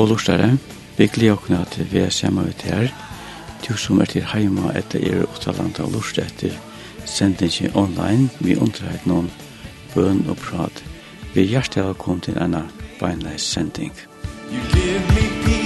Gå lortare, vi gleder åkne at vi er sammen ut her. Du som er til heima etter er utalanda og lortet etter sendingen online, vi underheit noen bøn og prat. Vi er hjertelig velkommen til en beinleis sending. You give me peace.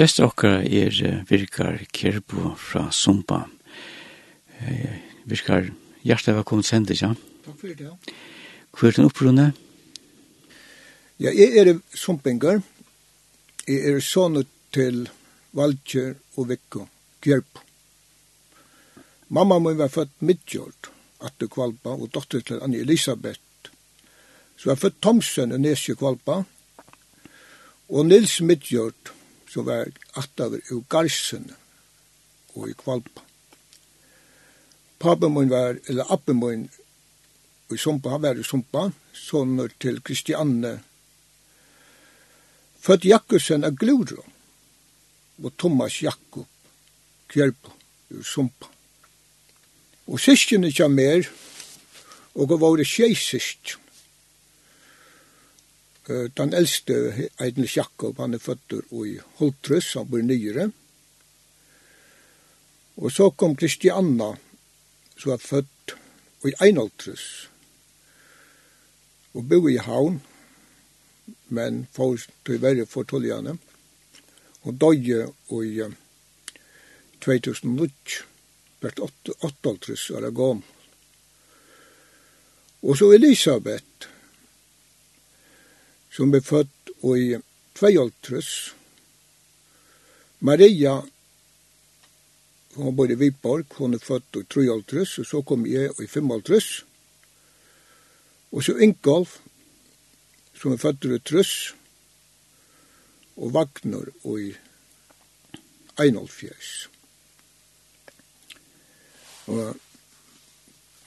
Gjest okkara er virkar Kerbo fra Sumpa. Eh, virkar hjertet velkommen sender, ja? Takk for det, ja. Hvor er den opprunnet? Ja, jeg er sumpinger. Jeg er sånne til Valtjer og Vekko, Kjørp. Mamma min var født midtjord, Atte Kvalpa, og dotter til Annie Elisabeth. Så var født Thomsen og Nesje Kvalpa, og Nils Midtjord, som var attaver i Garsen og i Kvalpa. Papen min var, eller appen min, og i Sumpa, han var i Sumpa, sånne til Kristianne Født Jakobsen av Gluro og Thomas Jakob Kjørpo i Sumpa. Og syskjene kja mer, og det var tjei syskjene. Den eldste, Eidnes Jakob, han er født i Holtrøs, han bor nyere. Og så kom Kristianna, som var født i Einholtrøs, og bo i Havn, men får til verre for tullene, og døye i 2008, hvert 88 år gammel. Og så Elisabeth, som ble født i 52, Maria, hun bor i Viborg, hun er født i 53, og så kom jeg i 55, og så Ingolf, som er født i Trøss og Vagner og i Einolfjæs. Og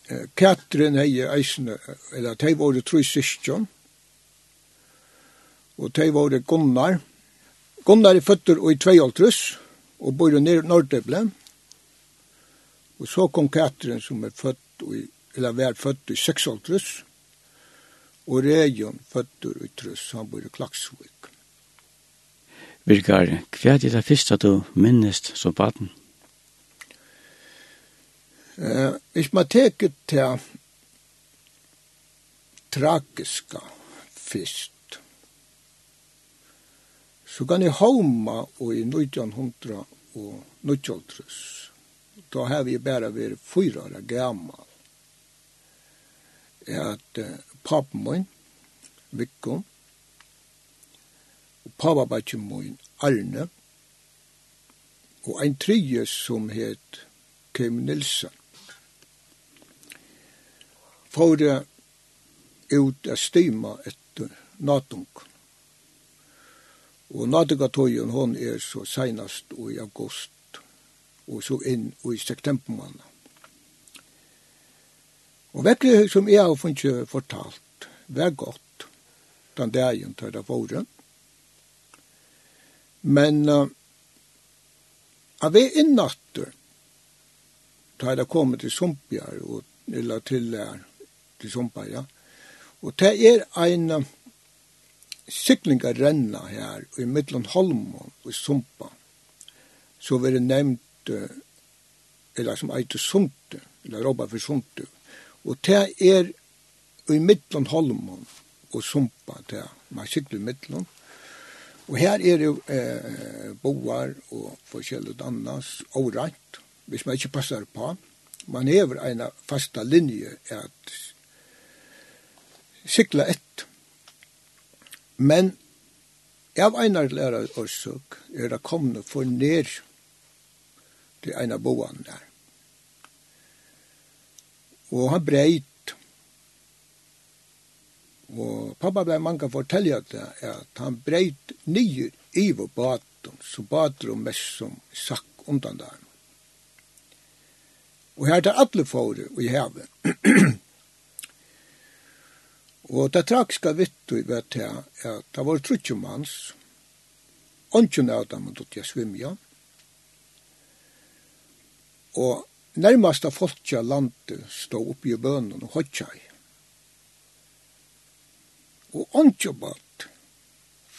eh, Katrin hei eisne, eller tei var det trus syskjon, og tei var det Gunnar. Gunnar er føtter og i tveialtrus, og bor i Nordøble. Og så kom Katrin som er født, i, eller var født i seksaltrus, og Region føtter i Trøss, han bor i Klaksvik. Virgar, hva er det første du minnest som baden? Eh, ich ma teket til tragiska fyrst. Så kan jeg homa og i 1900 og 1900. Da har vi bare vært fyra år gammal. At uh, papen min, Vikko, og papabakken min, Arne, og ein trije som het Kim Nilsen. Fåre ut a stima etter natung. Og natungatøyen hon er så seinast i august, og så inn i septembermannen. Og vekkelig som jeg har funnet fortalt, var godt den dagen til det våren. Men uh, av vi innatter, da det kommet til Sumpjar, og, eller til, til Sumpjar, ja. og det er en uh, syklingarenna her, i middelen Holmon og Sumpa, så vil det nevnt, uh, eller som eit Sunte, eller Robba for Sunte, Og det er i middelen Holmen og Sumpa, det er man sikkert i middelen. Og her er det eh, boar og forskjellig annars, rett hvis man ikke passer på. Man hever en fasta linje at sikla ett. Men av einar lærer årsøk er det kommet for ned til en av boan der. Og han breit. Og pappa blei mange fortelja det, at han breit nye iver baten, så bater og mest som sakk undan der. Og her er alle fåre i hevet. og det tragiska vittu i vet er at det var trutjumanns, ånden av dem, og dutt jeg svimja, og nærmasta folkja landet stå oppi i bønnen og hodja i. Og ondjobat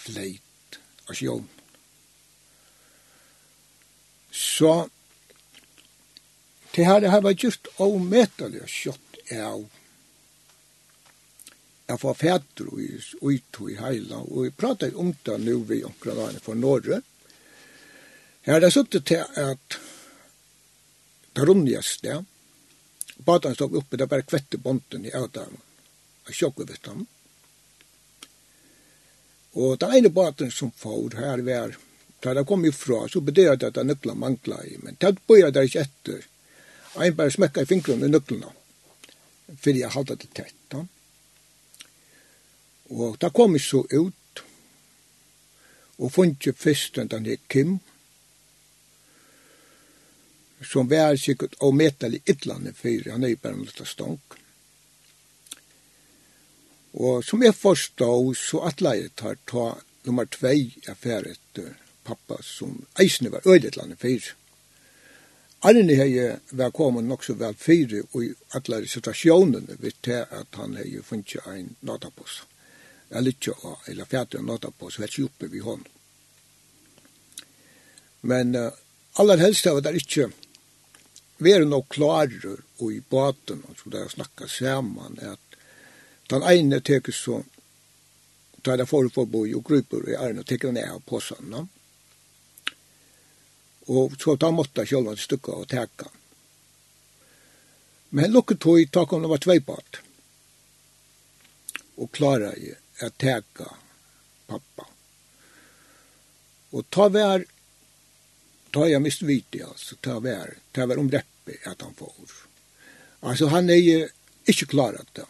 fleit av sjån. Så det her har vært just avmetelig kjøtt av jeg får fætter og ut i heila, og jeg prater om det nå vi omkring for Norge. Her har jeg suttet til at det rundjast, ja. Badan stod oppe, det bare kvette bonden i avdagen, og sjokk over ham. Og det ene baden som får her var, da det kom ifra, så bedøyde det at det nøkla mangla i, men det bøyde det ikke etter. Ein bare smekka i fingrene i nøklene, for jeg halte det tett. Ja. Og da kom jeg så ut, og funnet først den der Kim, som var sikkert og metal i ytlande fyrir, han er bare noe stånk. Og som jeg forstod, så at jeg tar ta nummer 2 affæret etter pappa som eisne var øydetlande fyrir. Arne hei var kommet nok så vel fyrir og i atla situasjonen vi til at han hei funnet ein natapås. Jeg lytte av, eller fjater en natapås, vet ikke oppe vi hånd. Men uh, aller helst av det er ikkje er nok klarer og i baten, og så der snakker sammen, at den ene teker så, tar det folk for boi og grupper i æren og teker ned av påsan, no? og så da måtte jeg selv til stykke og teka. Men lukket tog i tak om det var tveipat, og klarer jeg at teka pappa. Og ta vær Ta jag mest vite alltså tar vär tar vär om reppe att han får. Alltså han är ju inte klarat det.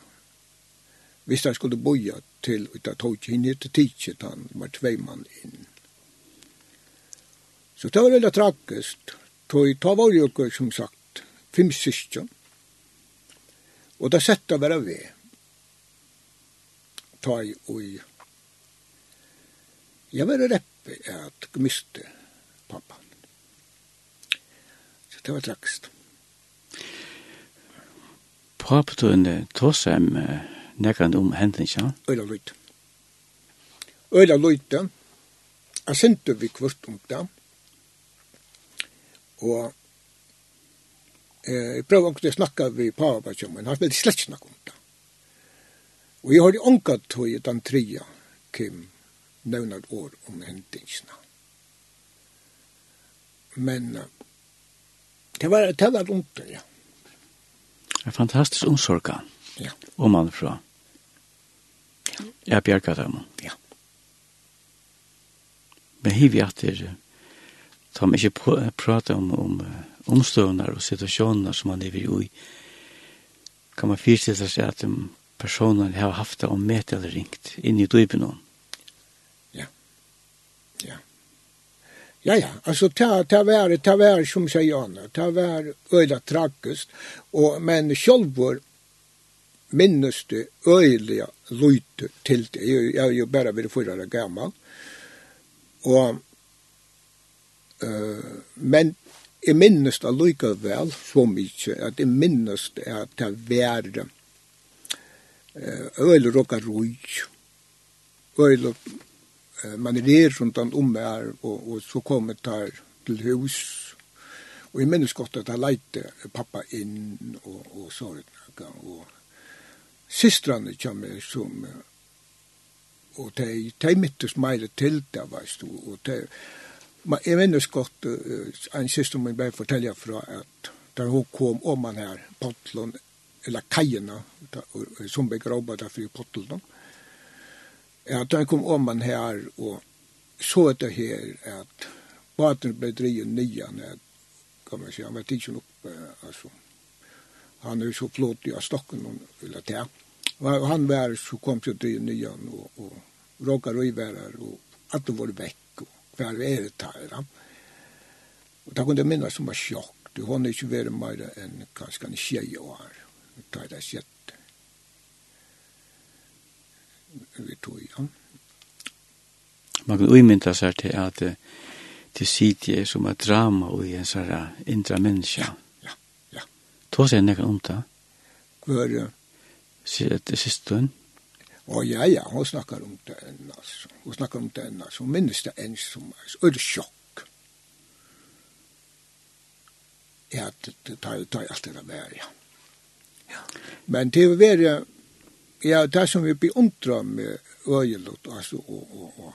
Vi han skulle boja till utan tog in det tidigt han var två man in. Så det var väldigt tragiskt. Tog ta var ju som sagt fem syskon. Och det sätta bara vi. Ta i oj. Jag var reppe att miste pappan. Det var tragst. Papetøyne tåsem nekran om hendinja? Øyla løyte. Øyla løyte. Jeg sendte vi kvart om det. Og eh, jeg prøvde ikke å snakke med pappa, men han ville slett snakke om det. Og jeg har ikke tog i den tria, Kim, nevner år om hendingsene. Men Det var det var dumt, ja. En fantastisk omsorg. Ja. Om man fra. Ja. Jeg bjerga dem. Ja. Men hiv jeg til ta meg ikke prate om, om omstående og situasjoner som man lever i. Kan man fyrstille seg at personen har haft det om met eller ringt inn i dypen om. Ja, ja, altså, ta, ta vär, ta vär som sier Janne, ta vär øyla tragiskt, og, men självor minnes det øyla lojter til det. jeg, jeg er jo bare vid förra år gammal. og, uh, men jeg minnes det lika väl så mycket, at jeg minnes det att ta uh, øyla råka roj, öjla man rer rundt om her, og, og så kommer der til hus. Og jeg minnes godt at jeg leite pappa inn, og, og så er det Og systrene kommer som, og de, de mittes meire til det, veist du, og de, man, jeg minnes godt, en syster min bare fortelle fra at da hun kom om han her, pottlån, eller kajena, som begravde derfor i pottlån, at da kom om man her og så det her at baten ble drevet nyan kan man säga, han var tidsen upp alltså. Han er så flott i stokken och ville ta Og han var så kom så till nyan og, og råkar og ivärar och att det var vekk, og hver er det her, ja. Og da kunne jeg minnes som var sjokk, du har ikke vært mer enn kanskje en tjej år da er det sett vi tog, ja. Man kan umynda seg til at det sitter som et drama og i en sånn indre menneske. Ja, ja. Tog seg nekka om det? Hva er det? siste stund. Å ja, ja, hun snakkar om det ennast. Hun snakkar om det ennast. Hun minnes det enn som er så sjokk. Ja, det tar jo alt det der med, ja. Men det er være, Ja, det som vi beundrar med øyelot, altså, og, og, og,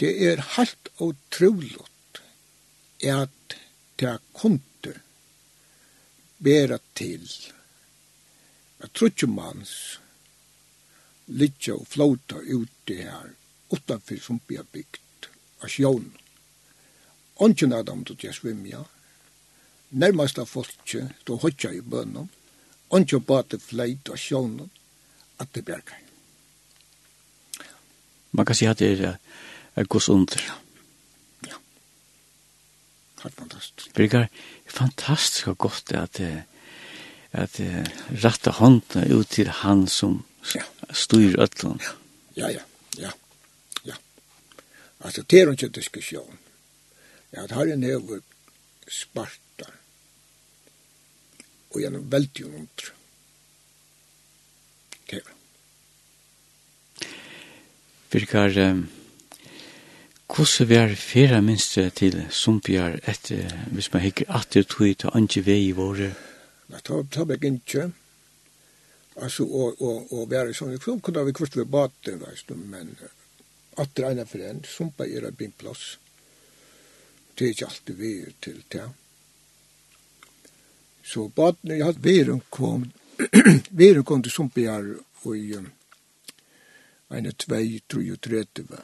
det er helt utroligt at det kunde bæra til at trutjumans litja og flauta ute her utanfor som vi har byggt av sjån. Ongen av dem til å svimja, nærmast av folket, då hodja i bønnen, ongen bate fleit av sjånen, at det bjerger. Man kan si at det er, er gos under. Ja. ja. Helt fantastisk. Det er fantastisk og godt at, at rette hånden ut til han som ja. styr øtlen. Ja, ja, ja. ja. ja. Altså, det er ikke diskusjon. Ja, det har en over sparta. Og gjennom veldig under. Ja Birkar, um, hvordan vi er fyrre minste til Sumpjar etter, hvis man hikker atter tog til andre vei i våre? Nei, ta, ta meg ikke. Altså, og, og, og være sånn, så kunne vi kvart ved baten, veist du, men atter ene for en, Sumpa er en bimplass. Det er ikke alltid vi er til det. Så baten, jeg hadde veren kom, veren kom til Sumpjar og i, um, ene tvei, tru og tretive.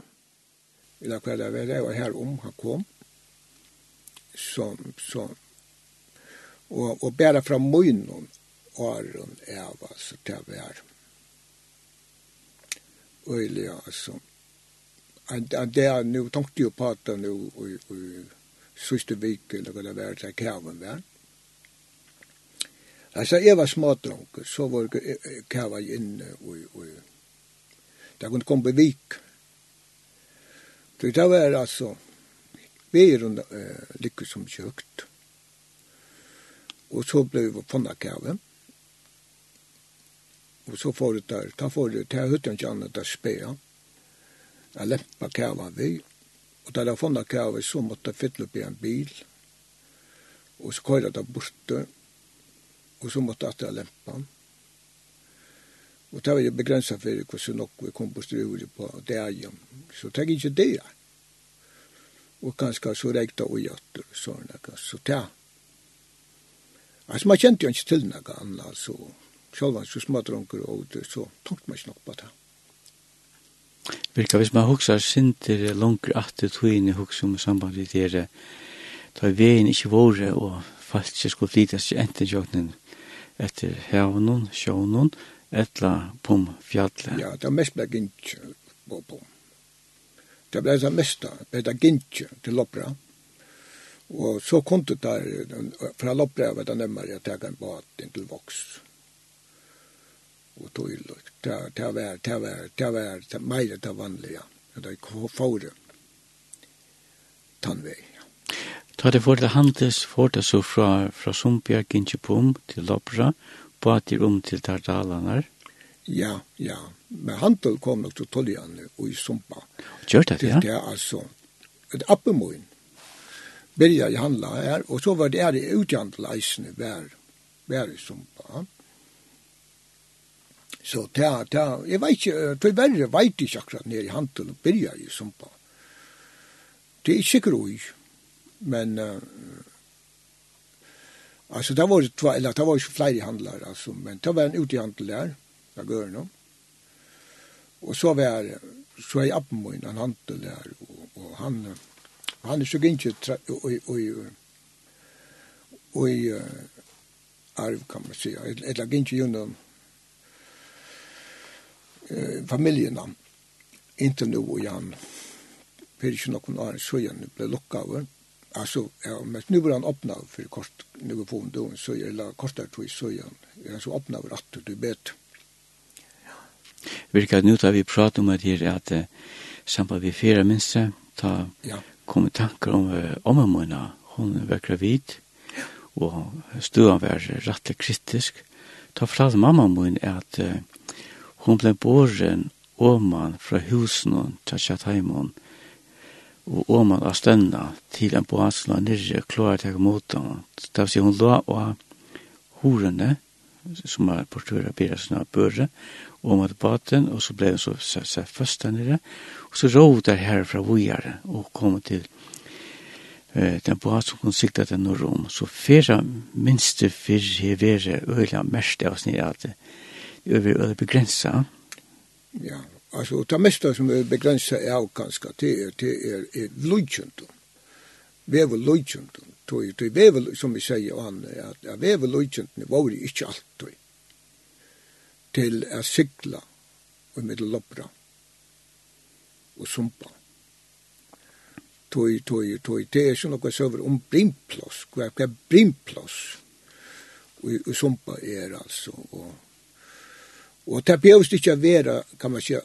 Eller hva det var, det var her om han kom. som, som, Og, og bare fra munnen, åren Eva, så det var øyelig, altså. Det er nu tenkte jo på at det nu, og, og siste vik, eller hva det var, det er kjæven var. Altså, jeg var smadronker, så var kjæva inne, og, og, Det kunde komma på vik. Det var alltså vi är runt eh, lyckor som kökt. Och så blev vi på Nakaven. Och så får det där, ta får det till hytten till annat där spela. Jag lämpa kavan vi. Och där jag fann kavan så måtte jag fylla upp i en bil. Och så kajade jag borte. Och så måtte jag lämpa kavan Og det var jo begrenset for hvordan nok vi kom på struer på det dagen. Så det er ikke det. Og kanskje så reikta og jatter og sånne. Så det Altså man kände ju inte till några andra så själva så smådrunkar og det så tungt man ikke nok på det. Virka, hvis man huxar sinter langer at det tog inn i hux om samband i da er veien ikke våre og falt ikke skulle flytta til enten jag etter hevnen, sjön etla pum fjallet. Ja, det er mest ble gint på på. Det ble det da det ble gint til loppra. Og så kom det der, fra loppra var det nemmere at jeg kan bat inn til voks. Og tog ille. Det var, det var, det var, det var mer det vanlige. Det er fore tannvei. Ta det for det handes, for det så fra, fra Sumpia, Gintjepum til Lopra, bater om til Tartalanar? Ja, ja. Men Hantel kom nok til Tollianne og i Sumpa. Gjør det, ja? Det er altså et appemoen. Berja i handla her, og så var det er i utjandel eisene vær hver i Sumpa. Så det er, det er, jeg vet ikke, til verre vet ikke akkurat nere i handel og Berja i Sumpa. Det er ikke sikkert ui, men uh, Alltså det var det eller det var ju fler handlare alltså men det var en utehandel där där går det Och så var så är upp med en handel där och, och han han såg inte och och och arv kan man säga. Eller inte ju någon eh familjerna inte nu och Jan Perik någon annan så Sjöjön blev lockade Alltså, ja, men nu blir han öppnad för kort, nu på en dom, så är det kostar tror jag, så är så öppnad för att du bet. Vilka nu tar vi pratar om att här att samband vi fyra minsta ta ja. kommer tankar om om mamma hon var gravid och stuan var rätt kritisk. Ta fram mamma mun att hon blev borgen oman fra husen og tja tja taimon og om man har stønna til en boasla nirre klarer til å måte han. Det vil si hun la og horene, som er portører av Biresen av Børre, og at baten, og så ble hun så, så, så først der nere, og så råd der her fra Vujare, og kom til eh, den boas som kunne sikta til Norrom. Så fyrre minste fyrre hevere øyla mest av oss nere at det er begrensa. Ja, Alltså det mesta som är begränsat är av ganska det är det är är lojkent. Vi är väl lojkent. Då är det är väl som vi säger han att vi är väl lojkent nu var det inte allt då. Till att cykla och med loppra och sumpa. Toj, toj, toj, det är sånn noe søver om brimplås, hva er brimplås, Og, og sumpa er altså, og Og det behøves ikke å være, kan man säga,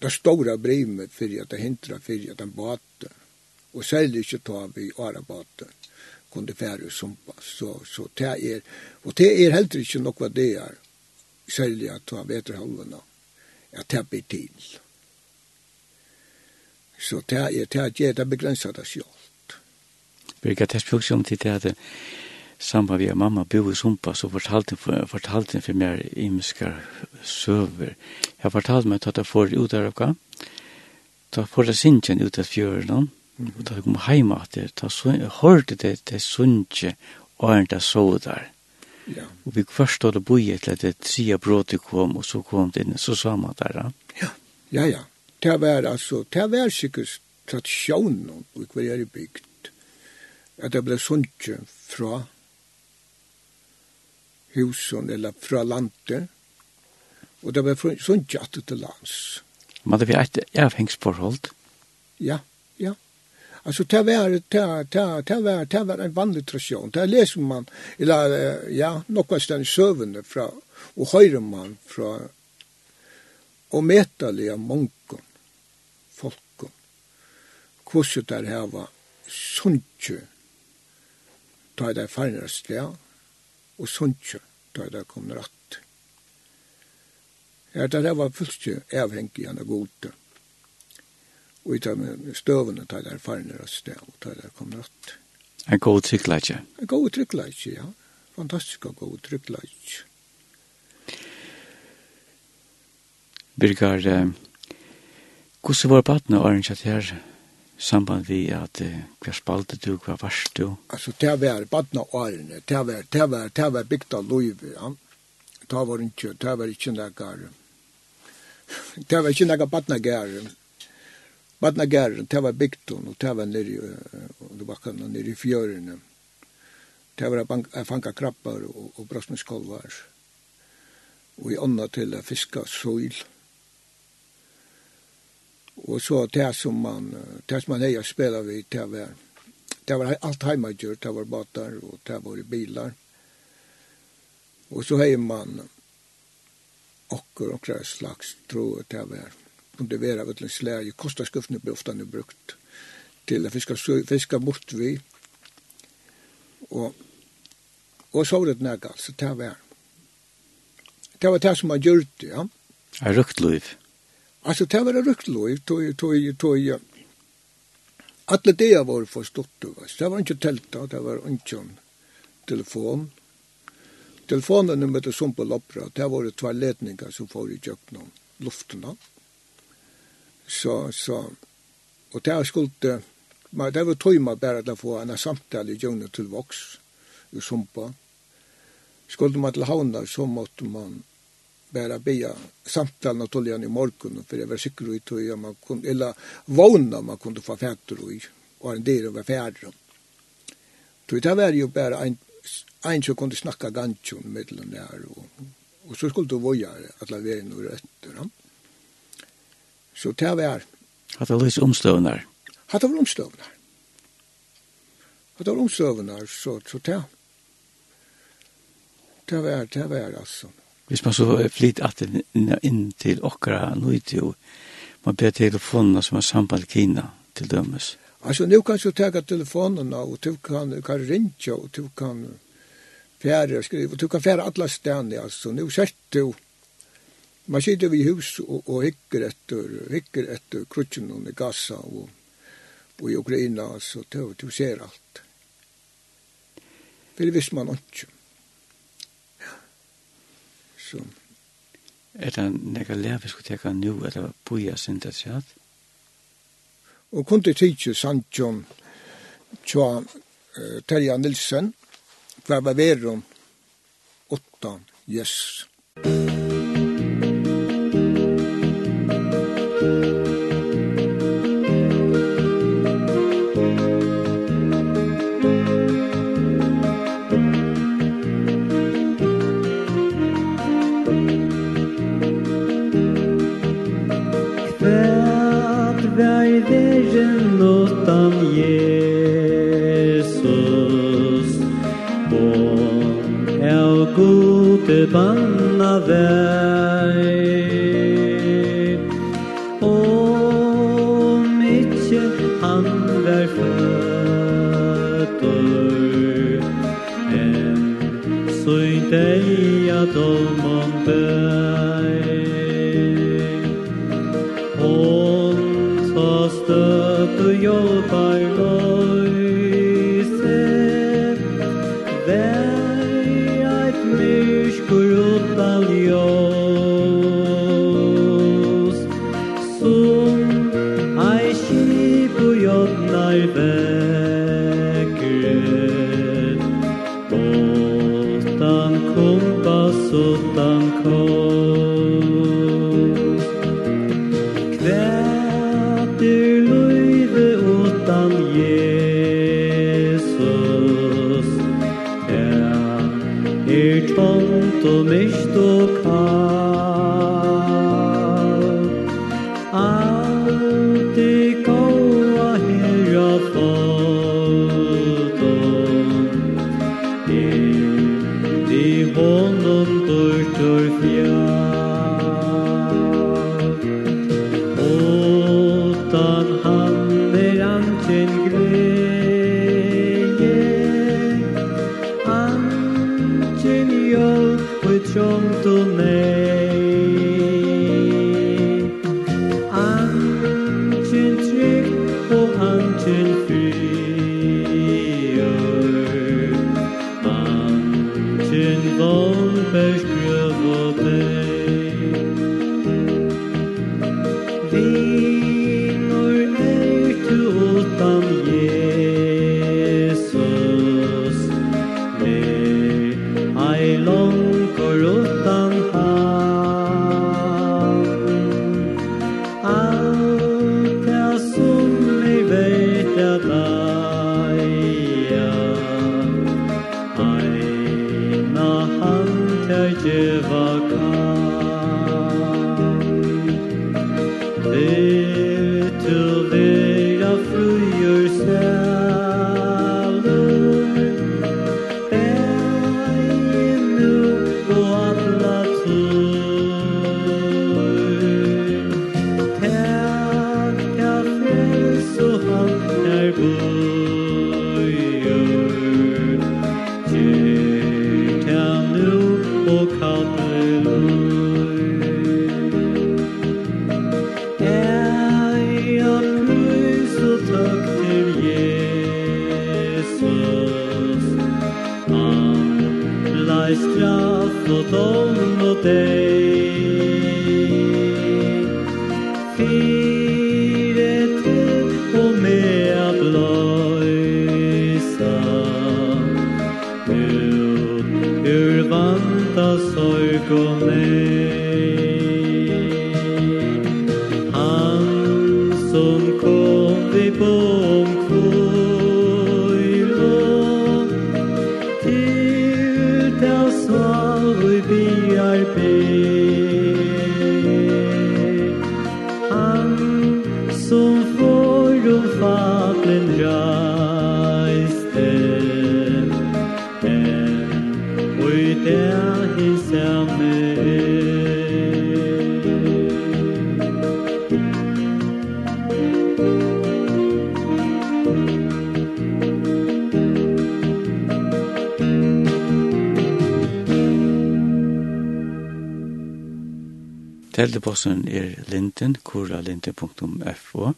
det stora brimet för att det hindra för att den båt och säljer inte ta vi ara båt kunde färre sumpa. så så det är och det är helt inte något vad det är. Sälja ta bättre halvorna att det blir tid så det är det är det begränsat självt Birgit, jeg spør om til det at samband vi mamma bo i Sumpa så fortalte hun fortalte for mer imiska søver. Jeg fortalte meg at jeg får ut av hva. Da får jeg sinjen ut av fjøren. Og da jeg kom hjemme at jeg, da hørte det det sunje og en der så der. Ja. Og vi først hadde boi etter at det tria bråte kom, og så kom det inn, så sa man der. Ja, ja, ja. Det var altså, det var sikkert tradisjonen, og hver er bygd, at det ble sunje fra husen eller fra landet. Og det var sånn jatt til lands. Men det var et avhengsforhold? Ja, ja. Altså, det var det det det var det var en vanlig tradisjon. Det leser man eller ja, något stedet søvende fra, og höjer man fra, og metaliga munkon folken. Hvordan det her var sunche. Där där er det. Ja og sunnkje da det kom rett. Ja, det var fullstje avhengig av gode. Og i de støvene da det farne av sted og da det kom ratt. En god tryggleitje? En god tryggleitje, ja. Fantastisk og god tryggleitje. Birgar, hvordan var badene åren kjatt her? samband vi at hva spalte du, hva varst du? Altså, det var badna årene, det var, det var, det var bygd av lov, ja. Det var ikke, det var ikke nekkar, det var ikke nekkar badna gær, badna gær, det var bygd, og det var nere, og det var nere i fjørene. Det var jeg fanka krabbar og, og brasmuskolvar, og i ånda til å fiska søyl, og så det som man det som man heier spela vi det var det var allt hemmagjort, det var båtar og det var bilar. og så heier man okkur och slags tro det var kunde vera vet en släge kostar skuffne blir ofta nu brukt till att fiska fiska bort vi och och så det nägal så det var det var det som man gjorde ja är ruktliv Altså, det var rukt lov, tog, tog, tog, alla det var förstått, det var inte tälta, det var inte telefon. Telefonen med det som på loppra, det var det tvær ledninger som får i jökna lufterna. Så, så, og det skulle, det var tojma bara å få en samtale i kjøkken til voks, i sumpa. Skulle man till havna så måtte man bara beja samtalen och toljan i morgon för jag var säker i tog man kunde eller våna man kunde få fätter i och en del av färden. Tog det var ju bara en en som kunde snacka ganchon den där och och så skulle du voja att la vara nu rätt då. Så det var Hatta lys omstövnar. Hade väl omstövnar. Hade var omstövnar så så det. Det var det var alltså. Hvis man så flyt at inn inn til okra nøyti og man ber telefonene som har samband Kina til dømes. Altså, nu kan du tega telefonerna og du kan, kan rinja og du kan fære og skrive og du kan fære alla stedene, altså. Nu sett du man sitter vid hus og, og hikker etter, hikker etter krutsen i Gaza og, og i Ukraina, så du, du ser alt. For det visste man ikke så er det nekka lær vi skulle teka nu, er det boja sintet sjad? Og kunde tidsju Sanchon tja uh, Terja Nilsen, hver var verum åtta, yes. Yes. banna att Adreposteren er linden, kuralinden.fo,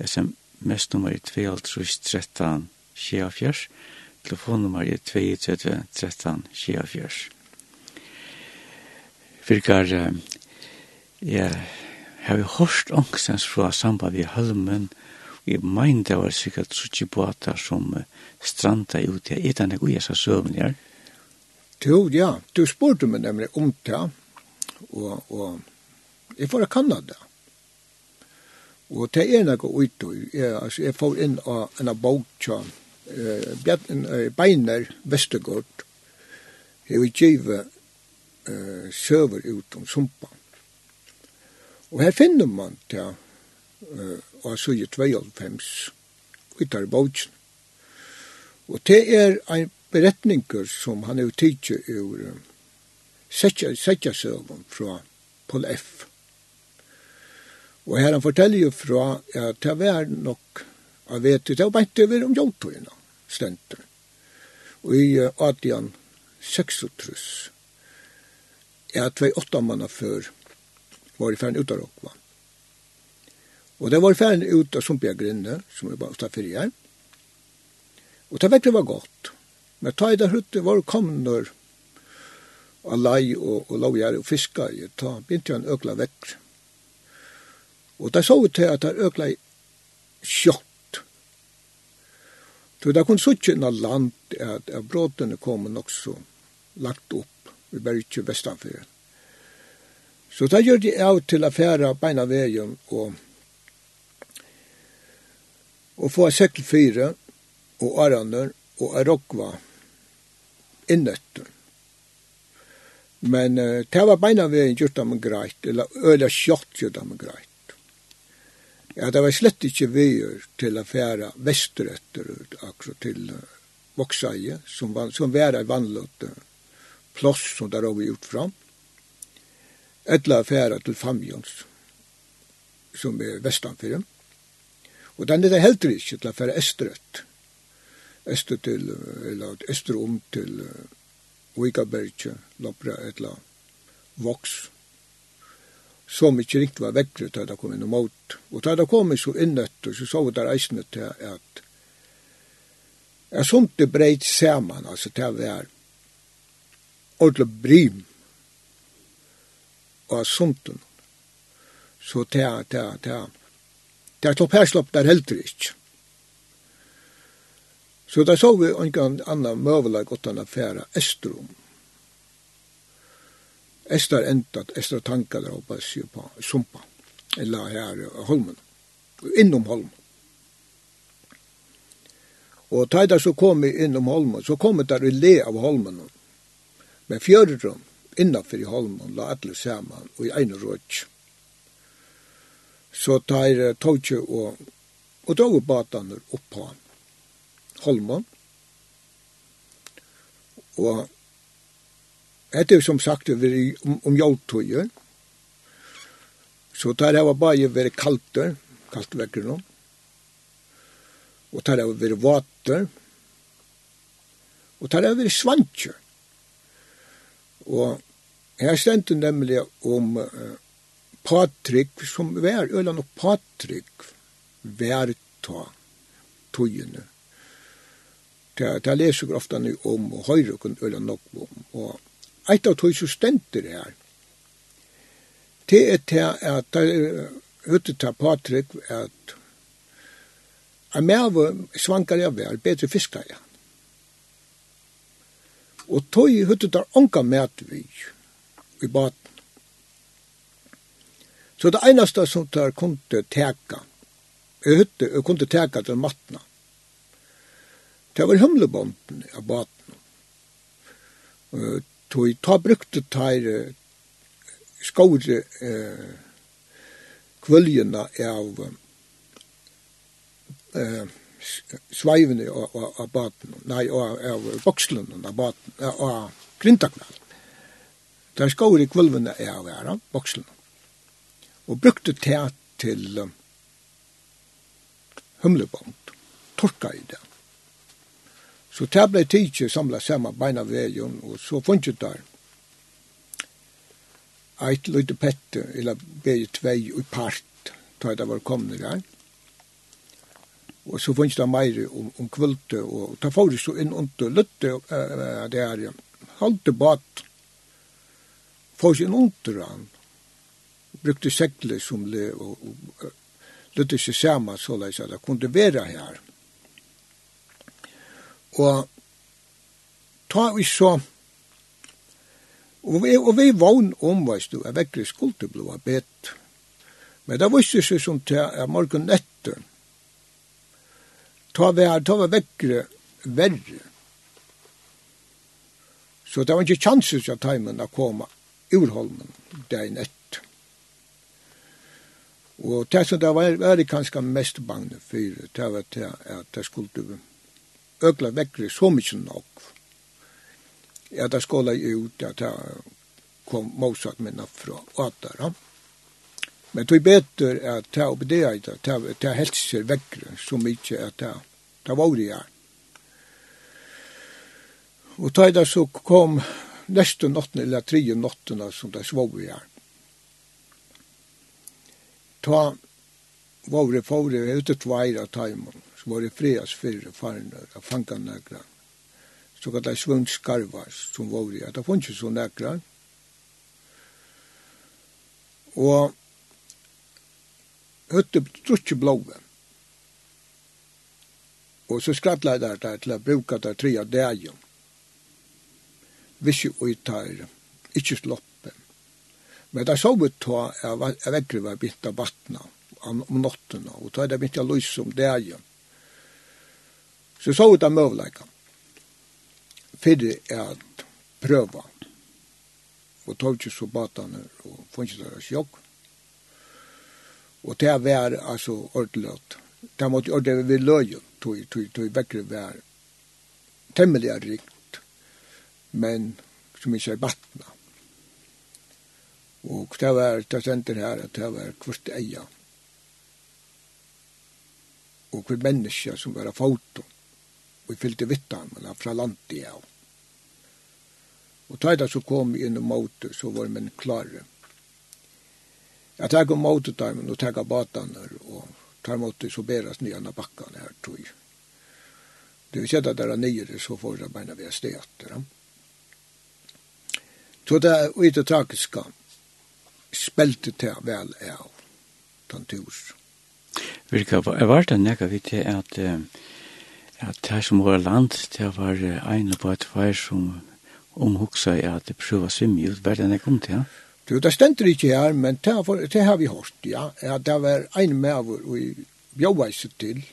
sms-nummer er 213 sjefjers, telefonnummer er 32 13 sjefjers. Virkar, jeg har hørt ångstens fra samband i Hølmen, og jeg mener det var sikkert suttje båter som stranda ute. Er det noe jeg sa søvn her? Jo, ja. Du spurte meg nemlig om det, og, og Jeg får kanna det. Og det er noe ut, Jeg, altså, jeg får inn av en av bauta, eh, beiner Vestergård, jeg vil give eh, søver ut om sumpa. Og her finner man det, eh, og så er ut av bautsen. Og det er en beretninger som han er tidsi ur setja, setja søven fra Paul F. Og her han forteller jo fra at det var nok av vet det var bare over om jordtøyene stenter. Og i 1836 er tvei åtta manna før var i ferden ut av Rokva. Og det var i ferden ut av Sumpia Grinne, som er bare stafferi her. Og det vekkert var godt. Men ta i det hutte var komner av lei og, og lovgjær og fiska i ta, begynte han økla vekk. Og da så vi til at det økla sjått. Så det kunne suttje innan land at, at brådene kom nok så lagt opp i Berge Vestanfyr. Så da gjør de av til affæra beina veien og og få sekkel fire og arander og arokva innøtten. Men uh, det var beina veien gjort dem greit, eller øyla sjått gjort dem greit. Ja, det var slett ikke veier til å fære vesterøtter akkurat til Voksaie, som, var, som var en vannlått plåss som der vi gjort fram. Etla fære til Famjons, som er vestanfyrir. Og den er det heller ikke til å fære estrøtt. Øster til, eller øster om til Uikabergje, Lopra, etla Voks, så mykje riktig var vekkert da det kom inn og mot. Og da det kom så innøtt, og så så der eisene til at er sånt det breit saman, altså til å være ordentlig brim og sånt så til, til, til, til at opphærslopp der heldur ikke. Så da så vi en annan møvelag åttan affæra Estrum, Estar endat, estar tankar der oppa ju på sumpa. Eller här holmen. Innom holmen. Og ta der så kom vi innom holmen, så kom vi der i le av holmen. Men fjørrum innanfor i holmen la alle saman og i ein råd. Så ta er tåkje og, og drog batan opp på holmen. Og Det er som sagt vi om, om jordtøyer. Så der har bare vært kaldt, kaldt vekker nå. Og der har vært vater. Og der har vært svantjør. Og her stendte nemlig om uh, Patrik, som var, Øland og Patrik, var ta tøyene. Det, det leser jeg ofte om, og høyre kun Øland nok om, og eit av tog som stender her. Det er til at det er ute til Patrik at jeg med av svankar jeg vel, bedre fiskar jeg. Og tog ute til onka med vi i baten. Så det einaste som tar kunde teka, jeg hytte, jeg kunde teka til matna. Det var humlebomben av baten tog, ta brukte teir skåre eh, kvöljena av eh, sveivene av av, av baten, nei, av av bokslene av baten, av av grintaknall. Der skåre kvölvene av her, bokslene. Og brukte teir til um, humlebånd, torka i det. Så det ble tidsi samla saman beina veien, og så funnet der. Eit løyde pette, eller beie tvei i part, da det var kommet der. Og så funnet der meire om, om kvulte, og ta fyrir så inn under løtte uh, det der, halte bat, fyrir inn under han, brukte sekler som le, og, og løtte seg saman så leis at det kunne være her. Mm Og ta vi så Og vi, og vi vogn om, veist du, at vekkri skulle blåa bet. Men det visste seg som til at morgen etter, ta vi her, ta vi vekkri verre. Så det var ikke chanser til at teimen å komme ur holmen der nett Og det som det var, var det kanskje mest bange for, det var til at det skulle økla vekkri så mykje nok. Ja, da skåla jeg ut at ja, det kom motsatt minna fra åter. Men det er betur at det oppi det eit, det er helser vekkri så mykje at det, det var det her. Og da det så kom neste nottene, eller tre nottene som det svå i her. Ta var det for det ute tveir av taimen som var i freas fyrre farnar av fanganägra. Så kallade svundskarvar som var i, at det funnes ju så negra. Og høtte trutje blåve. Og så skrattla jeg der der til å bruke der tre av dagen. Vissi og tar, ikke sloppe. Men da så vi ta, jeg vekkri var bitt av vattna om nottene, og ta det bitt av lys om dagen. Så så ut av møvleika. Fyrir er at prøva. Og tog ikke så batane og funnet deres sjokk. Og det er vær, altså ordentligt. Det måtte ordentligt vi løy, tog, tog, tog vekkere vær. temmelig er rikt, men som ikke er batna. Og det var, det senter her, at det var kvart eia. Og hver menneske som var av og fyllte vittan, men fra landet av. Og tøyda så kom vi inn og måte, så var men klare. Jeg tar om måte dem, og tar av bataner, og tar måte så beres nye av bakken her, tog. Det vil sette der nye, så får jeg beina ved sted etter dem. Så det er ute tragiska, spelte til vel av, tantur. Virka, var det nekka vi til at at det som var land, det var ein og bare tvær som omhugsa i at det prøver svimmi ut, bare den jeg kom til, ja? Du, det stender ikke her, men det har, det har vi hørt, ja, ja. det var en med og i bjøveise til.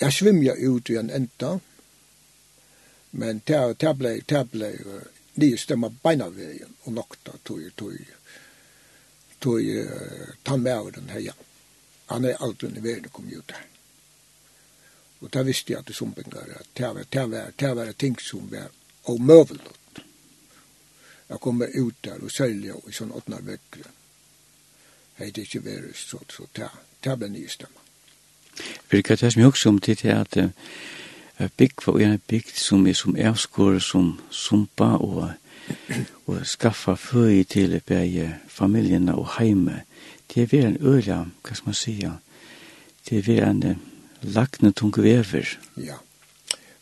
Jeg svimja ut i en enda, men det, det ble, det ble nye stemmer beina veien og nokta tog, tog, tog, tog, tog, tog, tog, tog, tog, tog, tog, tog, tog, tog, tog, Og da visste jeg at det som bengar, at det var, det var, det var ting som var omøvelut. Jeg kom ut der og særlig og i sånn åttnar vekkere. Hei, det ikke vært så, så det, det ble nye stemmer. Virka, det som jeg også om tid er at uh, bygg var en bygg som er som avskår som sumpa og, og skaffa føy til bæg familiene og heime. Det er vært en øyla, hva skal man sige, det er vært en Lagne tung vever. Ja.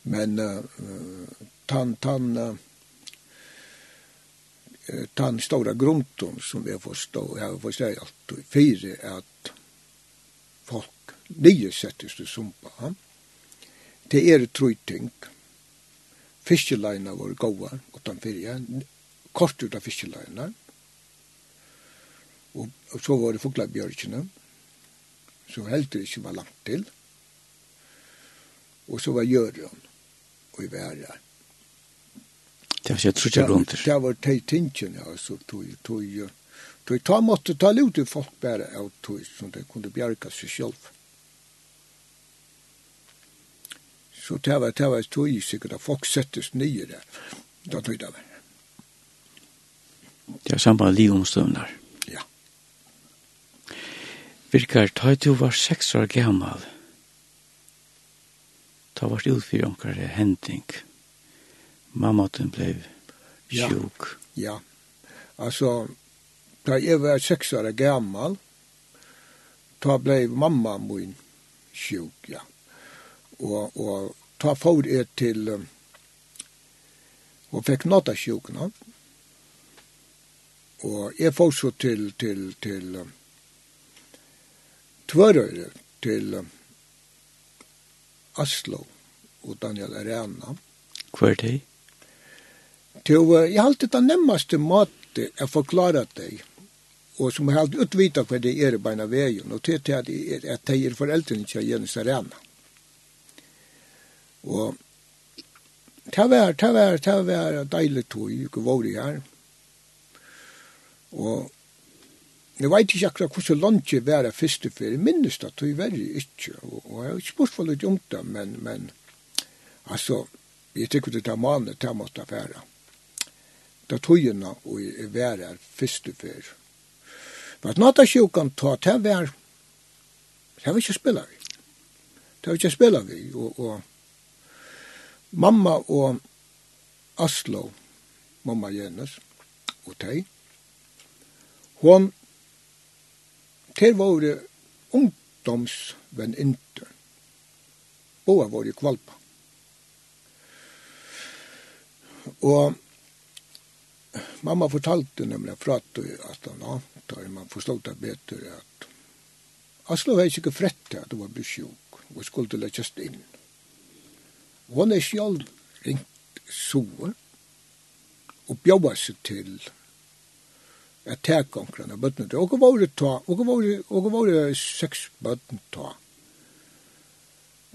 Men uh, tan tan uh, tan stora grunton som vi har förstå jag får säga att fyra att folk nye sätter sig sumpa. Ja? Det är tröjting. Fiskelina var goa utan fyrja. Kort ut av fiskelina. Og, og så var det fuglabjørkene. Så helt det ikke var langt til og så var Jørgen og i Væra. Det var ikke trutja grunter. Det var tei tingen, ja, så tog, tog, tog, ta måtte ta lut i folk bare av tog, så de kunne bjerga seg selv. Så det var, det var tog sikkert at folk settes nye der. Da tog det var. Det var samme livomstøvnar. Ja. Virkar, ta du var seks år gammal, ta var ut för onkare händing. Mamma den blev sjuk. Ja. ja. Alltså da jag var sex år gammal ta blev mamma min sjuk, ja. Och och ta fod er till och fick nåt av no og jag får så til til till Tvöröre til till Aslo og Daniel Arena. Hvor er det? Til, jeg har alltid den nemmeste måte jeg forklarer deg, og som jeg har alltid utvita hva det er i beina veien, og til til at jeg er, at jeg er foreldrene til Jens Arena. Og det var, det var, det var deilig tog, ikke var her. Og Jeg vet ikke akkurat hvordan landje var det første for jeg minnes det, tog jeg det ikke, og og jeg har ikke spurt for litt om det, men, men, altså, jeg tykker det er manet til jeg måtte være. Da tog henne og jeg var det første for. For at natta sjukan ta, det var, det var ikke spiller vi. Det var ikke spiller vi, og, og mamma og Aslo, mamma Jens, og teg, hon Ter våre ungdomsvenninter. Båa våre kvalpa. Og mamma fortalte nemlig fra at han ja, da man forstod det bedre at Aslo var ikke frett at hun var blitt sjuk og skulle leggjast inn. Hun er selv ringt sover og bjóa seg til at teka omkring av bøttene til. var det ta, og hva var det? og hva var det seks bøtten ta.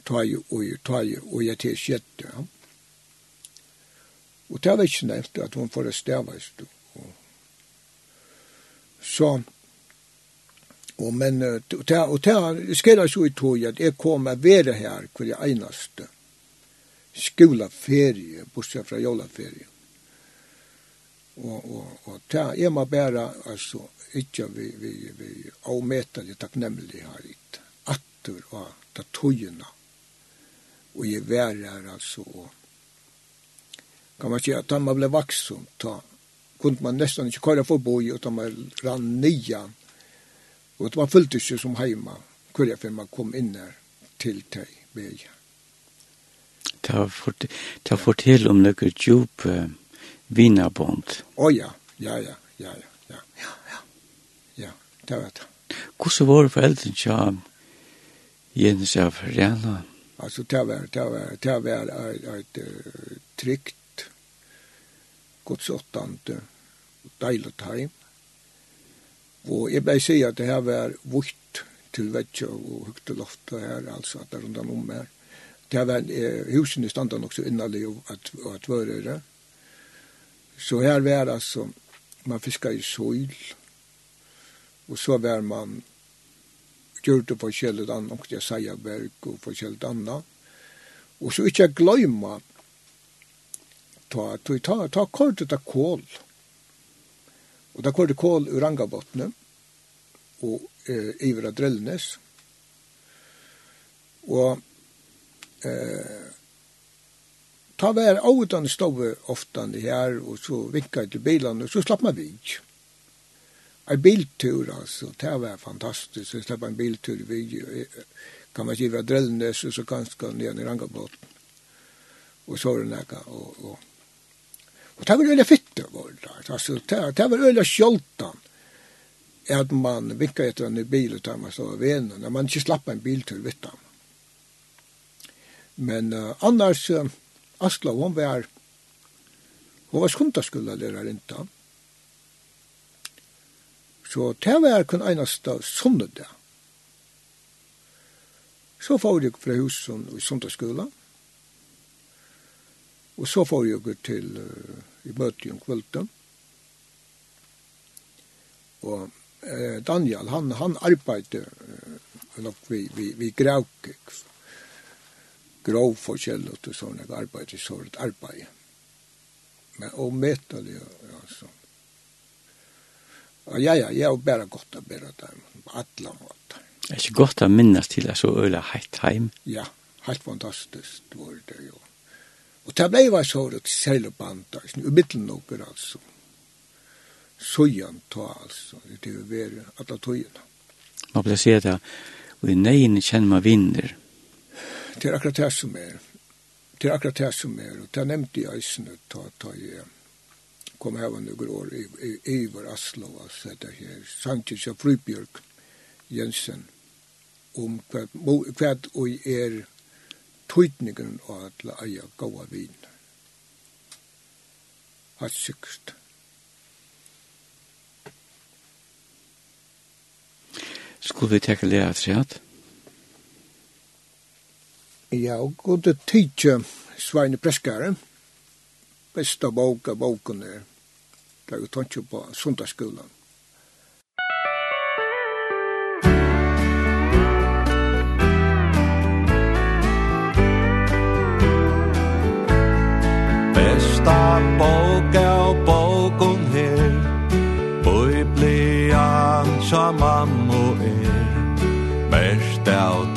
Ta jo, og jo, ta jo, og jeg til sjette, ja. Og det var ikke nevnt at hun får det stavast. Og, Så, og men, og det, og det skjer så i tog at jeg kom med være her hver eneste skolaferie, bortsett fra jolaferie og og og ta er ma bæra altså ikkje vi vi vi avmeta det takknemlig har it attur og ta tøyna og je vær er altså og kan man sjá at man ble vaksum ta kunde man nästan inte köra förbi utan man rann nian. Och det var fullt inte som hemma. Kurja för man kom in där till dig vägen. Ta fort ta fortell om några djup vinabond. Å oh, ja, ja, ja, ja, ja. Ja, ja. Ja, det var det. Hvordan var det foreldrene tja Jens av Rena? Alltså det var, det var, det var ett, ett tryggt, godsåttande, deilig heim. Og jeg blei sier at det her var vutt til vetsja og høgt til loftet her, altså at det rundan om her. Det var eh, husen i standa nok så innallig og at, at vörere. Så her var altså, man fiskade i sol. Och så var man gjorde på kjellet annet, och jag sier berg och på kjellet annan. Och så inte glömma ta, ta, ta, ta kortet av kål. Och da kortet kål ur Angabottnen og eh, Ivra Drellnes. Og eh, ta vær autan stove oftan her, og så vinka til bilen, og så slapp man vid. En biltur, altså, det var fantastisk, så slapp en biltur vid, kan man giva drellnes, og så ganske ned i rangabåten, og så var det nægge, og, og, og det var øyla fitte, var det, altså, det var veldig sjoltan, at man vinka etter en bil, og man så var venen, man ikke slapp en biltur vet han. Men uh, annars, uh, Asla, hon var, hon var skundaskula lærarinta. Så det var kun einasta sundag. Så får jeg fra husen i sundagsskolen. Og så får jeg til uh, i møte om kvölden. Og uh, Daniel, han, han arbeidde uh, nok vi, vi, vi gravkikv grov forskjell til sånne arbeid, til sånne arbeid. Men og møter det, ja, sånn. Ja, ja, jeg er bare godt å bære det, på alle måter. Det er ikke godt å minnes til at så øyla heit heim. Ja, helt fantastisk var det jo. Og det ble var så det særlig bandet, i midten noen altså. Søyan ta altså, det er jo være alle tøyene. Man blir sier det, og i neien kjenner man vinner, Det er akkurat det som er. Det er akkurat det som er. Og det nevnte jeg eisene, ta, ta jeg kom her var noen år i, i, i vår Aslo, altså det her, Sanchez og Frybjørk Jensen, om hva, hva og er tøytningen av at la eia gaua vin. Hatt sikkert. Skulle vi tekke lea at Ja, og god tidje Sveine Preskare. Besta boka av boken er. Det er jo tanke på sundagsskolen. Besta bok av boken her. Bøy blir han som mamma er. Besta bok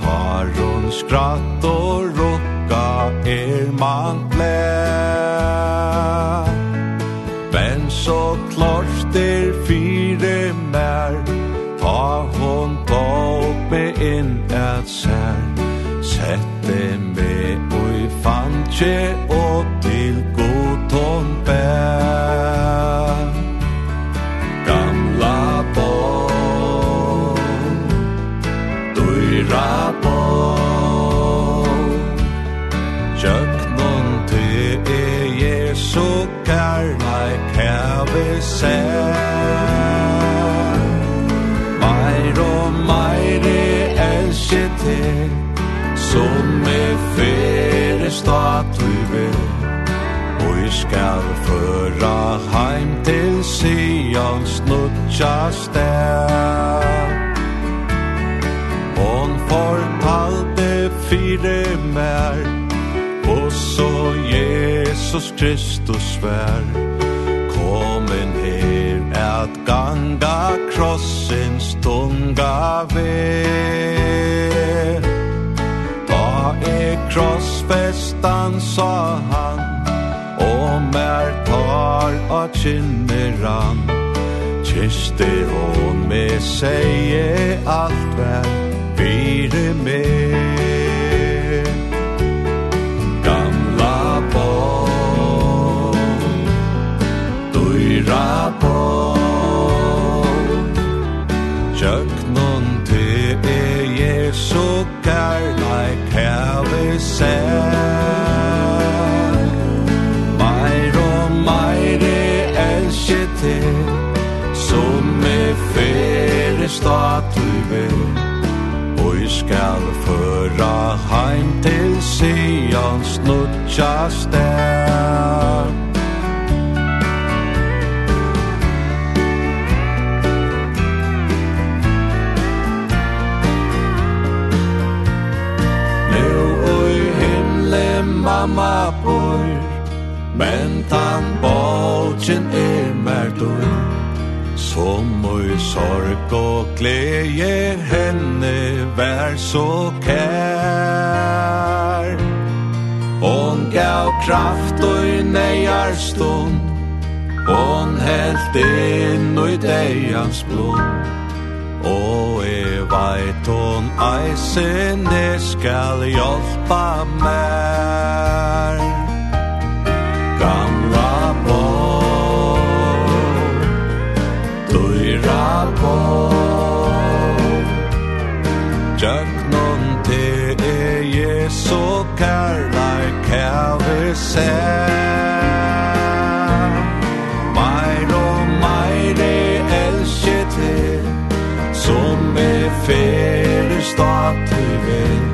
skratt og rukka er man gled Men så klart er fire mer Ta hon ta opp med inn et sær. Sette med og i fantje og til god ton bær. skal føra heim til Sions nutja sted Hon fortalte fire mer Og så Jesus Kristus vær Komin her at ganga krossins tunga vei Da er krossfestan sa han? mer tar a kinneran Kiste hon me seie alt vær Vire me Gamla på Døyra på Kjøknon te e Jesu kærleik Heve seg vil Oi skal føra heim til Sion snutja stær. Nu oi himle mamma bor Men tan bolchen er mer dor Som i sorg og glede henne vær så kær. Hon gav kraft og i nejar stund. Hon helt inn og i dejans blod. Og e veit hon eisene skal hjelpa mer Gamla kæver sær Meir og meir er elskje til Som er fere stat i vel.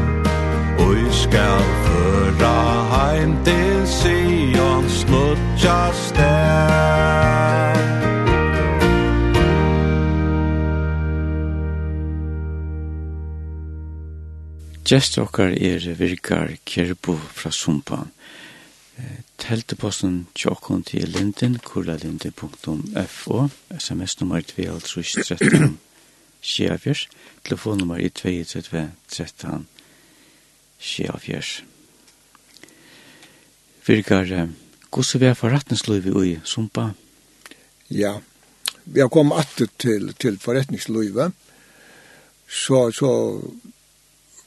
Og skal føra heim til Sion Snutjas Gjest okkar er virkar Kjerbo fra Sumpan. Telteposten tjokkon til linden, kurlalinde.fo, sms-nummer 2.13, sjeavjers, telefonnummer i 2, 13, sjeavjers. Virkar, gosse vi er for rettenslivet i Sumpa? Ja, vi har kommet atter til, til forretningslivet, så, så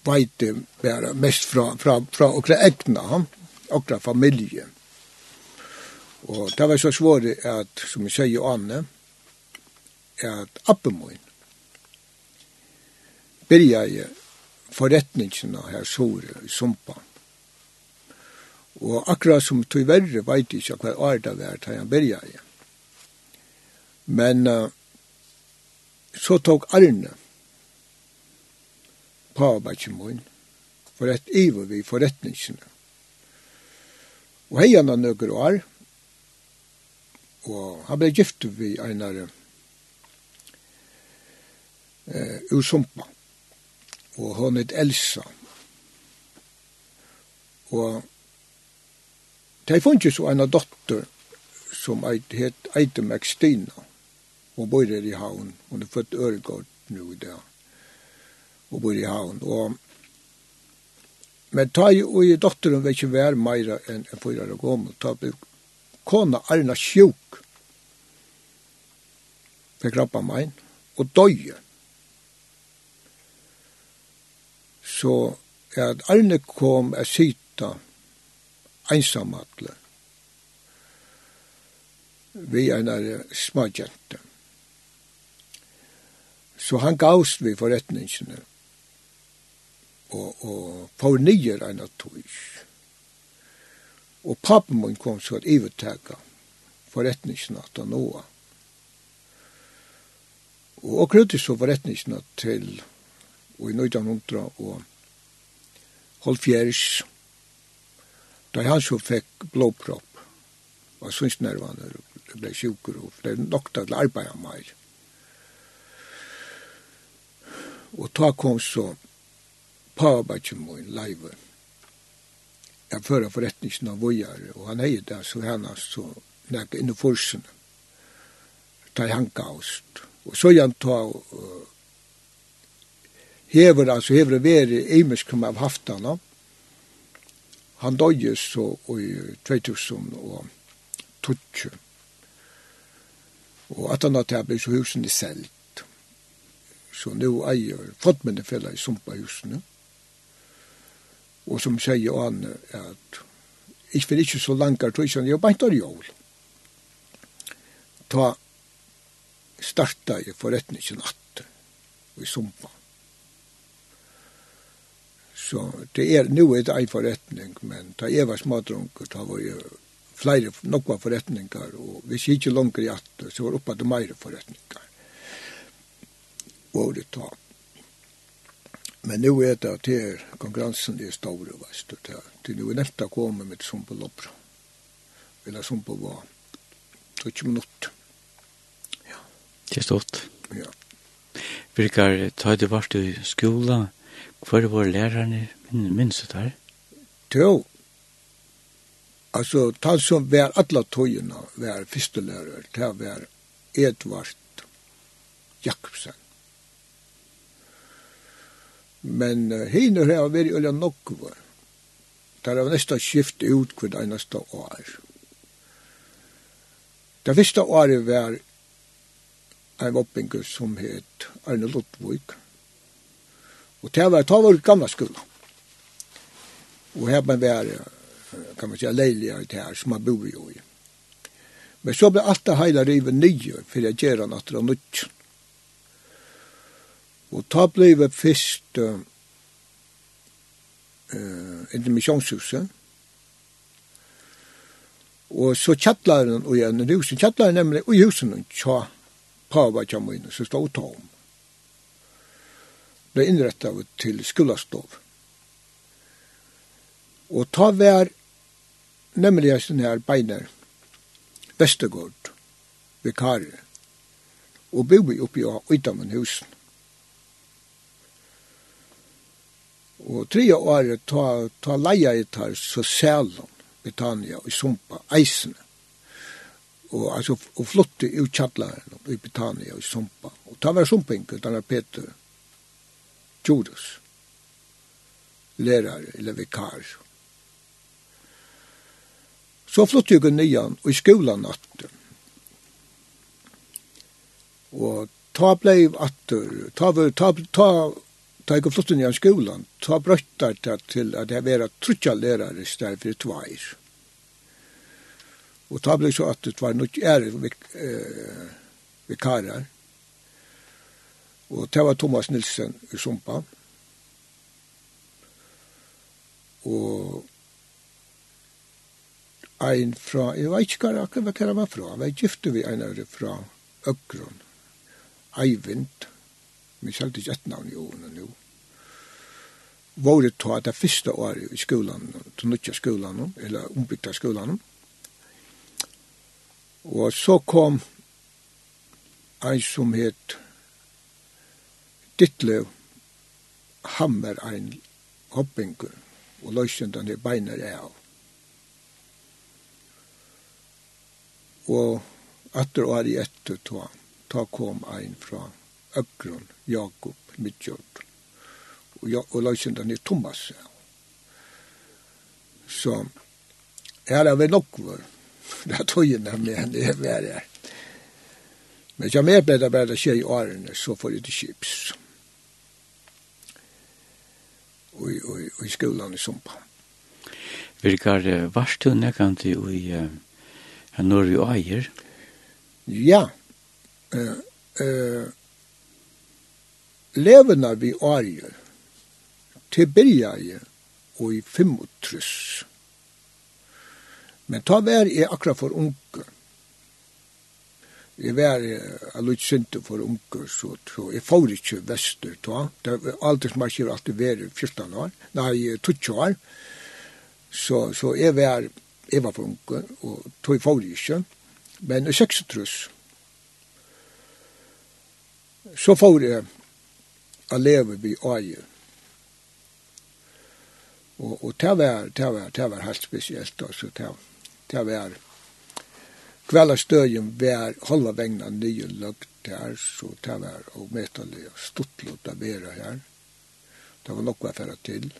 veite bare mest fra, fra, fra okra egna, okra familie. Og det var så svåre at, som jeg sier Anne, at Appemoen byrja i forretningsina her sore i Sumpa. Og akkurat som tog verre veit ikke hva er det var da han byrja i. Men uh, så tok Arne, pavabækje mun, for et ivo vi forretningsene. Og hei han nøkker år, og han ble gift vi einare eh, usumpa, og hon et Elsa. Og de funnet så einar dotter som eit, het Eitemæk Stina, og bor i havn, hun er født Øregård nu i dag og bor i havn. Og, men ta jo og i dotteren vil ikke være meira enn en fyra år gammel. Ta ble kona Arna sjuk for krabba mein og døye. Så at Arne kom er sita einsamadle vi en smagjente. Så han gavst vi forretningene og, og får nyer enn at tog. Og pappen min kom så at ivertega forretningsen at han åa. Og og krødde så forretningsen til og i 1900 og holdt fjers da han så fikk blåpropp og synsnervene ble sjukker og ble nok til arbeid av meg. Og ta kom så pavabakje min, leive. Jeg fører forretningen av vågjere, og han heier det, så han er så nekka inn i forsene. Ta i hankaust. Og så han ta uh, hever, altså hever veri eimisk kom av haftana. Han døyes så i 2000 og tutsju. Og at han hatt her så husen i selt. Så nu eier fotmennefella i sumpahusene. Mm og som sier han at ich vil ikke så langt tror jeg, jeg bare tar jord. Ta starta jeg forretningen natt i sumpa. Så det er nu et ei forretning, men ta jeg var smadrunker, ta var jo flere, nokva forretningar og hvis jeg ikke langer i atter så var det oppe det mer forretninger. Og det tar Men nu er det at her konkurransen er stor, veist du, til, til nu er netta komme med som sumpa lopra. Eller sumpa var ikke minutt. Ja. Det er stort. Ja. Virkar, ta det vart i skola, hver var lærerne, minns det her? Jo. Altså, ta som vær alla tøyene, vær fyrstelærer, ta vær Edvard Jakobsen Men uh, hinner har vært øyla nokvar. Det har nesten skift ut hver eneste år. Det første året var en oppbygge som het Arne Luttvik. Og det var, det var gamla skola. Og her man var, kan man säga, leilige til her som man bor i. Men så ble alt det heila rivet nye for jeg gjør han at det var nødgjent. Og ta blei vi fyrst uh, uh, missionshuset. Og så kjattlaren og igjen i husen. Kjattlaren nemlig i husen og tja pava tja mine, så stod tom. Det innrettet vi til skolastov. Og ta vær nemlig jeg sånn her beiner Vestergård, vikare, og boi oppi og utan husen. Og tre år ta, ta leia i tar så Britannia, og Sumpa, eisene. Og, altså, og flotte ut i Britannia, og Sumpa. Og ta var Sumpinkel, den Peter Jodus, lærare, eller vikar. Så flotte jeg nyan og i skolan natten. Og ta blei atter, ta, ta, ta, ta ta jeg flott inn i skolan, ta brøttar det til at jeg var trutja lærere i stedet for tveir. Og ta ble så at det var nok ære vikarer. Og det var Thomas Nilsen i Sumpa. Og ein fra, jeg vet ikke hva akkurat hva han var fra, han var gifte vi en av det fra Økron, Eivind, Vi kjente ikke et navn i årene nå. Våre ta det første året i skolen, til nødja skolen, eller ombygda skolen. Og så kom en som het Dittlev Hammer, en hoppingur, og løsende den i beiner av. Og etter året i etter ta, ta kom en fra Øgron, Jakob, Midtjord, og, ja, og løysindan er Thomas. Ja. Så her er vi nok vår. Det er tøyen med henne det er her. Men jeg med ble det bare skje i årene, så får jeg til kjips. Og, og, og i skolen i Sumpa. Virkar, varst du nekkant i Norge og Eier? Ja. Uh, uh, levende vi årige, til byrja jeg og i 35. Men ta vær i akkurat for unge. Jeg vær jeg sinte for unge, så, så jeg får ikke vester, ta. Det er aldersmarkir alltid vær 14 år, nei, 20 år. Så, så jeg vær, jeg var for unge, og tog jeg får ikke. Men 36, så får jeg a leve vi aie. Og, og det var, det var, det var helt spesielt, altså, det, det var, kvella støyen var halva vegna nye løgt her, så det var og metallig og av vera her. Det var nokva færa til.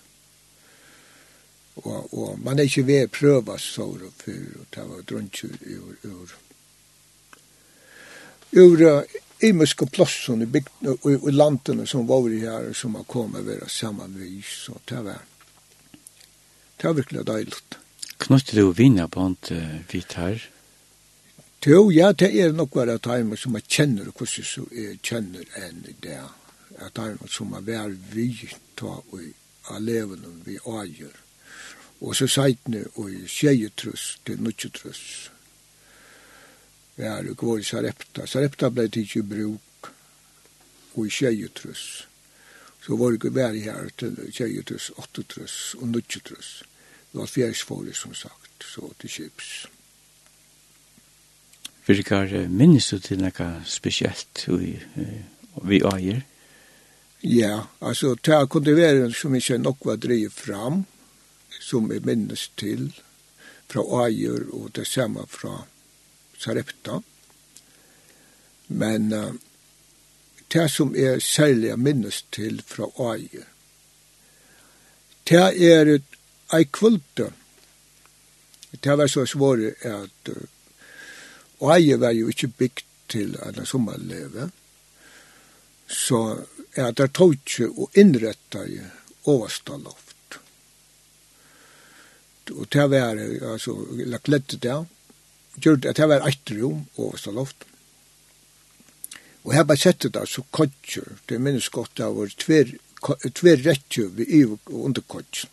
Og, og man er ikke ved prøva sår og fyr, og det var drunnkjur ur, ur, ur, imiske plåsson i, bygden, og, i, i landene som var i her, som har kommet og vært sammen med is, så det var, det var virkelig deilig. Knutte du vinner på hant uh, vidt her? Jo, ja, det er nok bare timer som jeg kjenner, hvordan så jeg kjenner enn det. At timer som er vær vi ta og av levende vi avgjør. Og så seitne og tjejetrøst til nødtjetrøst var går i Sarepta. Sarepta blei tidsi bruk og i tjejutrus. Så var det var her til tjejutrus, åttetrus og nutjetrus. Det var fjersfåret som sagt, så til kips. Virkar minnes du til noe spesielt vi eier? Ja, altså, det kunne være som ikke nok var drevet fram, som jeg minnes til, fra eier og det samme fra Sarepta. Men uh, det som er særlig minnes til fra Aie, det er et ei kvulte. Det var så svåre at uh, Aie var jo ikke bygd til en sommerleve, så er det tog ikke å innrette i overstaloft. Og det var, altså, lagt lett det, gjorde at det var et rom og så loft. Og her bare sette det så kodger, det minnes godt av vår tver, tver rettje ved i og under kodger.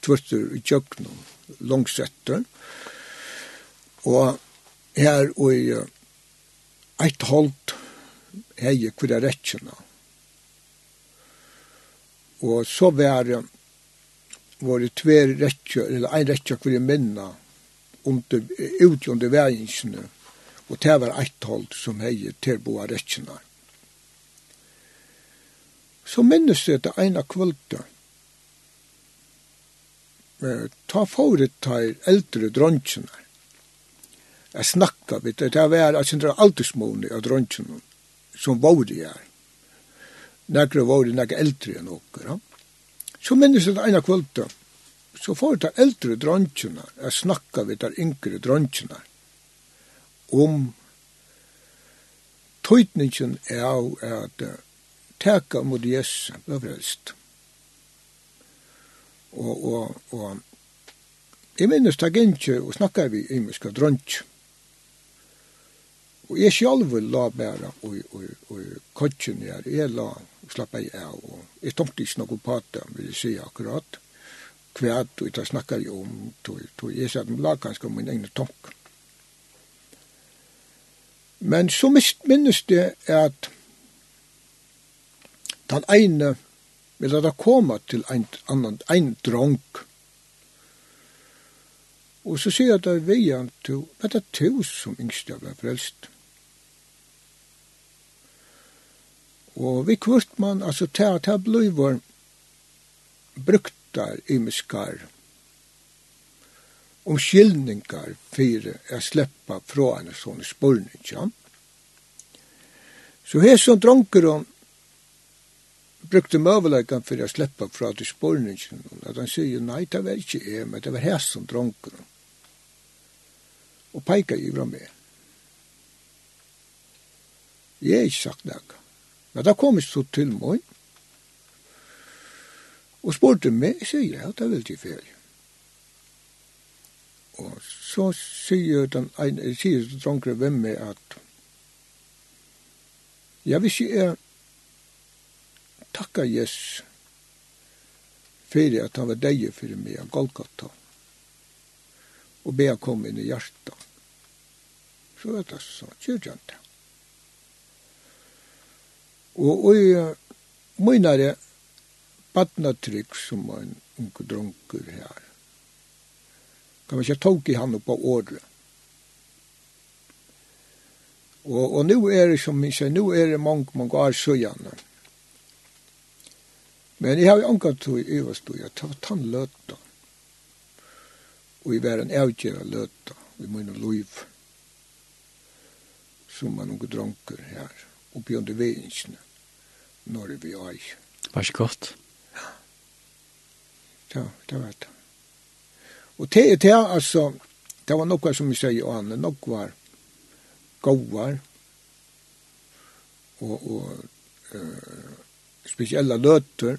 Tvertur i tjøknum, langsetter. Og her og i eit holdt hei kvira rettjena. Og så var våre tver rettje, eller ein rettje kvira minna, under, ut under veinsene, og det var eit hold som hei tilboa rettjene. Så minnes det etter ena kvölda, ta forut til eldre drontjene, jeg snakka vidt, det er var jeg synes det sindra aldersmåne av drontjene, som var vore jeg, nekre vore nekre eldre enn okker, ja. Så minnes jeg det eina kvölda, så får det eldre dronkjene, jeg snakker ved de yngre dronkjene, om tøytningen er at teka mot Jesus var frelst. Og, og, og jeg minnes det ikke, og snakker vi imenska dronkjene, Og jeg sjálf la bæra og, og, og kotjen her, jeg la slappa i av, og jeg tomte ikke noe pata, vil jeg si akkurat kvært, og jeg snakka jo om, og jeg satt med lag kanskje om min egen tank. Men så minnes det at den ene vil da komme til en, annan, en dronk. Og så sier jeg da vei han til, men det er to som yngste ble frelst. Og vi kvart man, altså, det er blivor brukt i miskar om skilningar fyrir a sleppa fra en sånne spurning, ja. Så her som dronker om brukte møveleikan fyrir a sleppa fra til spurningen, at han sier, nei, det var ikke jeg, men det var her som dronker om. Og peika ivra med. Jeg er ikke sagt nek. Men da kom jeg så til meg, Og spurte meg, jeg sier ja, det er veldig ferie. Og så sier den ene, sier dronker hvem meg at ja, hvis jeg er takka Jesus fyrir at han var deg fyrir meg av Golgata og be han komme inn i hjertet. Så er det så kyrkjant det. Og, og i mynare, badnatrygg som var en unge drunker her. Kan man ikke tog i han på året. Og, og nå er det som jeg sier, nå er det mange, mange år søgjene. Men jeg har jo angat tog i øverstod, jeg tar tann tannløtta. Og jeg var en avgjøra løtta inn og liv. Som man unge drunker her, oppi under veinsene, når vi er. i. Var ikke godt? Ja, det var det. Og det er det, altså, det var noe som vi sier, og han, noe var gåvar, og, og uh, spesielle løter,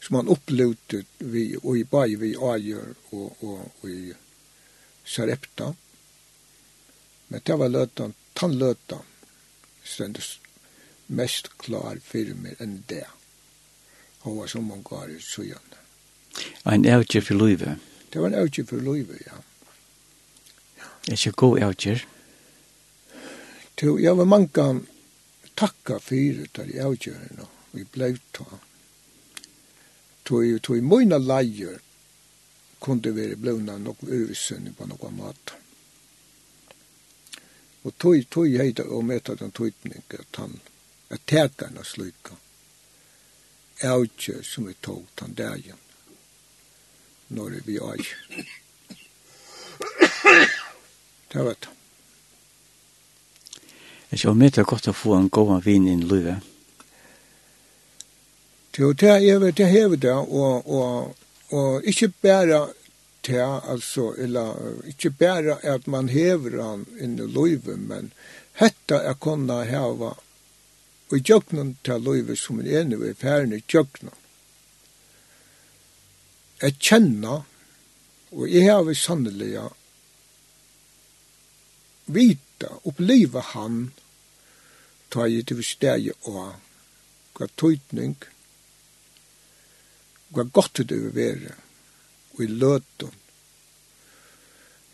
som han opplevde vi, og i bare vi avgjør, og, og, og i Sarepta. Men det var løten, tannløtan, stendes mest klar fyrir meg enn det. Og var som man går i så. Ein avgjør for løyve. Det var en avgjør for løyve, ja. Er Ikke god avgjør? Jo, jeg var mange takka fyrir tar i avgjørene, og vi blei ta. Tog i mine leier kunde være blåna nok øvesønne på noen mat. Og tog, tog heita og møtta den tøytning at han, er tækarna slukka avgjør som vi tog den dagen når vi er. Det vet jeg. Jeg tror mye det er godt å få en god vin inn i livet. Jo, det er det det hever det, og, og, og ikke bare det, altså, eller ikke bare at man hever han inn i livet, men hetta er kunne heva og i jøknen til livet som er enig i ferdene jøknen jeg kjenner, og jeg har vi sannelig vita, oppleva han, ta i til steg og hva tøytning, hva godt det vil være, og i løten.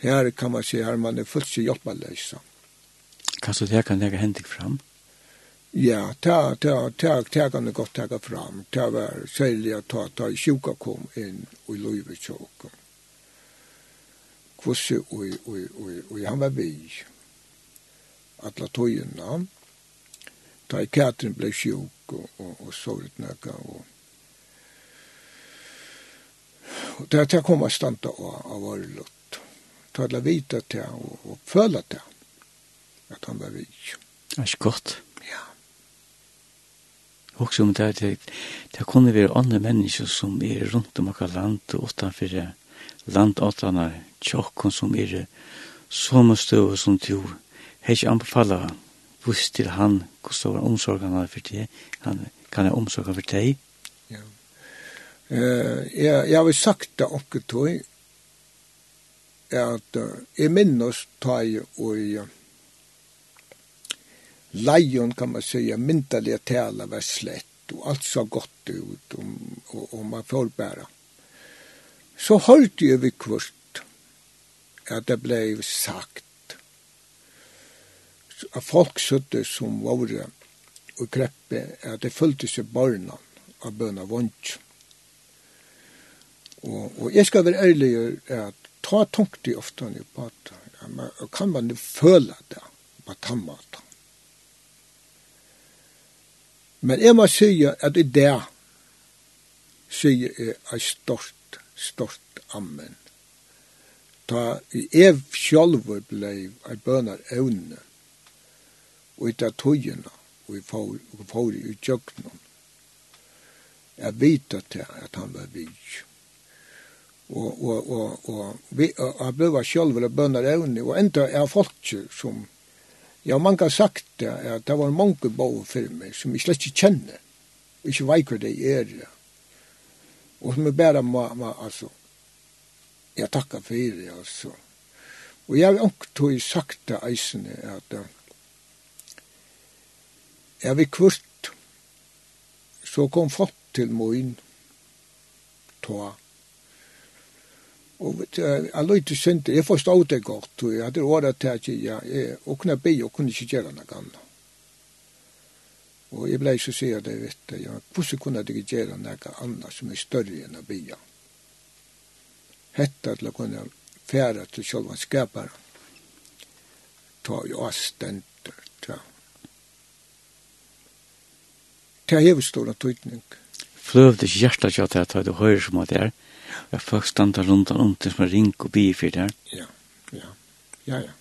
Her kan man se, her man er fullt så hjelpeløsa. Hva så det kan jeg hente fram? Ja, ta, ta, ta, ta kan det godt ta fram. Ta var særlig at ta, ta i sjuka kom inn og i løyve tjåken. Kvosse og, og, og, og, han var vi. Atla tøyena. Ta i Katrin ble sjuk og, og, og såret nekka. Og, og ta, ta kom a standa av, av lott. Ta det vita ta og, og føla ta at han var vi. Det er ikke godt også om det, det, det kunne være andre mennesker som er rundt om akkurat land og utenfor landåttene tjokken som er som støv som tjo. Jeg ikke anbefaler vurs til han hvordan var omsorgene for det. Han kan ha omsorgen for deg. Ja. Uh, jeg, jeg har sagt det akkurat tog at uh, jeg minnes tog og uh, lejon kan man säga myntaliga tala var slett och allt så gott ut och, och, och man får bära. Så höll det ju kvart att det blev sagt att folk sötte som var och greppe att det följde sig barnen av bøna vunch. Och, och jag ska vara ärlig att ta tungt i ofta nu på at kan man føle det på tammat. Men jeg må si at i det sier jeg er stort, stort ammen. Ta jeg selv ble et bønner evne og ta togene og i får i kjøkkenen. Jeg vet at han var vidt og og og og vi har bløva sjølv eller bønnar evne og enda er folk som Ja, man kan sagt det, at det var mange bau for meg som jeg slett ikke kjenner, og ikke vet hva det er. Og som jeg bare må, må altså, jeg takker for det, altså. Og jeg har ikke tog sagt det eisene, at jeg vil kvart, så kom folk til min, tog, Og jeg løyte synd, jeg forstod det godt, og jeg hadde året til at jeg jeg og kunne be og kunne ikke gjøre noe annet. Og jeg ble så sier det, vet du, ja, hvordan kunne jeg ikke gjøre noe annet som er større enn å be? Hette til å kunne fære til selv om skaparen. Ta jo avstender, ta. Ta er hevestor av tøytning. Fløvdes hjertet til at du hører som at det er. Jeg folk standa rundt og rundt som er ring og bi for det. Ja, ja, ja, ja.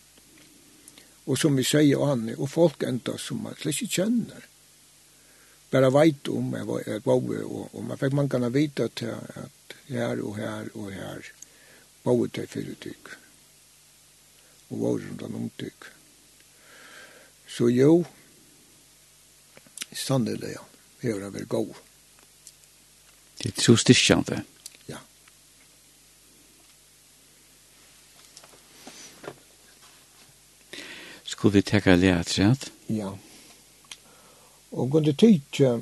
Og som vi sier an, og folk enda som man slett ikke kjenner. Bare veit om jeg var et boe, og, og man fikk man kan vite til at her og her og her boe til fire tykk. Og var rundt og rundt tykk. Så jo, sannelig, ja, vi har vært god. Det er tro styrkjande. Ja. Skulle vi teka lea træt? Ja. Og kunde tykje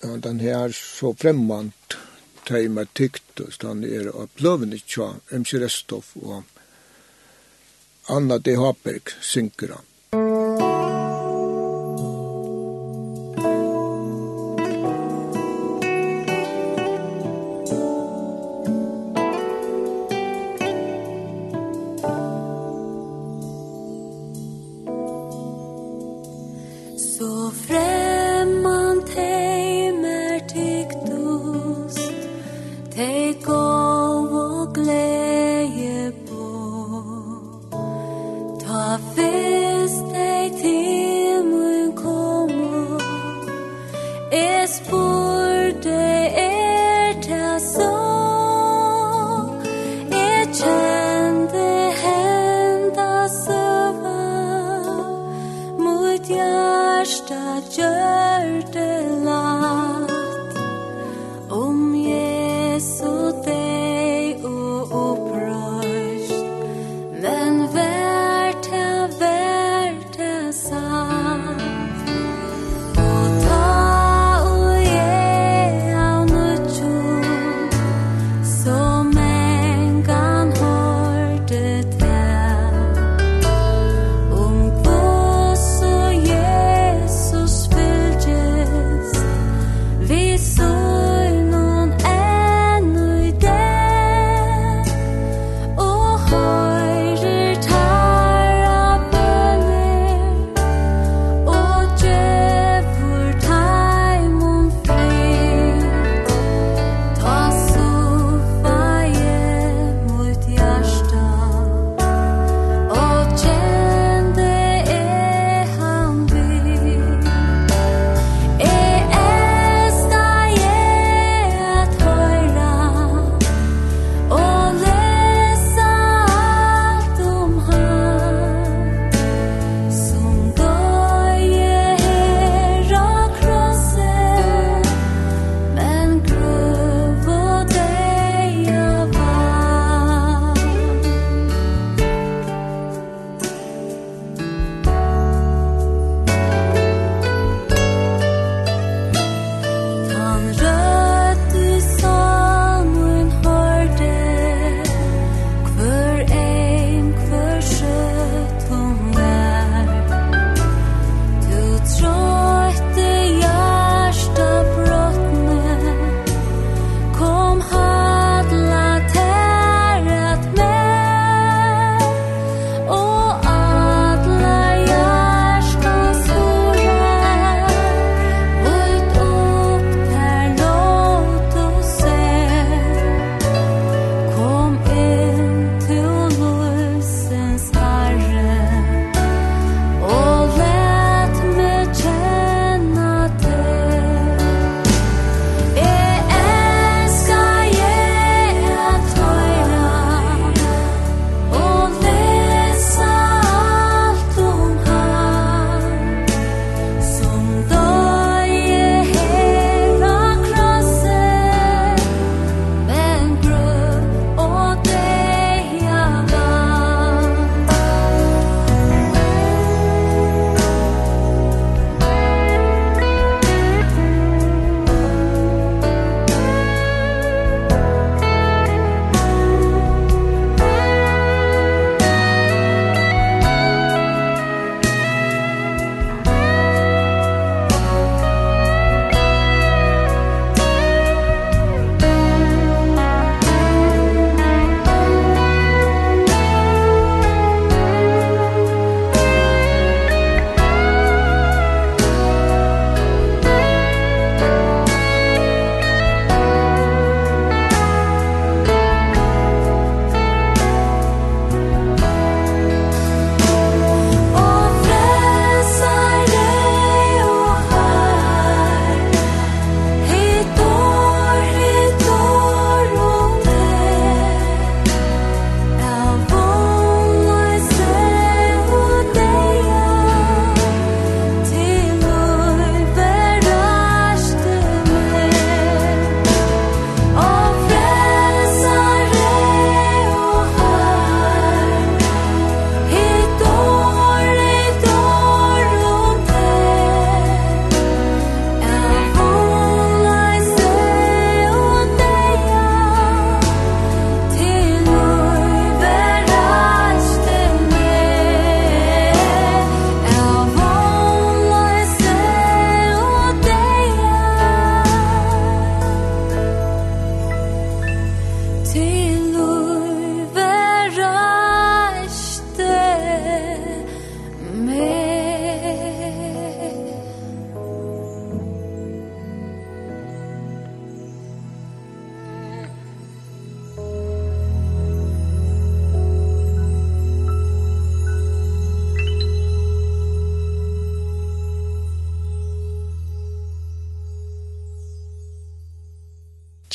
den her så fremmant teima tykt og stann er av bløvene tja MC Restov og Anna D. Haberg synkera.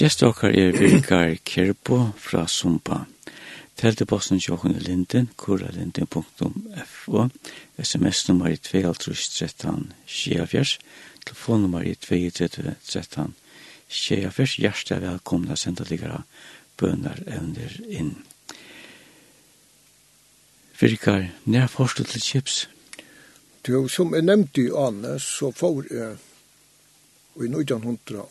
Gjest okkar er Birgar Kerbo fra Sumpa. Teltebossen tjokken i linden, kuralinden.fo, sms-nummer i 2.13.24, telefonnummer i 2.13.24, hjertet er velkomna sendaligere bønar evner inn. Birgar, nær forstå til chips? Du, som jeg nevnte i Anne, så får jeg i 1904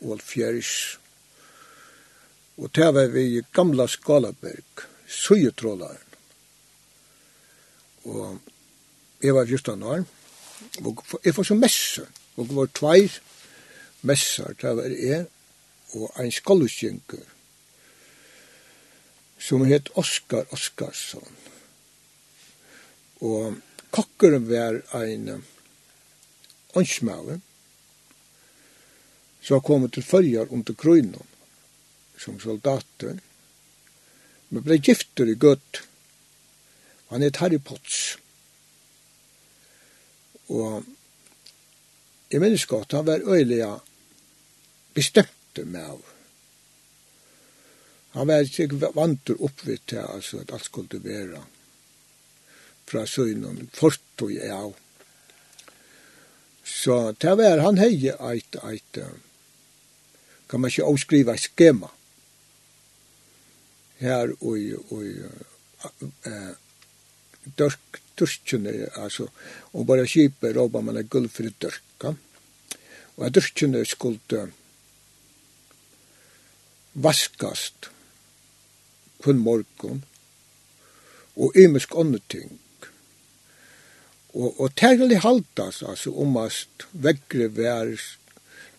Og det var vi gamla Skalaberg, Søyetrålaren. Og jeg var just an år, og jeg var så messe, og det var tveir messer, det var jeg, og ein skallusjenker, som het Oskar Oskarsson. Og kokkeren var ein åndsmauer, som var kommet til følger under krøyna som soldater, men ble gifter i gøtt. Han het Harry Potts. Og jeg minnes godt, han var øyelig bestemte med av. Han var ikke vant oppvitt til altså, at alt skulle være fra søgnen, fortog jeg av. Så det var han heie eit, eit, kan man ikke avskriva skema her og og eh, dørk, dørkene, altså, og bare skipe roba man en gulv for dørka. Og at dørkene skulle vaskast kun morgon og imisk ting. Og, og tærlig haltas, altså, omast vekkre vær,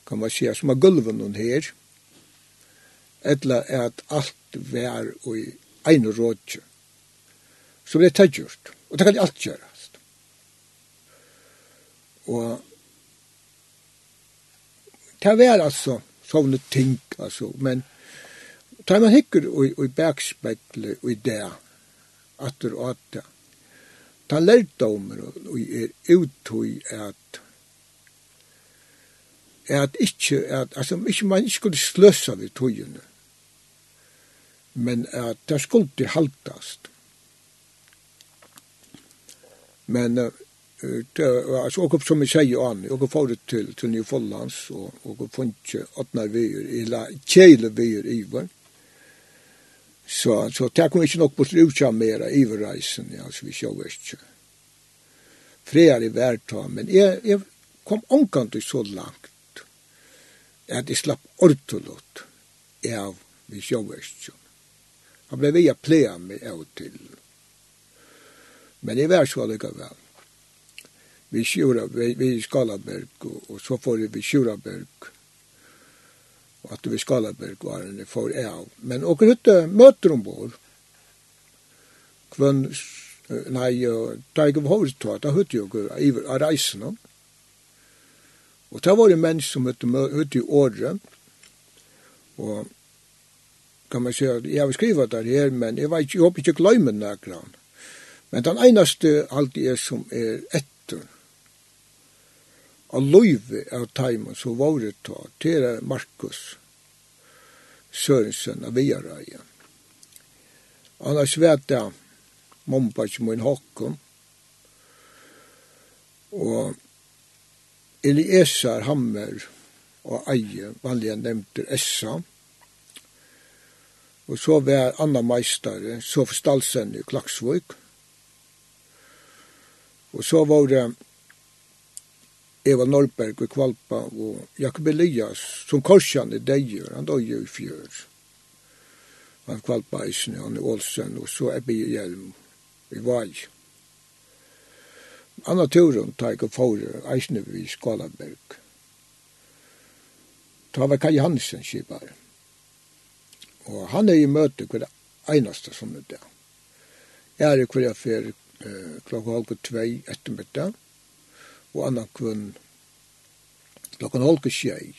kan man säga, som har gulven her, etla at alt vær og i ein rådje. Så ble det gjort, og det kan alt gjørast. Og det vær altså sånne ting, altså, men ta man hikker og i bergspegle og i det, atter og atter, ta lærdomer og er uttøy at at ikke, at, altså, ikke man ikke skulle sløsa ved tøyene men at det skulle haltast. Men uh, det var altså okkur som jeg sier an, okkur fóru til, til Nyfollands, og okkur funnet åttende veier, eller kjele veier i vår. Så, så det kom ikke nok på bort utkja mera reisen, ja, så vi sjå ikke. Frear i verta, men jeg, jeg kom omkant så langt at jeg slapp ortolott av vi sjå ikke. Han ble via plea med av til. Men det var så vel. Vi, Sjura, vi, vi Skalaberg, og, og så får vi Sjuraberg, og at vi Skalaberg var henne for av. Men og grutte møter ombord, kvann, nei, da jeg var hovedtatt, da høyde jeg av reisen. Og det var en menn som høyde i året, og kan man säga, jag har skrivit det här, men jag, vet, jag hoppas inte glömmer några. Men den enaste alltid är som är ettor. Och löjve av tajmen så var det ta, det är Markus Sörensen av Viaraja. Annars vet jag, mompa som min hokken, og Eliezer Hammer og Eie, vanlig jeg nevnte Essa, Og så var Anna Meister, Sof Stalsen i Klaksvøk. Og så var det Eva Norberg i Kvalpa og Jakob Elias som korsjan i deir, han døg i fjør. Han Kvalpa eisen, han i Ålsen, og så Ebbe Hjelm i Vaj. Anna Turen tar ikke får eisen i Skalaberg. Ta var Kaj Hansen, skipar. Og han er i møte hver eneste som er dag. Jeg er i hver affær eh, klokka halv og tvei ettermiddag, og annan kvunn klokka halv og tjei.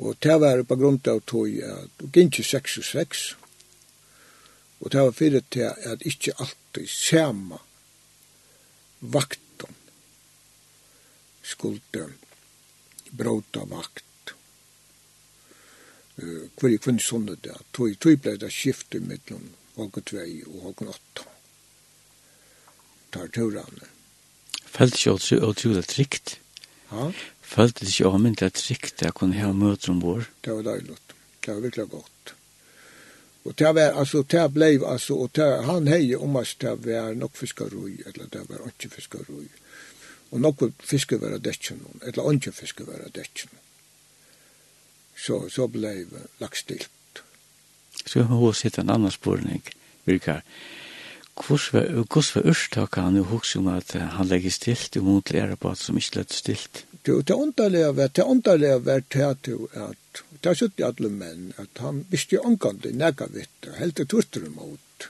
Og det var på grunn av tog at det gikk ikke seks og seks, og det var fyrir til at ikke alltid sama vakten skulle bråta vakt hver i kvinns hunde det, tog, tog blei det skiftet mellom Håkon 2 og Håkon 8. Tar turane. Felt ikke også utrolig trygt? Ja. Felt det ikke omvendt det trygt jeg kunne ha møter om vår? Det var deilig. Det var virkelig godt. Og det var, altså, det ble, altså, og det, han hei om at det var nok fiskarui, eller det var ikke fiskarui. Og nok fiskar var dekken, eller ikke fiskar var dekken så, så blev lagt stilt. Så har hos hitt en annen spørning, virkar. Hvordan var ørstakene han jo hos om at han legger stilt og mot lærer på at som ikke lett stilt? Jo, det ånderlige var, det ånderlige var til at jo at, det er sitt alle menn, at han visste jo omgående nega vitt, og helt det turter imot.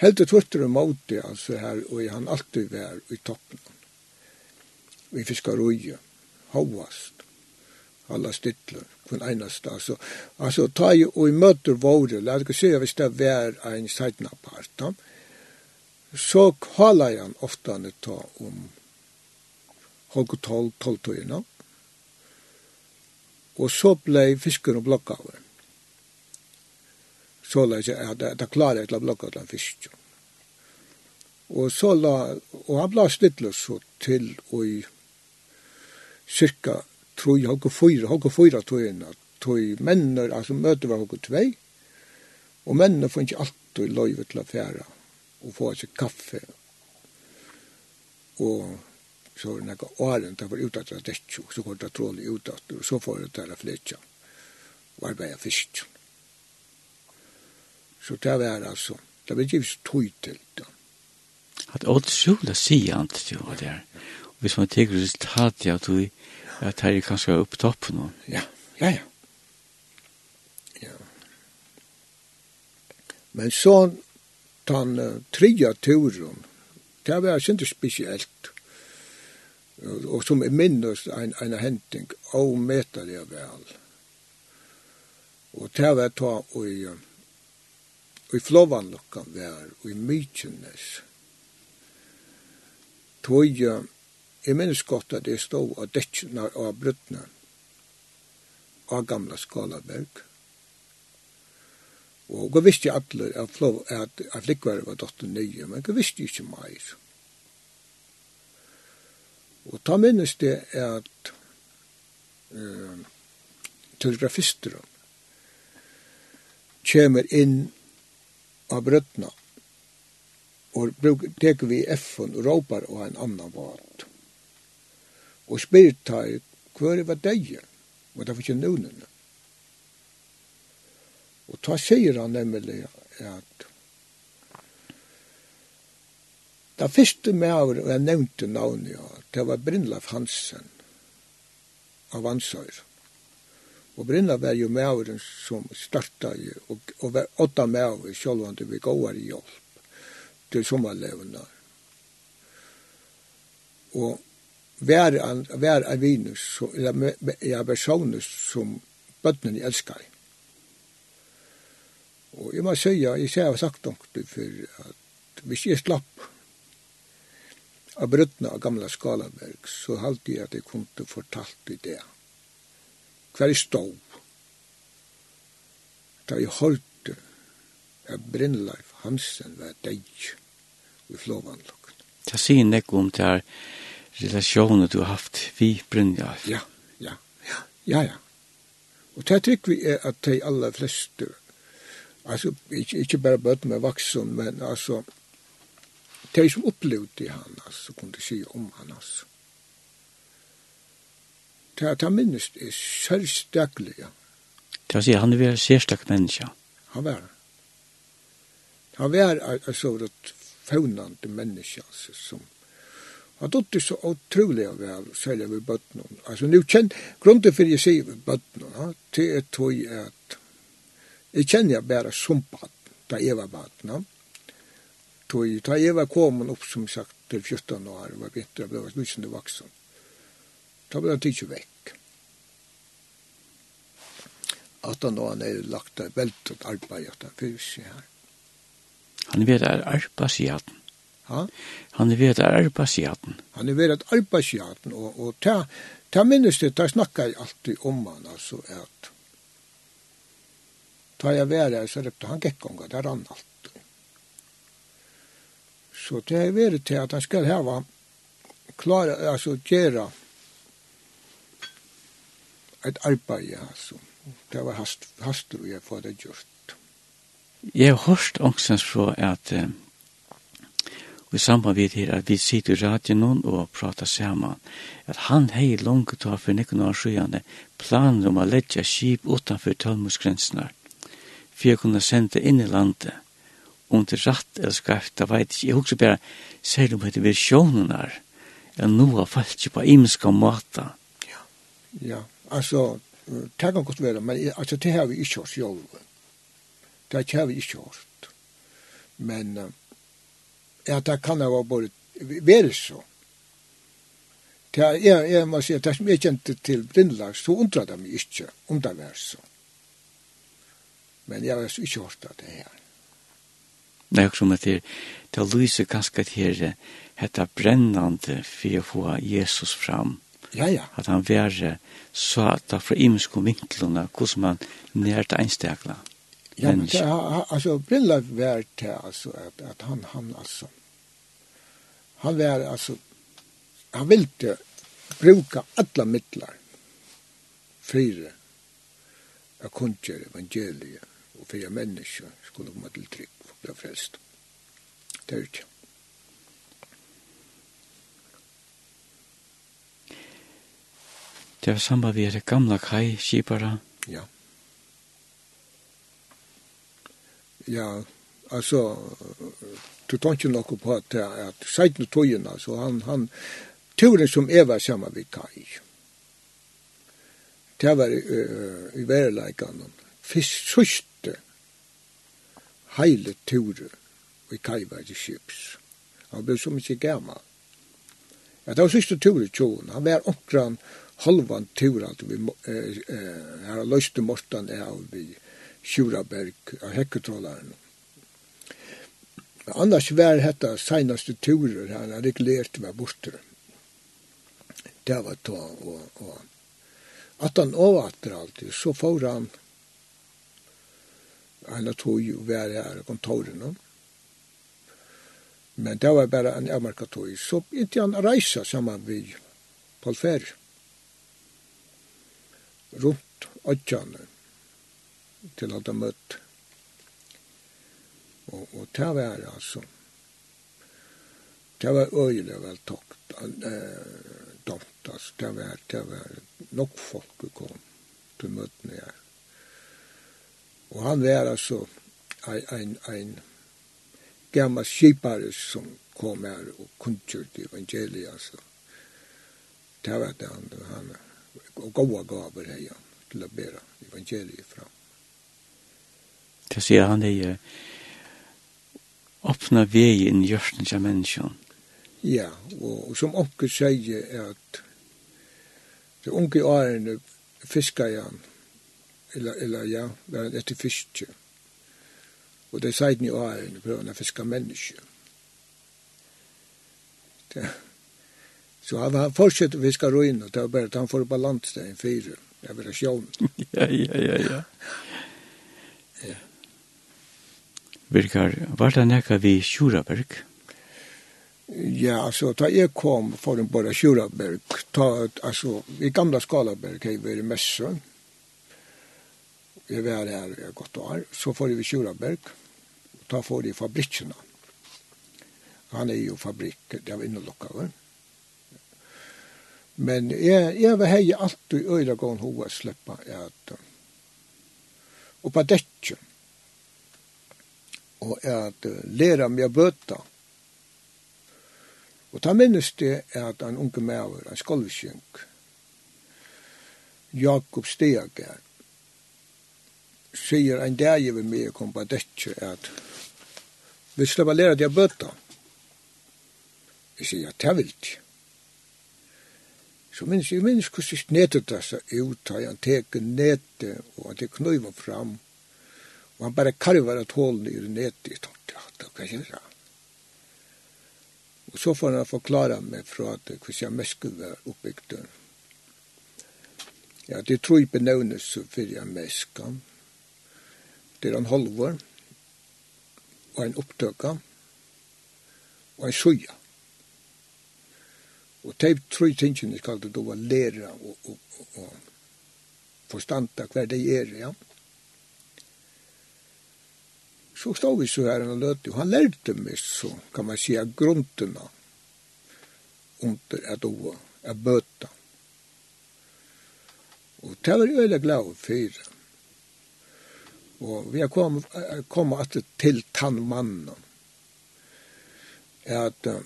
Helt det turter imot det, altså her, og han alltid var i toppen. Vi fiskar ui, hovast alla stytler kun einast altså altså ta i og i møter våre la det se hvis det vær ein sætna part så kallar han ofta ne ta om halko tol tol to og så blei fiskur og av så la jeg at det klarer til å blokke den fisken. Og så la, og han la stidler så til og i cirka tror jag och fyra, och fyra tror jag tog mennene, altså møte var hokk tvei, og mennene får ikke alltid løyve til affæra, og få seg kaffe, og så var det nekka åren, det var utat av detsjo, så går det trålig utat, og så får det der fletja, og arbeida fisk. Så det var altså, det var givs tog til det. At åtsjola sier han til det var der, og hvis man tenker resultatet av tog, at her er kanskje opp toppen. Ja, ja, ja. ja. Men så den uh, tredje turen, det var ikke spesielt. Og, og som er minnes en, en henting, og meter det vel. Og det var ta og i, og i flovanlokka var, og i mykjennes. Tog jeg, Jeg minnes godt at jeg stod av dekkene og brøttene av gamla Skalaberg. Og jeg visste alle at, at, at likvære var dotter nye, men jeg visste ikke mer. Og ta minnes det at uh, telegrafister kommer inn av brøttene og teker vi F-en og råper og en annan vart og spyr tar hver var deg, og det var ikke noen. Og ta sier han nemlig at det første med av, og jeg nevnte navnet, ja, det var Brynlaf Hansen av Vansøyr. Og Brynlaf var jo med av som startet, og, og var åtta med av, selv om det var gåar hjelp til sommerlevene. Og vær an vær av vinus so eller ja personer som bøttene elskar. Og jeg må säga, jeg ser jeg har sagt noe for at hvis jeg slapp av brøttene av gamla Skalaberg, så halte jeg at jeg kunne fortalt i det. Hver er stod, da jeg holdt at Brynleif Hansen var deg i flovanlokken. Det sier nekko om det her relationer du har haft vi Brynja. Ja, ja, ja, ja, ja. Og det tykker vi er at de aller fleste, altså ikke, ikke bare bøtt med vaksen, men altså, de som opplevde han, altså, kunne si om han, altså. Det er det minnes er særstaklig, ja. Det vil si, han er en særstak menneske. Han var. Han var, altså, et faunande menneske, altså, som Han dotter så utrolig vel, særlig med bøttene. Altså, nu kjenn, grunnen for jeg sier med bøttene, det er tog at jeg kjenner jeg bare som bad, da jeg var bad, no? Tog, da jeg var kommet opp, som sagt, til 14 år, var vinter, ble jeg lysende vaksen. Da ble han tidsi vekk. At han nå han er lagt av veltet arbeid, at han fyrir seg her. Han er være arbeid, sier han. Ha? Han er ved arbeidsjaten. Han er ved arbeidsjaten, og, og ta, ta minnes det, ta snakka jeg alltid om han, altså, at ta jeg være, så røpte han gekkonga, der rann alt. Så det er være til at han skal hava klara, altså, gjera et arbeid, altså. Det var hast, hastur jeg for det gjort. Jeg har hørt ångsens fra at Vi sammen vid her at vi sitter i radioen og prater sammen, At han hei langt ta for nekken år sjøyane planer om å letja skip utanfor tølmusgrensene, For å kunne sende inn i landet. Om det rett eller skreft, da veit ikke. Jeg husker bare, selv om det visjonenar, er noe falt ikke på imenska måta. Ja, ja, altså, det kan godt være, men altså, det har vi ikke hørt, jo. Det har vi ikke hørt. Men, uh, ja, det kan ha bare veldig så. Det er, jeg, jeg må si, det som jeg kjente til Brindelags, så undret jeg meg ikke om det var så. Men jeg har ikke hørt det her. Det er også med til, det er lyset ganske til her, dette brennende for å få Jesus fram. Ja, ja. At han være så at det fra imenske vinklene, hvordan man nærte einstaklet. Ja, men det, alltså Brilla var det alltså att, at han, han alltså, han var alltså, han ville bruka alla mittlar fyra a kunskjer evangeliet og fyrir människor skulle komma til trygg och bli frelst. Det er ikke. Det var samme vi er gamla kai, kipara. Ja. Ja, altså, du tar ikke noe på att att säg nu tojen alltså han han turen som er var samma vid Kai. Det var uh, i verleikan fisk sørste heile ture i kaivar i skips. Han ble så mye gammal. Ja, det var sørste ture tjoen. Han var omkran halvan ture at vi eh, her løste mortan er av vi Sjuraberg av hekketrålaren. Annars var detta senaste turer han hade reglerat var borster. Det var to og, og at han avvattrar alltid så får han han tog jo var her i kontoren. Men det var bare en amerikatoj. Så ikke han reisa sammen med Paul Ferry. Rundt Ötjanen til at han møtt. Og, og det var altså, det var øyelig vel tokt, eh, tomt, altså, det var, det var nok folk kom til møtene her. Og han var altså ein, ein, ein gammal skipare som kom her og kunnkjørte evangeliet, altså. Det var det han, han, og gode gaver her, ja, til å bære evangeliet fram. Det å si han er åpna vei inn i hjørsten til menneskene. Ja, og som onke sier er at det unge årene fiskar han, eller, eller ja, var han etter fiske. Og det sier den i årene prøver han å fiske mennesker. Det. Så han, han fortsetter å fiske røyne, det var bare at han får balans der i fire. Det vil ha sjån. ja, ja, ja, ja virkar, var det nekka vi Sjuraberg? Ja, altså, da jeg kom for en bare Sjuraberg, ta, altså, i gamla Skalaberg jeg var i Messe, jeg var her i godt år, så får vi Sjuraberg, da får jeg fabrikkene. Han er jo fabrikk, det var innelukket, vel? Men jeg, jeg var hei alltid i øyne gående hva slipper jeg at, og på dette, og er at læra meg å bøta. Og ta minnes det er at en unge maver, en skolvskjunk, Jakob Steger, sier en dag vi med kom på dette at vi slipper læra deg å bøta. Jeg sier at det vil ikke. Så minnes jeg minnes hvordan jeg snedet det seg ut, og jeg teker netet, og at jeg knøyver fram, og Och han bare karvar et hål i nätet i torrt. Ja, det kan jeg säga. Och så får han forklare förklara mig från att Kristian Mesko var oppbygd. Ja, det tror jeg jag benävnes för jag Mesko. Det er en halvår Og en upptöka og en suja. Og tei troi tingene skal du da lære og, og, og, og forstanda hver det er, ja. Så stod vi så här och löt och han lärde mig så kan man säga grunderna under att oa, att böta. Och det var jag glad för. Og vi har kom, kommet alltid til tannmannen. At, uh,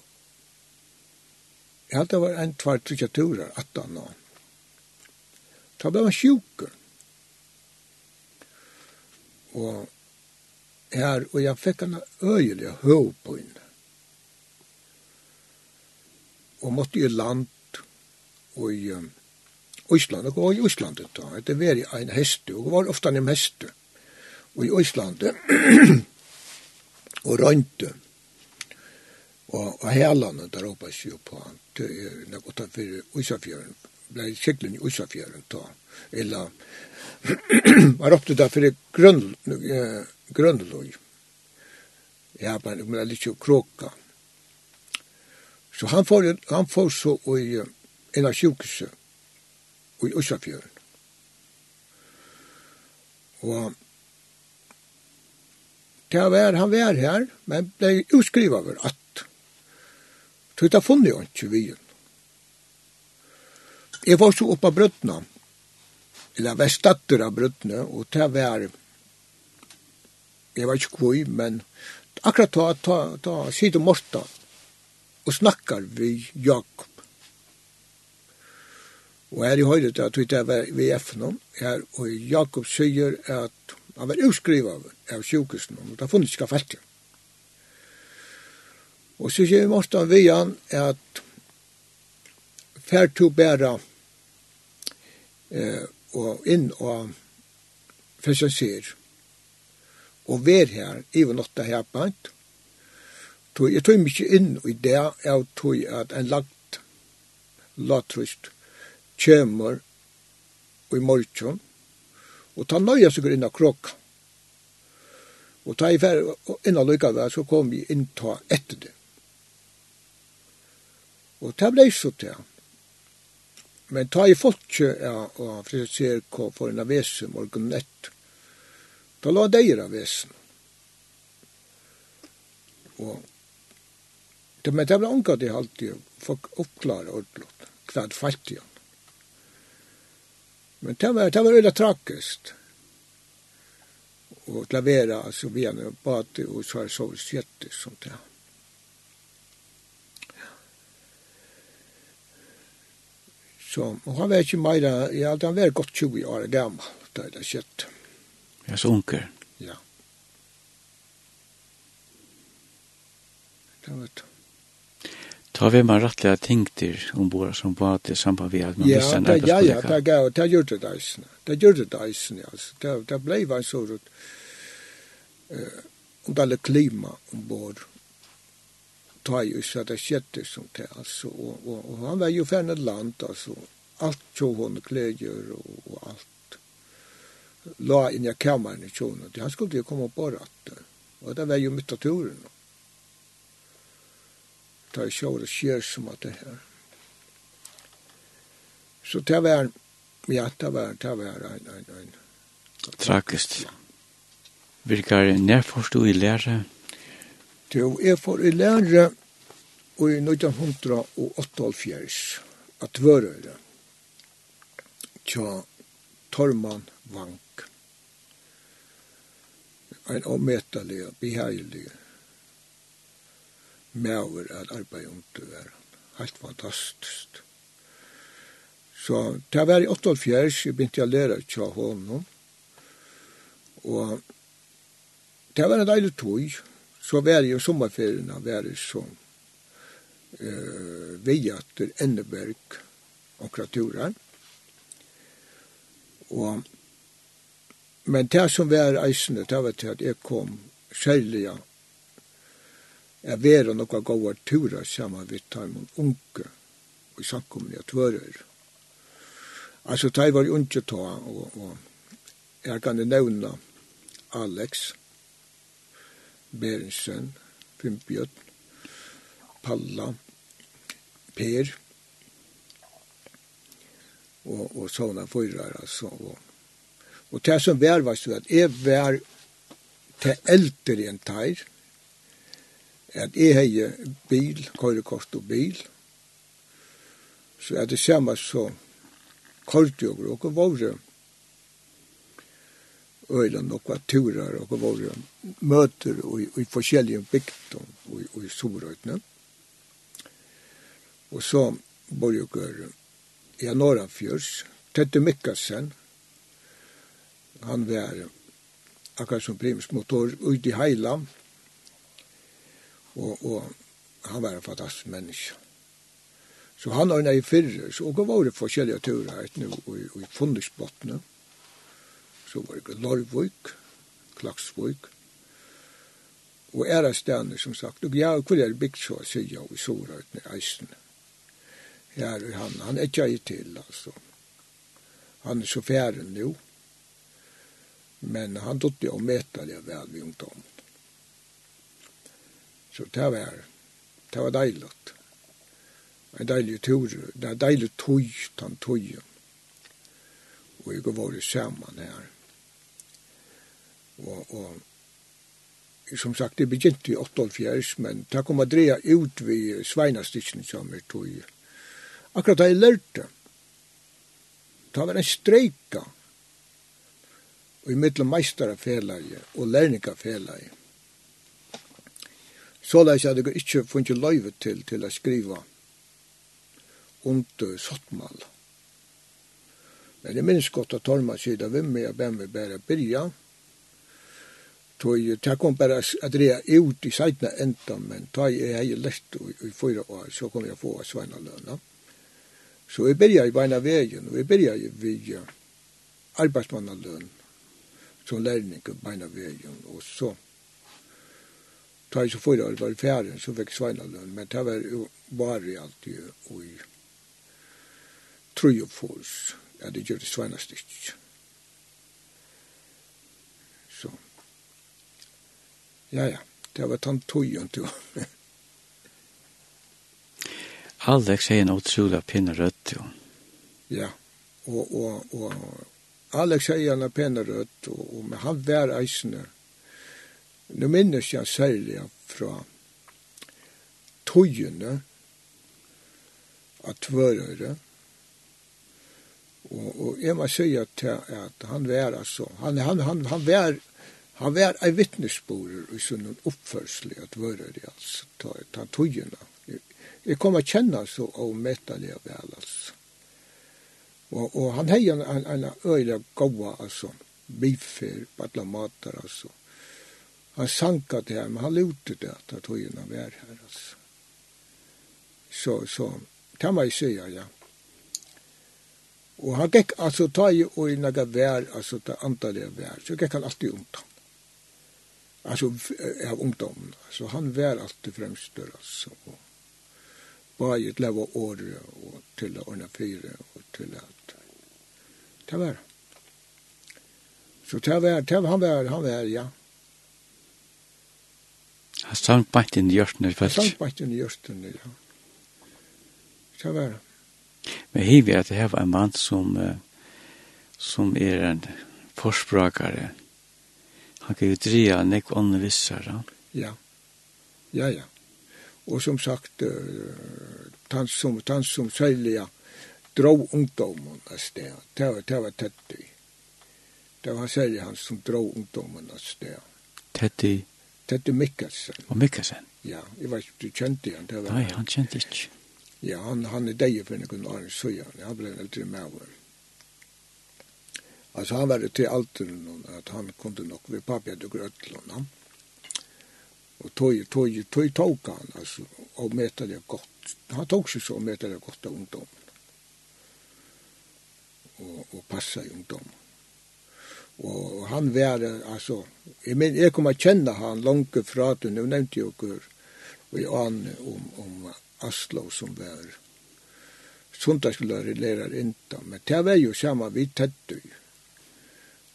jeg hadde vært en tvær trykja turer, at han nå. Da ble han sjuker. Og her, og jeg fikk en øyelig høv på henne. Og måtte i land og i um, Ísland, og i Ísland da, det var en heste, og var ofte en heste, og i Ísland, og rønte, og, og helene der oppe seg på, han, det er noe ta for Ísafjøren, ble skikkelig i Ísafjøren da, eller var oppe der for grønn, eh, Grøndeløy. Ja, men det er litt jo kråka. Så han får, han får så i en av sjukhuset i Øsafjøren. Og det var, han var her, men ble utskrivet over at så det funnet jo ikke vi. Jeg var så oppe av brøttene, eller jeg var statter av brøttene, og det var jeg vet ikke hvor, men akkurat da, da, da sitter Morta og snakkar vi Jakob. Og her i høyre til at vi er ved FN, her, og Jakob sier at han var utskrivet av sjukusen, og det har funnet ikke felt. Og så sier Morta vi han at fær to bæra eh, og inn og fesensir, og vær her, i var nått her bant. Tog, jeg tog mykje inn i det, jeg tog at en lagt latrust kjemur i morgen, og ta nøya seg inn av krokka. Og ta i fer, og innan lykka vær, så kom vi inn ta etter det. Og ta blei så til. Men ta i folkje, ja, og frisere hva for en av vesum morgen etter. Da la deira vesen. Og det med det ble omgat i alltid, folk oppklare ordentlig, hva det falt igjen. Men det var, det var veldig trakkest. Og klavera, altså, vi er bate og så er så sjette, som det. Så, og han var ikke meira, ja, han var godt 20 år gammal, da er det sjette. Deres unker. Ja. Det var det. Ta vi man rattliga tänkter om våra som var det samband vi att man ja, visste en arbetskollega. Ja, ja, det, gav, det gjorde det isen. Det gjorde det isen, altså. Det, det blev en sådant eh, underlig klima ombord. Ta ju så det skjedde som det, altså. Og, og, og han var ju färd land, altså. Alt tjog hon glädjer og, och allt la in i kammaren i tjonen. Han skulle jo komme på ratten. Og det var jo mitt av turen. Det er så det skjer som at det her. Så det var, ja, det var, det var en, en, en. Tragiskt. Virkar närfors du i lære? Jo, jeg får i lære i 1988 at vøre det. Tja, Torman Vank. En ommetelig og beheilig mæver at arbeid under verden. Helt fantastisk. Så det var i 88, jeg begynte å lære tja honom. Og det var en deilig tog. Så var jeg i sommerferien, av være som eh, veiater Enneberg og kraturen. Og, men det som var eisende, det var til at jeg kom særlig ja. Jeg var noen gode turer sammen med Tarmon Unke og i samkomne jeg tvører. Altså, det var ikke ta, og, og jeg kan nevne Alex Berensen, Fimpjøtt, Palla, Per, og, og sånne fyrer, altså. Og, og det som var, var så at jeg var til eldre enn teir, at jeg heie bil, køyrekost og bil, så er det samme så køyrekost og våre, øyla nokva turar og våre møter og, og i forskjellige bygd og, og, i Sorøytene. Og så bor jeg ja, Norrafjørs, Tette Mikkelsen, han var akkurat som primusmotor ut i Heila, og, og han var en fantastisk menneske. Så han har i fyrre, så og var det forskjellige turer her nu, og, i Fundersbottene, så var det Lorvvik, Klaksvøk, og æra stedene, som sagt, og ja, hvor er det bygd så, sier jeg, og i Sora, eisen. Mm här i han. Han er ikke till alltså. Han er så færre nu. Men han dotter och møte jag väl vid ungdom. Så det var, det var deilig. En deilig tur, det var deilig tog, den togen. Och jeg var i sammen här. Og, och som sagt, det begynte i 84, men det kom å dreja ut ved Sveinastikken som er tog. Akkurat da jeg lærte. Det var en streika og i mittel meisterafelaget og lærningafelaget. Så leis at jeg ikke funnet løyve til til å skrive under sottmål. Men jeg minns godt at Torma sier hvem og bæm vi bare byrja. Tog jeg kom bare at rea ut i seitna enda, men tog jeg er lett i fyra år, så kom jeg få svarna lønna. Mm Så jeg begynte i beina vegen, og jeg jag i vid arbeidsmannalønn som lærning på beina vegen, og så tar jeg så fyra år var i fjæren, så fick svainalön men det var jo bare alltid og i tru og fors, ja det gjør det gjorde svainastick så ja ja det var tant tojon till Alex har en otrolig pinne rött. jo. ja. Og, og, og Alex har en pinne rött, og, og men han var eisende. Nå minnes jeg særlig fra tøyene av tvørøyre. Og, og jeg må si at, at han var altså, han, han, han, han var Han var ei vittnesborer i sånn oppførselig at vører det altså, ta, ta tøyene. Jeg kom å kjenne så og avmettelig av vel, altså. Og, og han har en, en, en øyelig gode, altså, bifer badla mater, altså. Han sanka det her, men han lute det at han tog inn av her, altså. Så, så, det må jeg si, ja. Og han gikk, altså, ta i og i naga vær, altså, ta antallet vær, så gikk han alltid omtann. Altså, av ungdommen, altså, han var alltid fremstør, altså, og var til leva åre og til å ordne fyre og til at det var så det var, det var, han var, han var, ja Han sang bænt inn i hjørtene. Han sang bænt inn i hjørtene, ja. Det var det. Men hiv er at det her var en mann som, som er en forspråkare. Han kan jo dreja nekk ånden vissar, ja? Ja, ja, ja og som sagt, han som, han som særlig dro ungdomen av sted. Det var, det var Teddy. Det var særlig han som dro ungdomen av sted. Teddy? Teddy Mikkelsen. Og Mikkelsen? Ja, jeg vet ikke, du kjente han. Det var, Nei, han kjente ikke. Ja, han, han er deg for noen år, så ja, han ble en eldre med Altså, han var det til alteren, at han kunde nok ved papja til grøtlån, han. Och tog, tog, tog, tog han alltså och mäta det gott. Han tog sig så och mäta det gott av ungdomen. Och, och passa i ungdomen. Och han var alltså, jag men jag kommer att känna han långt fra att nu nämnde jag hur och jag an om, om Aslo som var sundagslärar lærer inte, men det var ju samma vi tätt ju.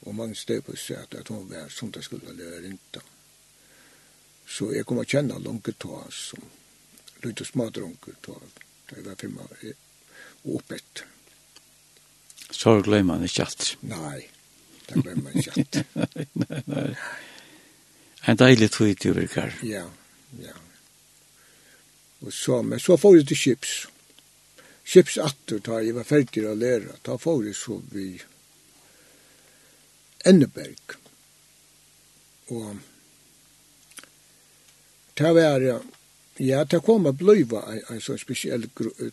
Og mange stod på sig att, att hon var sundagslärar lärar inte. Så jeg kom å kjenne langt ta som lydde smadronker ta da jeg var fem og oppett. Så glemmer man ikke alt. Nei, det glemmer man ikke alt. nei, nei. En deilig tid du virkar. Ja, ja. Og så, men så får jeg til Kips. Kips atter da jeg var ferdig å lære. Da får jeg så vi Enneberg. Og det var ja, det kom a bliva en sånn spesiell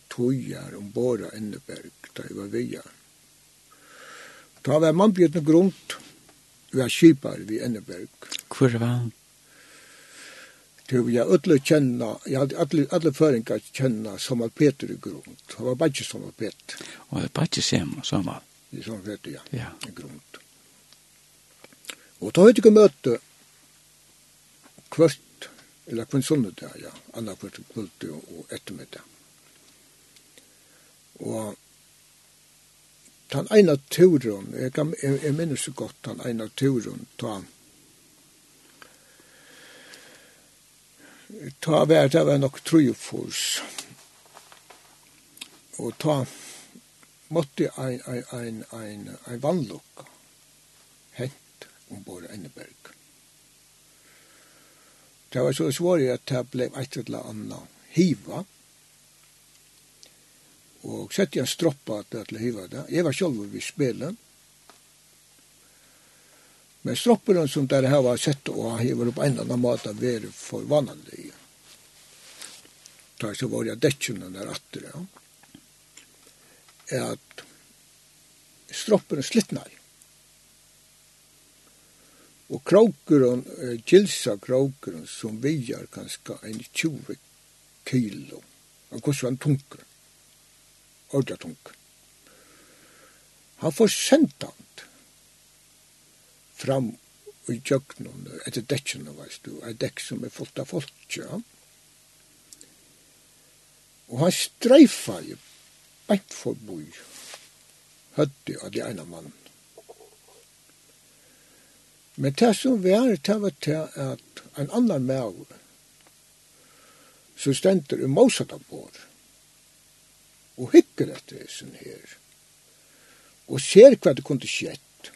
tøyar ombora Enneberg, det var via. Det var man bjørn grunt, vi var kipar vi Enneberg. Hvor var han? Det var jeg alle kjenna, jeg hadde alle, alle føringar kjenna som var Peter i grunt. Det var bare som var Peter. Og det var bare som var som var? Som var Peter, ja. Ja. I grunt. Og da hadde jeg møte kvart eller kvann der, ja, anna kvart kvart og ettermiddag. Og den ene turen, jeg, kan, jeg, jeg minnes så godt den ene turen, ta ta vær, det var nok trojefors. Og ta måtte ein, ein, ein, ein, ein vannlokka hent ombord Enneberg. Det var så svårt at det ble et eller annet hiva. Og sett jeg en stroppa til å hiva det. Jeg var selv ved spelen. Men stropperen som der her var sett og hiver opp en annen måte var for vanlig. Da så var jeg dekkjene der atter. Ja. At stropperen slittnar. Og kråkeren, kilsa kråkeren, som vijar kanska en 20 kilo. Han kost var en tunker. Ordja tunker. Han får sendant fram i jøknen, etter dekkjene, veist du, et dekk som er fullt av folk, ja. Og han streifa jo, beint forbi, høtti av de ene mannen. Men det som var, det var til at en annan med som stender i Mosadabor og hykker etter sin her og ser hva det kunne skjett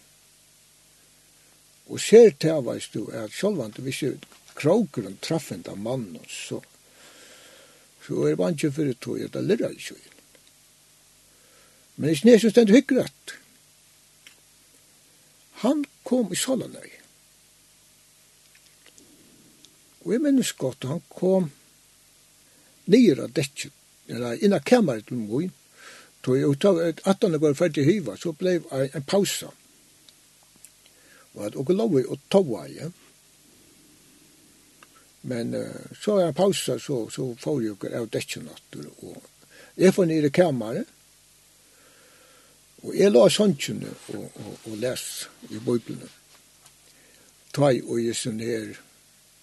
og ser til veis du at sjolvan det kroker krokeren traffend av mannen så så er det bare ikke for fyrir tog at det lirra ikke sjøen men er snes som stender hikker etter han kom i Salonøy. Og jeg minnes godt, han kom nyr av dette, eller innan kammeret til moen, tog jeg uttav, at han var ferdig hyva, så blei en pausa. Og at og lov og tova ja. men uh, så er en pausa, så, så får jeg av dette natter, og jeg får nere kammeret, Og jeg la sannsynene og, og, og les i bøyblene. Ta i og jeg sånn her,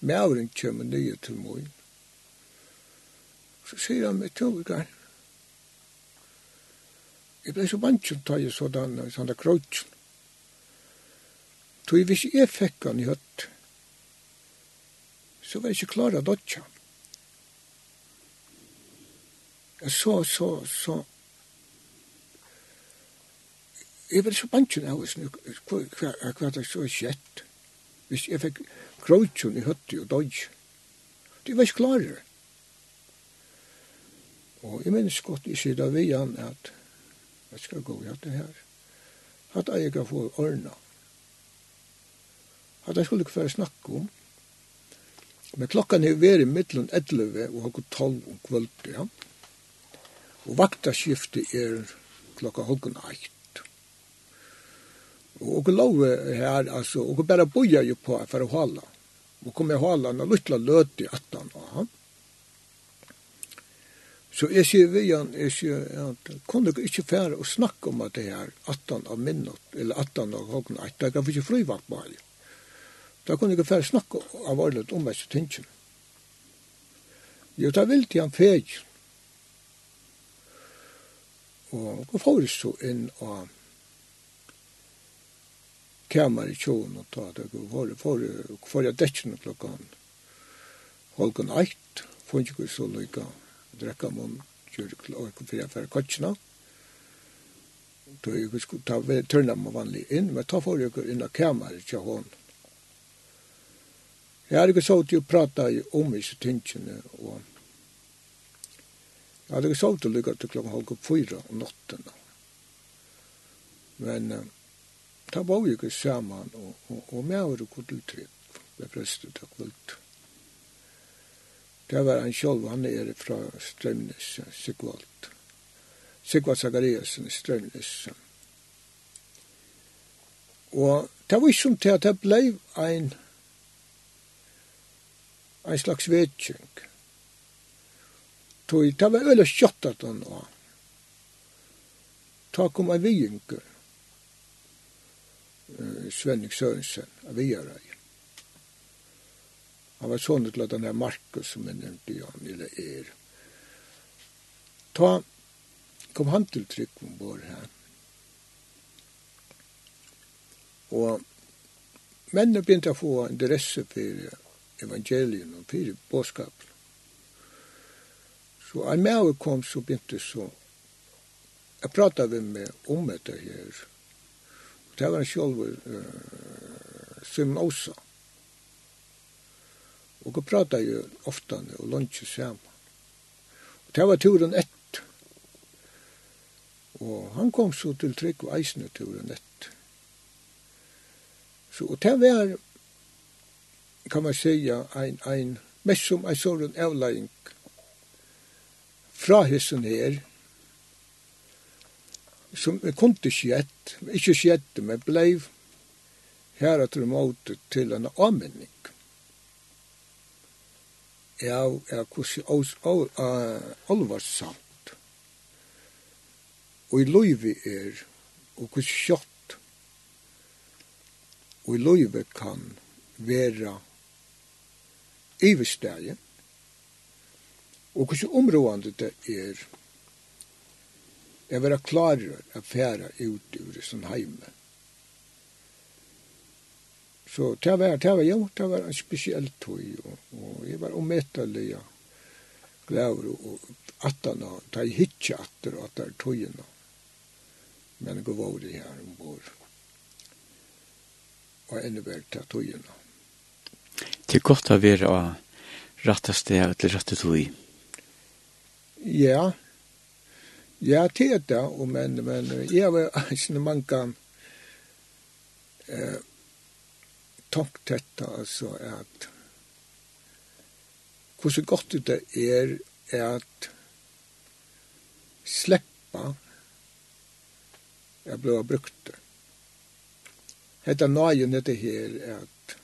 mævren kommer nye til morgen. Så sier han meg til overgang. Jeg ble så vant til å ta jeg sådan, sånne krøtjen. Så hvis jeg fikk han i høtt, så var jeg ikke klar av dødja. Jeg så, så, så, jeg var så banken av oss, hva det så skjett. Hvis jeg fikk kroitjon i høtti og dodj, det var ikke klarer. Og jeg minns godt jeg sier da vi han at jeg skal gå i det her. At jeg kan få ordna. At jeg skulle ikke få snakke om. Men klokkan er veri middelen 11 og halko 12 om kvöldi, ja. Og vaktaskiftet er klokka halko 8. Og og lov her, altså, og bare boja jo på for å hala. Og kom jeg hala en lytla løt i attan av ham. Så jeg sier vi igjen, jeg sier at kan du ikke fære og snakke om at det er 18 av minnot, eller attan av hokken, at det kan ikke frivakt på her. Da kunne jeg fære snakke av ordet om disse tingene. Jo, da vil de han feg. Og hva får så inn og kamer i tjoen og ta det og for for jeg dekkene klokken. holken eit for ikke så lykka drekka mun kjør klokken for jeg fer kotsina. Da jeg skulle ta ved tørna meg vanlig inn men ta for jeg inn av kamer i tjoen jeg har ikke så til å prata om disse tingene og jeg hadde ikke så til å lykke til klokka halv fyra om natten men ta bo ju kus saman og og, og med over kutel trygg ved prestet og kvult. Det var en kjolv, han er fra Strømnes, Sigvald. Sigvald Zachariasen i Strømnes. Og det var ikke som til at det ble en, en slags vedkjeng. Det var veldig kjottat han var. Ta kom en vijengur Svenning Sørensen av Viarøy. Han var sånn til at han er Markus, som jeg nevnte jo han, eller er. Ta, kom han til trykk om vår her. Og mennene begynte å få interesse for evangelien og for bådskapen. Så en med kom så begynte så, jeg pratet med meg om dette her, det var en sjølv uh, Simon Åsa. Og vi pratet jo ofta og lunsje sammen. Og det var turen ett. Og han kom så til trygg og eisne turen ett. Så, og det var, kan man säga, ein, ein, mest som en sånn avlæring fra hissen her, som jeg kunde skjett, ikke skjett, men blei her at måte til en anmenning. Ja, ja, hvordan oss alvarsamt. Og i løyve er, og hvordan kjott, og i løyve kan være iverstegen, og hvordan områdende det er, Jeg var klar å fære ut ur sin heime. Så det var, det var, jo, det var en spesiell tog, og, og jeg var omettelig, ja, glæver, og attan, og det er hitje atter, og det er togene. Men det var det her ombord. Og enda var til togene. Det er godt å være av rattaste, eller rattet tog. Ja, Ja, det er det, men, men jeg har ikke mange eh, tankt dette, altså at hvordan godt det er at sleppa jeg ble brukt det. Hetta nøyen dette her at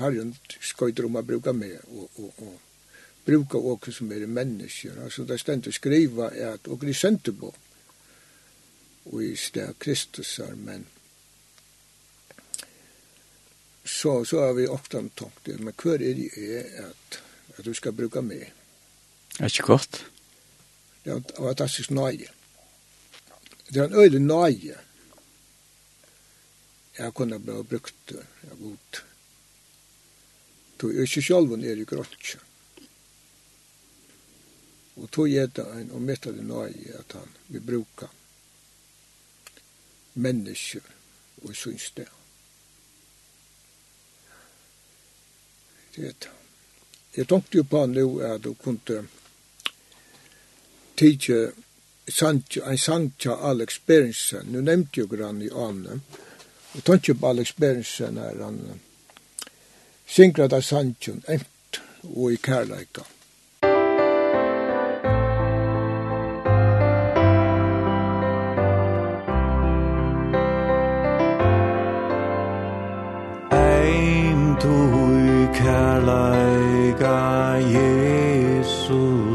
harjen skøyder om å bruke meg og, og, og bruka åker som er mennesker. Altså det stendt skriva er at åker i søntebo og i sted Kristusar, men så, så har vi ofte tankt det, men hva er det er at, at du skal bruka meg? Er ikke godt? Det er en fantastisk nøye. Det er en øyelig nøye jeg kunne bli brukt av god. Du er ikke selv er i grøntjen. Og tog er det en og mitt av det nøye at han vil bruke mennesker og syns det. Det Jeg tenkte jo på nå at du kunne tidje en sang til Alex Berensen. Nu nevnte jeg grann i Ane. Jeg tenkte på Alex Berensen her. han synger av sangen, ent og i kærleikene.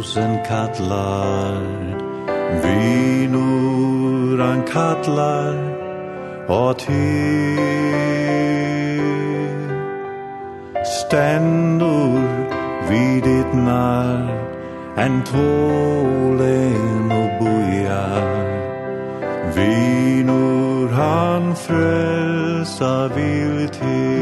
Tusen kallar Vinur han kallar Og ty Stendur vid ditt nar En tålen og bojar Vinur han frelsa vil til.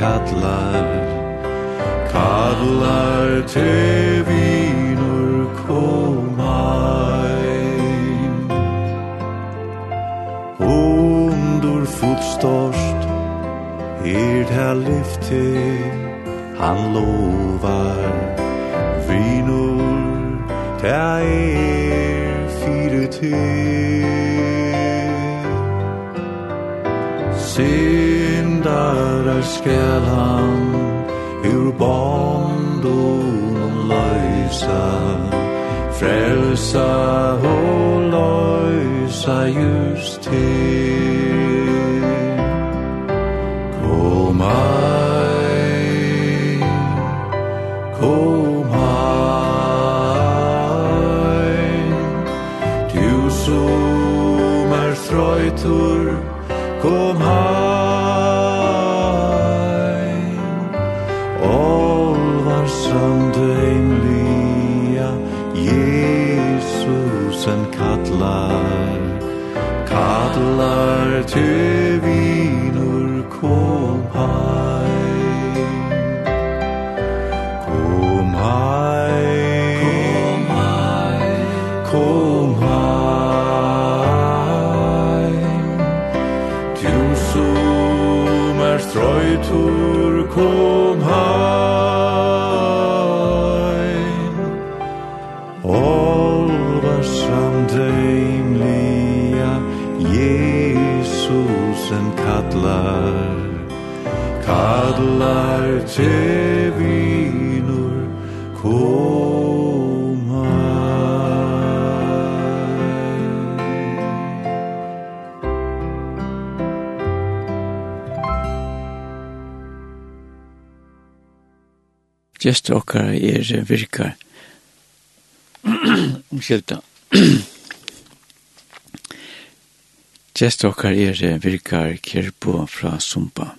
kallar Kallar te vinur komaim Undur fotstørst Er det lyfte Han lovar Vinur Te er fire til. Syndar Her skal han ur bondon løysa Frelsa og løysa just til gestur okkar er virkar. Umskylda. gestur okkar er virkar kerbo fra Sumpa.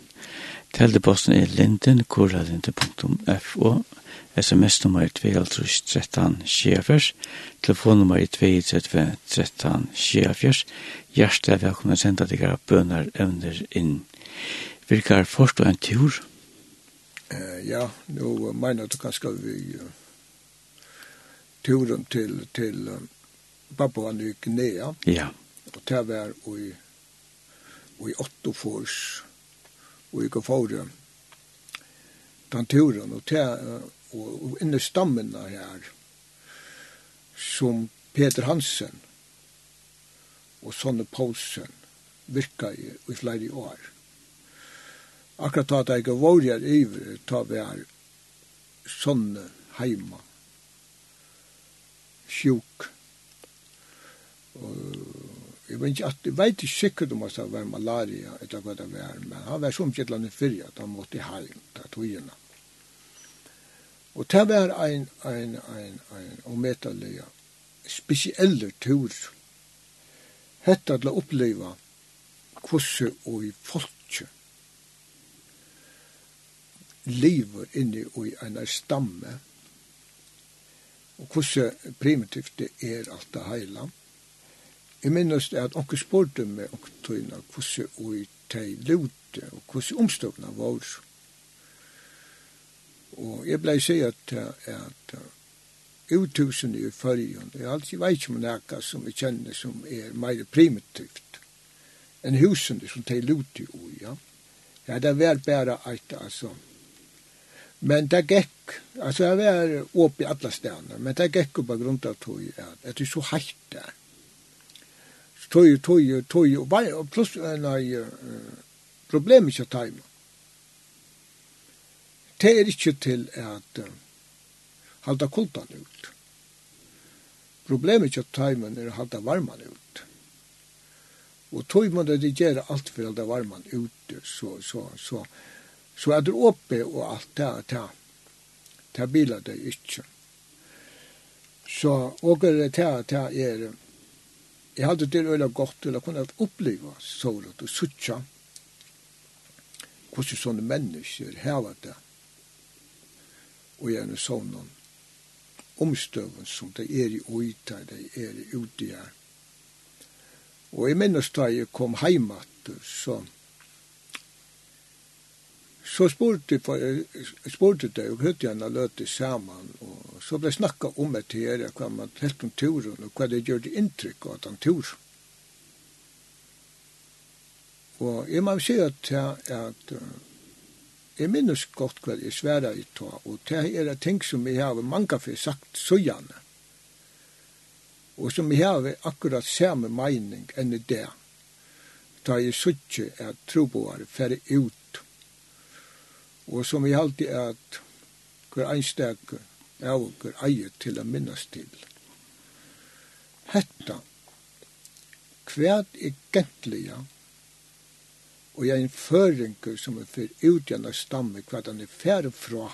Teldeposten er linden, kuralinde.fo, sms-nummer 213 sjefers, telefonnummer 232 13 sjefers. Hjertelig velkommen å sende deg bønner evner inn. Virkar forstå en tur, Eh ja, nu menar du kanske vi turen till till Papua Nya Guinea. Ja. Och där var och i och i Ottofors och i Kofore. Den turen och där och, och inne stammen här som Peter Hansen og Sonne Poulsen virka i, i flere år akkurat ta det ikke var jeg iver, ta vi er sånne heima, sjuk. Og jeg vet ikke, at, jeg vet ikke sikkert om at det var malaria, etter hva det var, men han var som kjettland i fyrja, at han måtte heim, ta togina. Og det var ein, ein, ein, ein, og metallia, spesielle tur, hetta til å oppleva hvordan og i folk lever inni i en stamme, og hvordan primitivt det er alt det heila. Jeg minnes det at onker spurte meg og tøyna hvordan ui teg lute og hvordan omstøvna var. Og jeg blei seg at, at utusen i fyrjon, jeg alltid veit ikke om nekka som vi kjenner som er meir primitivt enn husen som tei lute ui, ja. Ja, det var bare eit, altså, Men det gekk, altså jeg var oppe i alle stedene, men det gekk jo på grunn av tog, at det er så heitt der. Tog, tog, tog, og bare, og pluss, nei, problem ikke å ta imot. Det er ikke til at uh, halda kultan ut. Problemet ikke at taimen er å halda varman ut. Og tog man det gjør alt for å halda varman ut, så, så, så, så Så er det oppe og alt det er det. Det biler det ikke. Så åker det er det er Jeg hadde det øyla godt, til å kunne oppleve sålet og suttja hvordan sånne mennesker heva det og gjerne sånne omstøven som det er i oita, det er i uti her. Og jeg minnes da jeg kom heimat, så så spurte spurte det og hørte jeg når løte sammen og så ble snakka om et her hva man helt om turen og hva det gjør det inntrykk av den han tur og jeg må si at jeg, at jeg minnes godt hva jeg sværa i ta og det er ting som jeg har mange for sagt så gjerne og som jeg har akkurat samme mening enn i det da jeg suttje at troboere fer ut og som vi er at hver einstak av hver eier til å minnes til. Hetta, hvert egentliga, og jeg er en føringer som er for utgjørende stamme, hva den er færre fra,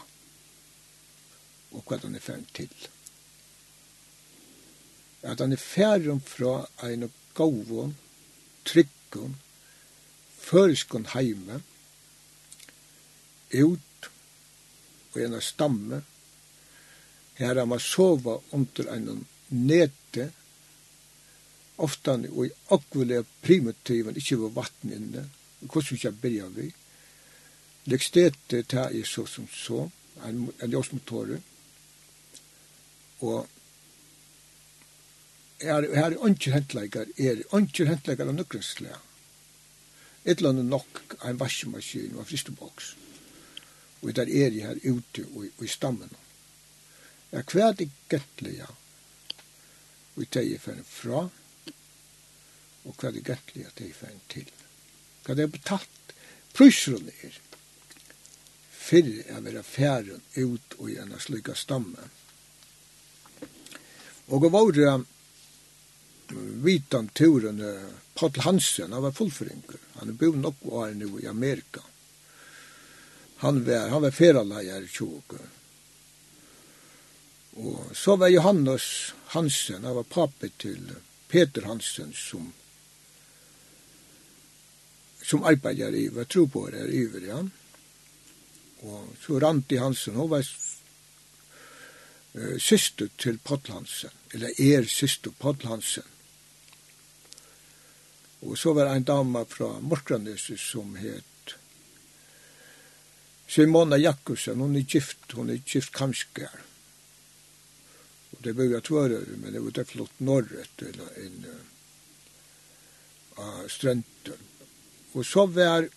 og hva den er færre til. At den er færre fra en gåvån, tryggån, føreskån heime, ut og en stamme. Her har man sova under en nete, oftan og i akkurat primitiven, ikke var vatten inne, hvordan vi kan byrja vi. Lekstete ta er så som så, en, en jåsmotorer, og er, her er ønsker hentleikar, er ønsker hentleikar av nøkrenslag. Et eller annet nok, en vaskemaskin og en fristeboks og der er jeg her ute og, og i stammen. Jeg hva er det gettlige og det er jeg fra og hva er det gettlige det er jeg til. Hva det er betalt? Prusrun er fyrir jeg vera færen ut og gjerne en slika stamme. Og det var det vitan turen Paul Hansen, han var fullføringur. Han er bo nok var nu i Amerika. Mm Han var, han var feraleger i. Og så var Johannes Hansen, han var pape til Peter Hansen som som arbeider i, var det i Iver, ja. Og så Randi Hansen, hun var uh, syster til Pottl Hansen, eller er syster Pottl Hansen. Og så var en dama fra Morkranes som het Simona Jakobsen, hon är gift, hon är gift kamskar. Och det började tvöra, men det var det flott norrut, eller en uh, ströntun. Och så var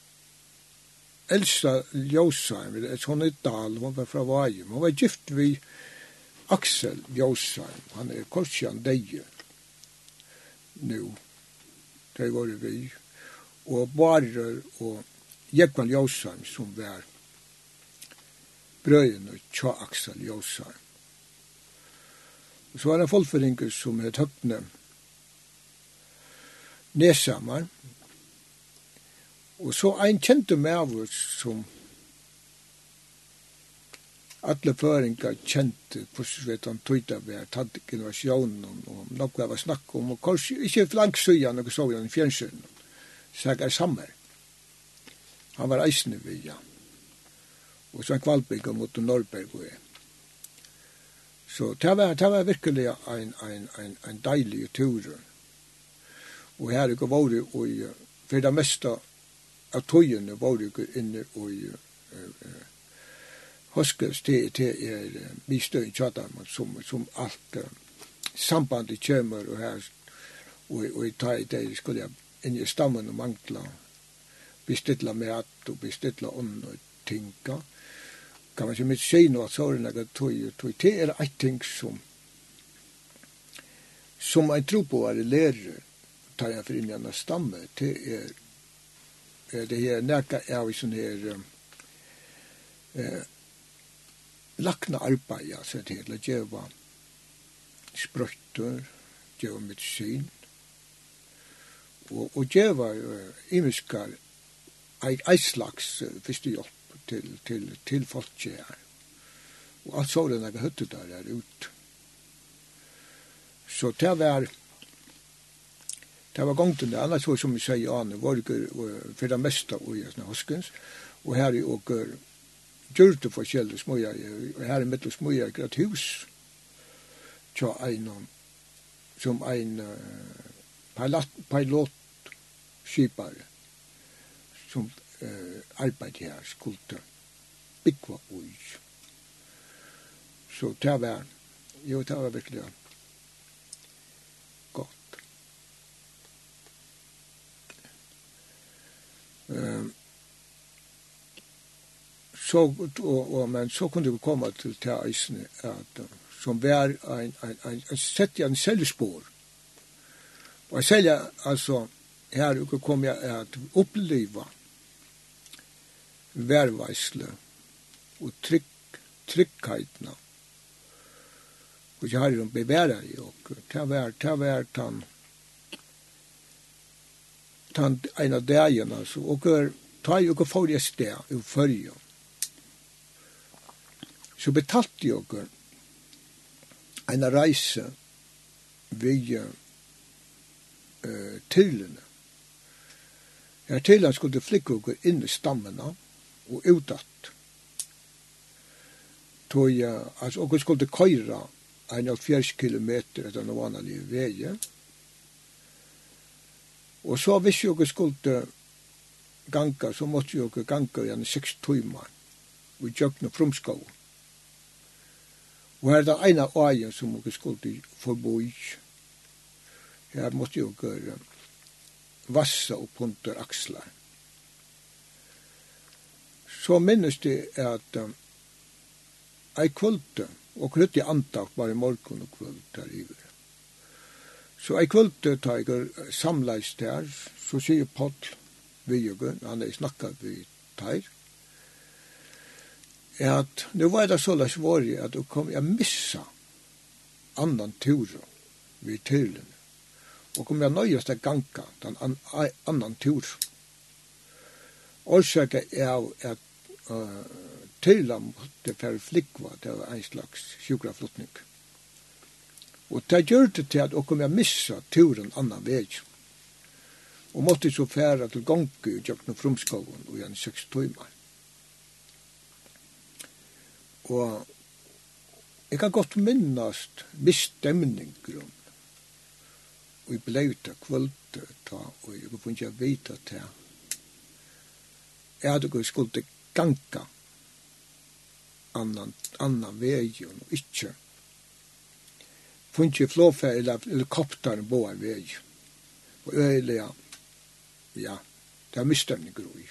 Elsa Ljósheim, hon är dal, hon var fra Vajum, hon var gift vid Axel Ljósheim, han är korsian deje nu, det var vi, og Barer og Jekvan Ljósheim som var brøyene tja aksan Jåsar. Så er det folkføringer som er tøpne nesamar. Og så ein kjente mæver som alle føringar kjente hvordan vet han tøyta vi er tatt generasjonen og nok vi har snakket om og kanskje ikke flank søya nokka så vi han i fjernsyn seg er sammer han var eisende vi ja og så en kvalbygg mot Norrberg og Så det var, det var virkelig en, en, en, en deilig tur. Og her er det vært, og for det meste av togene var det ikke inne og uh, Hoskes til, til er mistøy i Tjadam, som, som alt uh, sambandet kommer og her, og, og i tar i det skulle jeg inn i stammen og mangla med at, og bestilla ånd og tinka. Mm kan man ikke mitt si noe at såren er tog, tog, det er et ting som som en tro på er lærer, tar jeg for inn i en stamme, det er det her nærka er vi sånn her eh, lakna arbeid, så det hele djeva sprøytter, djeva medisin, og, og djeva imiskar ei, ei slags fyrstehjelp till till till her. Och alt så den jeg höttet der er ut. Så det var det var gongt under annars var som vi sier an var för det mesta och i såna huskens och här i och gjorde för källor smoja och här i mitt smoja ett hus. Tja en som en pilot pilot skipare som eh, arbeid her skulle byggva ui. Så det var, jo, det var virkelig godt. Um, så, og, og, men så kunne vi komme til det eisene at som var en, en, en, en sett i en selvspår. Og jeg selger, altså, her kom jeg at oppleva verveisle og trygg, tryggheitna. Og jeg har jo beværa i og Ta vær, ta vær, tan, tan en av dagen, altså. og ta jo ikke for jeg sted, i fyrja. Så betalte jeg okkur en reise vi uh, tilene. Ja, tilene skulle flikke okkur inn i stammene, og og utåt. Tog jeg, altså, og jeg skulle køyre en av fjers kilometer etter noe annet i veie. Og så hvis jeg skulle ganga, så måtte jeg ganga igjen i seks timer og gjøkne frumskov. Og her er det ene øyen som jeg skulle forbo i. Her måtte jeg vassa og punter aksler så minnes det at um, ei kvöld, og krytt i antakt bare i morgun og kvöld der iver. Så ei kvöld tar jeg samleis der, så sier Pall Vijugun, han er snakka vi Er at nu var det så lars våri at du kom jeg missa annan tur vi tyrlen, og kom jeg nøyest til ganga den an, annan tur. Årsaka er at til ham måtte for flikva til en slags sjukraflottning. Og det gjør det til at dere vil missa turen annan veg. Og måtte så færa til gongu i Jøkna Frumskoven og igjen seks tøymar. Og jeg kan godt minnast misstemninggrunn og jeg blei ut av ta og jeg kunne ikke vita til jeg hadde gått skuldig ganga annan, annan vegen og ikkje funnet flåfær eller helikopter på en veg. Og øyelig, ja, ja, det er mistemning groi.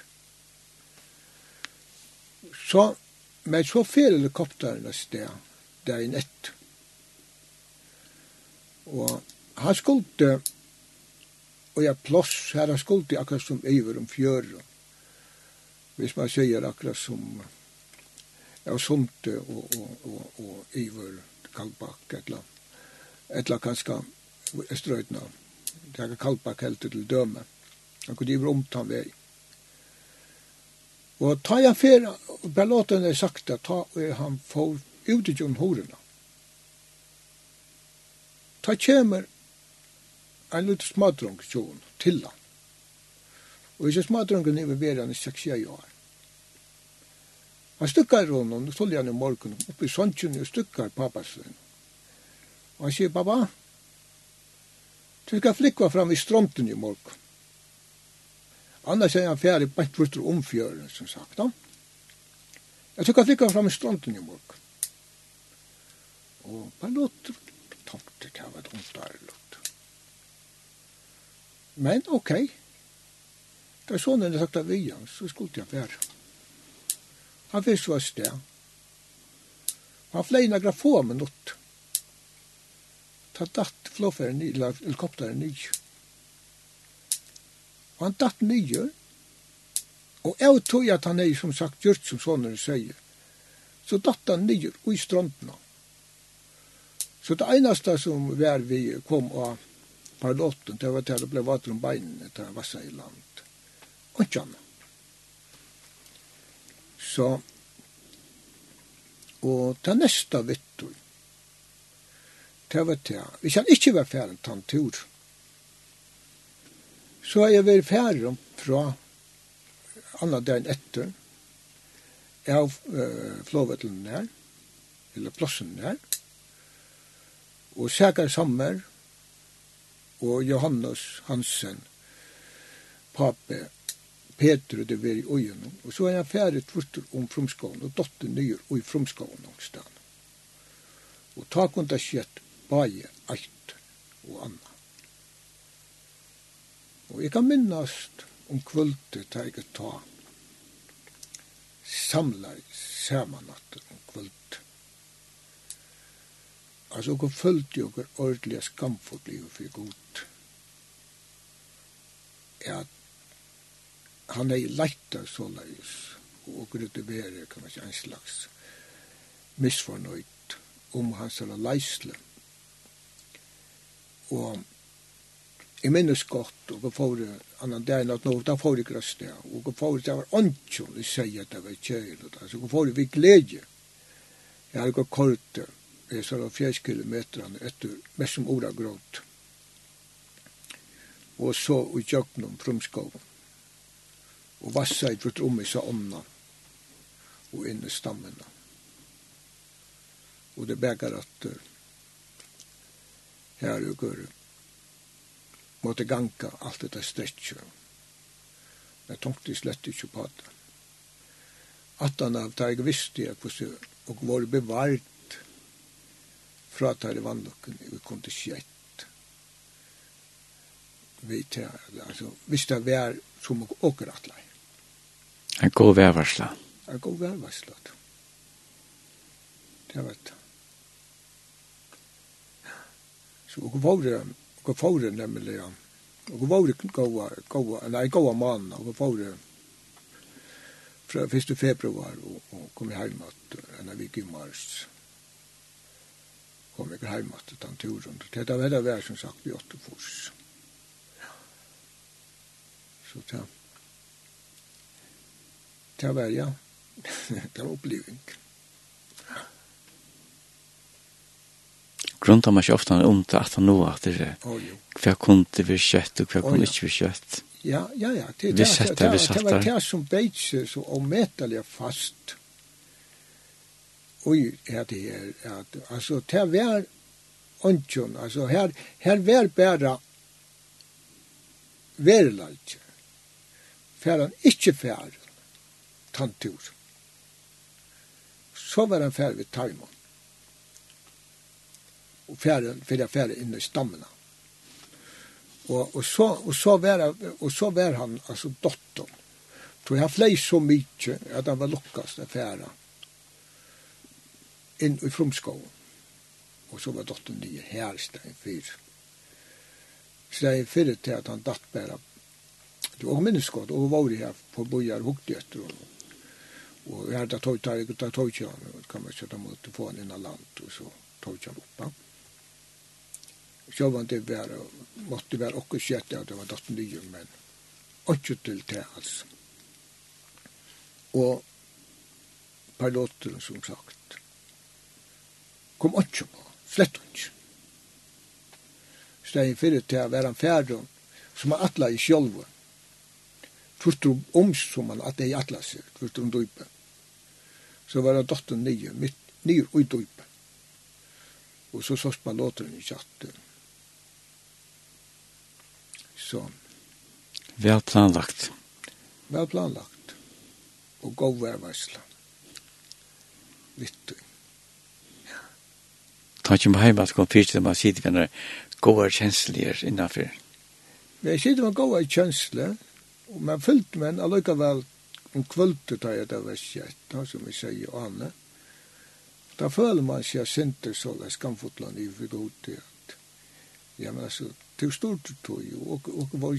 Så, men så fer helikopteren et sted, der i nett. Og han skulte, og jeg plås her, han skulte akkurat som iver om fjøret hvis man sier akkurat som ja, Sunte og, og, og, og Iver Kalbakk, etla, etla kanskje Østrøytna, det er Kalbak helt til døme. Han kunne iver omtann vei. Og ta jeg fer, belaten er sakta, ta, han får ut i John Horena. Ta kjemer en liten smadrung, John, til han. Og ikke smadrungen er ved han i 6-6 år. Han stukkar honom, og stod han i morgen, oppe i såntjen og stukkar sin. Og han sier, pappa, du skal flikva fram i stromten i morgen. Annars er han ferdig bænt vurtur omfjøren, som sagt. Da. Jeg skal flikva fram i stromten i morgen. Og bare låter tomt, det var et der, lukt. Men okej, okay. Da sonen sagt av Ian, så skulle han være. Han fikk var sted. Han flei nagra få minutt. Ta datt flåferen i, eller helikopteren i. Og han datt nye. Og jeg tog at han er, som sagt, gjort som sonen sier. Så datt han nye i strandene. Så det eneste som var vi kom av paralotten, det var til å bli vater om beinene til Vassa i land og John. Så, og ta nesta vittur, ta vet jeg, hvis han ikke var ferdig ta en tur, så er jeg vært ferdig fra andre dagen etter, av uh, flåvettelen der, eller plassen der, og Sækar Sammer, og Johannes Hansen, pape Peter det var i øynene. Og så er jeg ferdig tvurter om fromskålen, og dotter nyer i fromskålen noen Og ta kun det skjett bare alt og anna. Og jeg kan minnast om kvöldet da jeg ta samla samanatter om kvöldet. Altså, og følte jo ordelig skamfodlig og fikk ut at han er leittar såleis, og grutte bere, kan man si, en slags misfornøyt om hans eller leisle. Og jeg minnes godt, og jeg får annan dagen at nå, da får jeg grøst det, og jeg får det var åndsjon, jeg sier at det var kjøyre, så jeg får det vi glede. Jeg har gått kort, jeg sa da fjerdskilometerne etter, mest som ordet gråt. Og så i om frumskoven og vassa i vårt om i sa omna og inn i stammene. Og det beggar at uh, her og gør måtte ganga alt dette stretcher. Men jeg tenkte slett ikke på det. At han av det jeg visste jeg hvordan og var bevart fra at her i vannlokken vi kom til skjett vi tar, altså, hvis det var som åker atleir En god vevarsla. En god vevarsla. Det var det. Så og var det, og våre nemlig, ja. Og var det gåa, gåa, nei, gåa mann, og våre fra 1. februar, og, og kom jeg heim at, en av gikk i mars, kom jeg heim at, den turen. Det var det vær, som sagt, i 8. fors. Så det Det var, ja, det var oppliving. Grunnt av meg ikke ofte han om til at han nå at det er hva kom det vi kjøtt og hva kom ikke vi kjøtt. Ja, ja, ja. Det, vi setter, vi setter. Det var det som beit seg så omettelig fast. Oi, er det her. At, altså, det var åndkjønn. Altså, her, her var bare verleid. Fær han ikke fær tantur. Så var han ferdig ved Taimon. Og ferdig, jeg ferdig inn i stammene. Og, og, så, og, så var, og så var han, altså dotter. Så jeg flei så mykje at han var lukkast av færa inn i frumskoven. Og så var dotter nye her stein fyr. Stein fyr til at han datt bæra. Det var minneskodd og var her på bojar hukti etter honom. Og Och hadde tog tar där, tar tog jag, kan man sätta mot å på en innan land og så tog jag upp. Så var det bara, måste vara också sjätte, det var dotter nye, men inte til det alls. Och piloten som sagt, kom inte på, slett inte. Stein fyrir til å være en færdom som er atla i sjolva. Tvurtur om som han atla i atla seg, tvurtur om dypet så var det dotter nye, mitt, nye og i dype. Og så sås man låter i chatten. Så. Vel planlagt. Vel planlagt. Og god værvarsla. Vittu. Ja. Ta ikke med hjemme at kom fyrst til man sitter med noen gode kjensler innenfor. Jeg sitter med gode kjensler, og man fyllt med en allikevel om kvöldet tar jag det vers 1, som vi säger och annat. Da føler man seg sinter så det skamfotland i for god at, ja, men altså, det er stort du tog jo, og, og var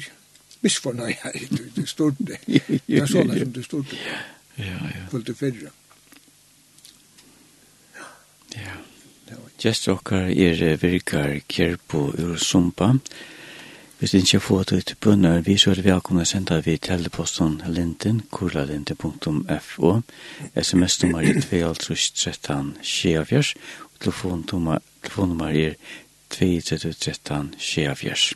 misfornøy her, det er stort det. Det er så det som til stort det. Ja, ja. Fulgte fyrre. Ja. Gjest okkar er virkar kjerpo ur sumpa. Ja. Hvis du ikke får det ut bønner, vi så er det velkomne å sende vi teleposten linden, kurlalinde.fo, sms-nummer er 2.13.24, og telefonnummer er 2.13.24.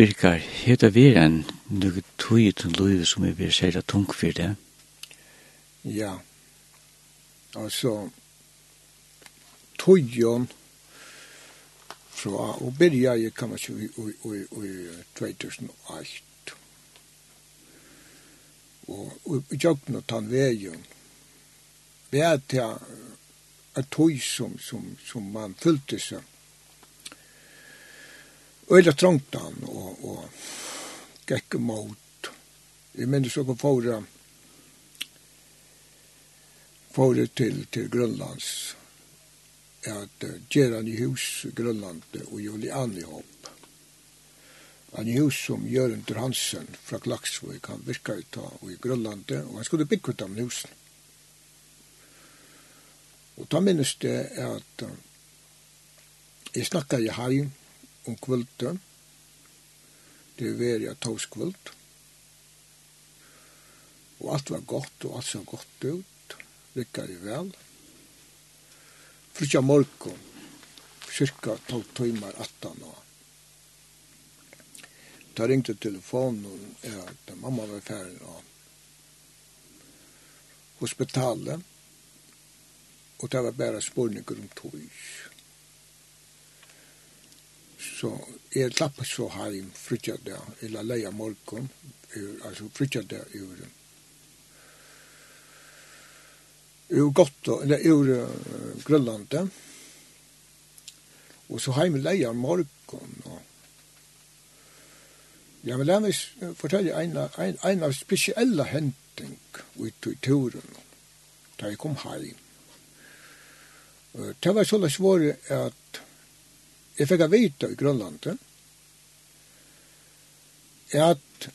Virkar, heta vi en noe tog uten liv som vi blir seg tung for det? Ja, altså, tog jo, fra og byrja jeg kan man si i i, 2008. Og i jøkken og tann veien vet jeg at tog som, som, som man fylte seg. Øyla trångt han og, og gekk mot jeg minnes også fåra fåra til, til Grønlands at gjøre i hus Grønland og Joli hopp. Han i hus som Jørgen Hansen fra Klaksvøy kan virka ut av i Grønland, og han skulle bygge ut av husen. Og da minnes det at jeg snakka i hagen om kvølte, det var jeg tåskvöld, og alt var godt, og alt så godt ut, rikka i vel, og frutja morgon, cirka 12 timmar attan og Da ringte telefonen er at mamma var ferdig og hospitalet og det var bare spurninger om tog. Så jeg slapp så heim frutja det, eller leia morgon, altså frytja det ur ur Gotland, eller ur uh, Grönland. Och så har jag morgon morgon. Ja, men vill gärna fortälla en, en, en av speciella händning ut i turen. Da jeg kom heim. Det var så det svåre at jeg fikk vite i Grønlandet at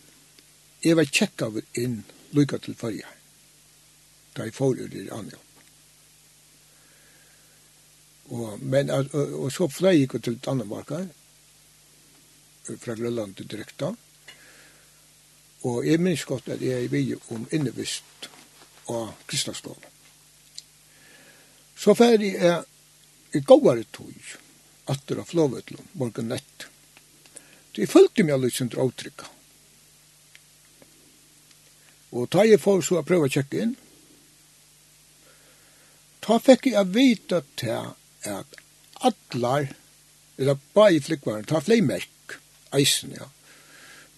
jeg var tjekka inn lykka til fyrir da jeg får ut i andre. Og, men, og, og så fløy jeg til Danmark fra Grønland til Direkta. Og jeg minns godt at jeg er vi om innevist av Kristiansdalen. Så ferdig er i gåare tog, atter av flåvetlom, morgen nett. Så jeg følte meg litt sin avtrykka. Og ta jeg får så å prøve å tjekke inn, ta fikk jeg vite til at allar, eller bare i flykkvaren, ta flere merk, eisen, ja,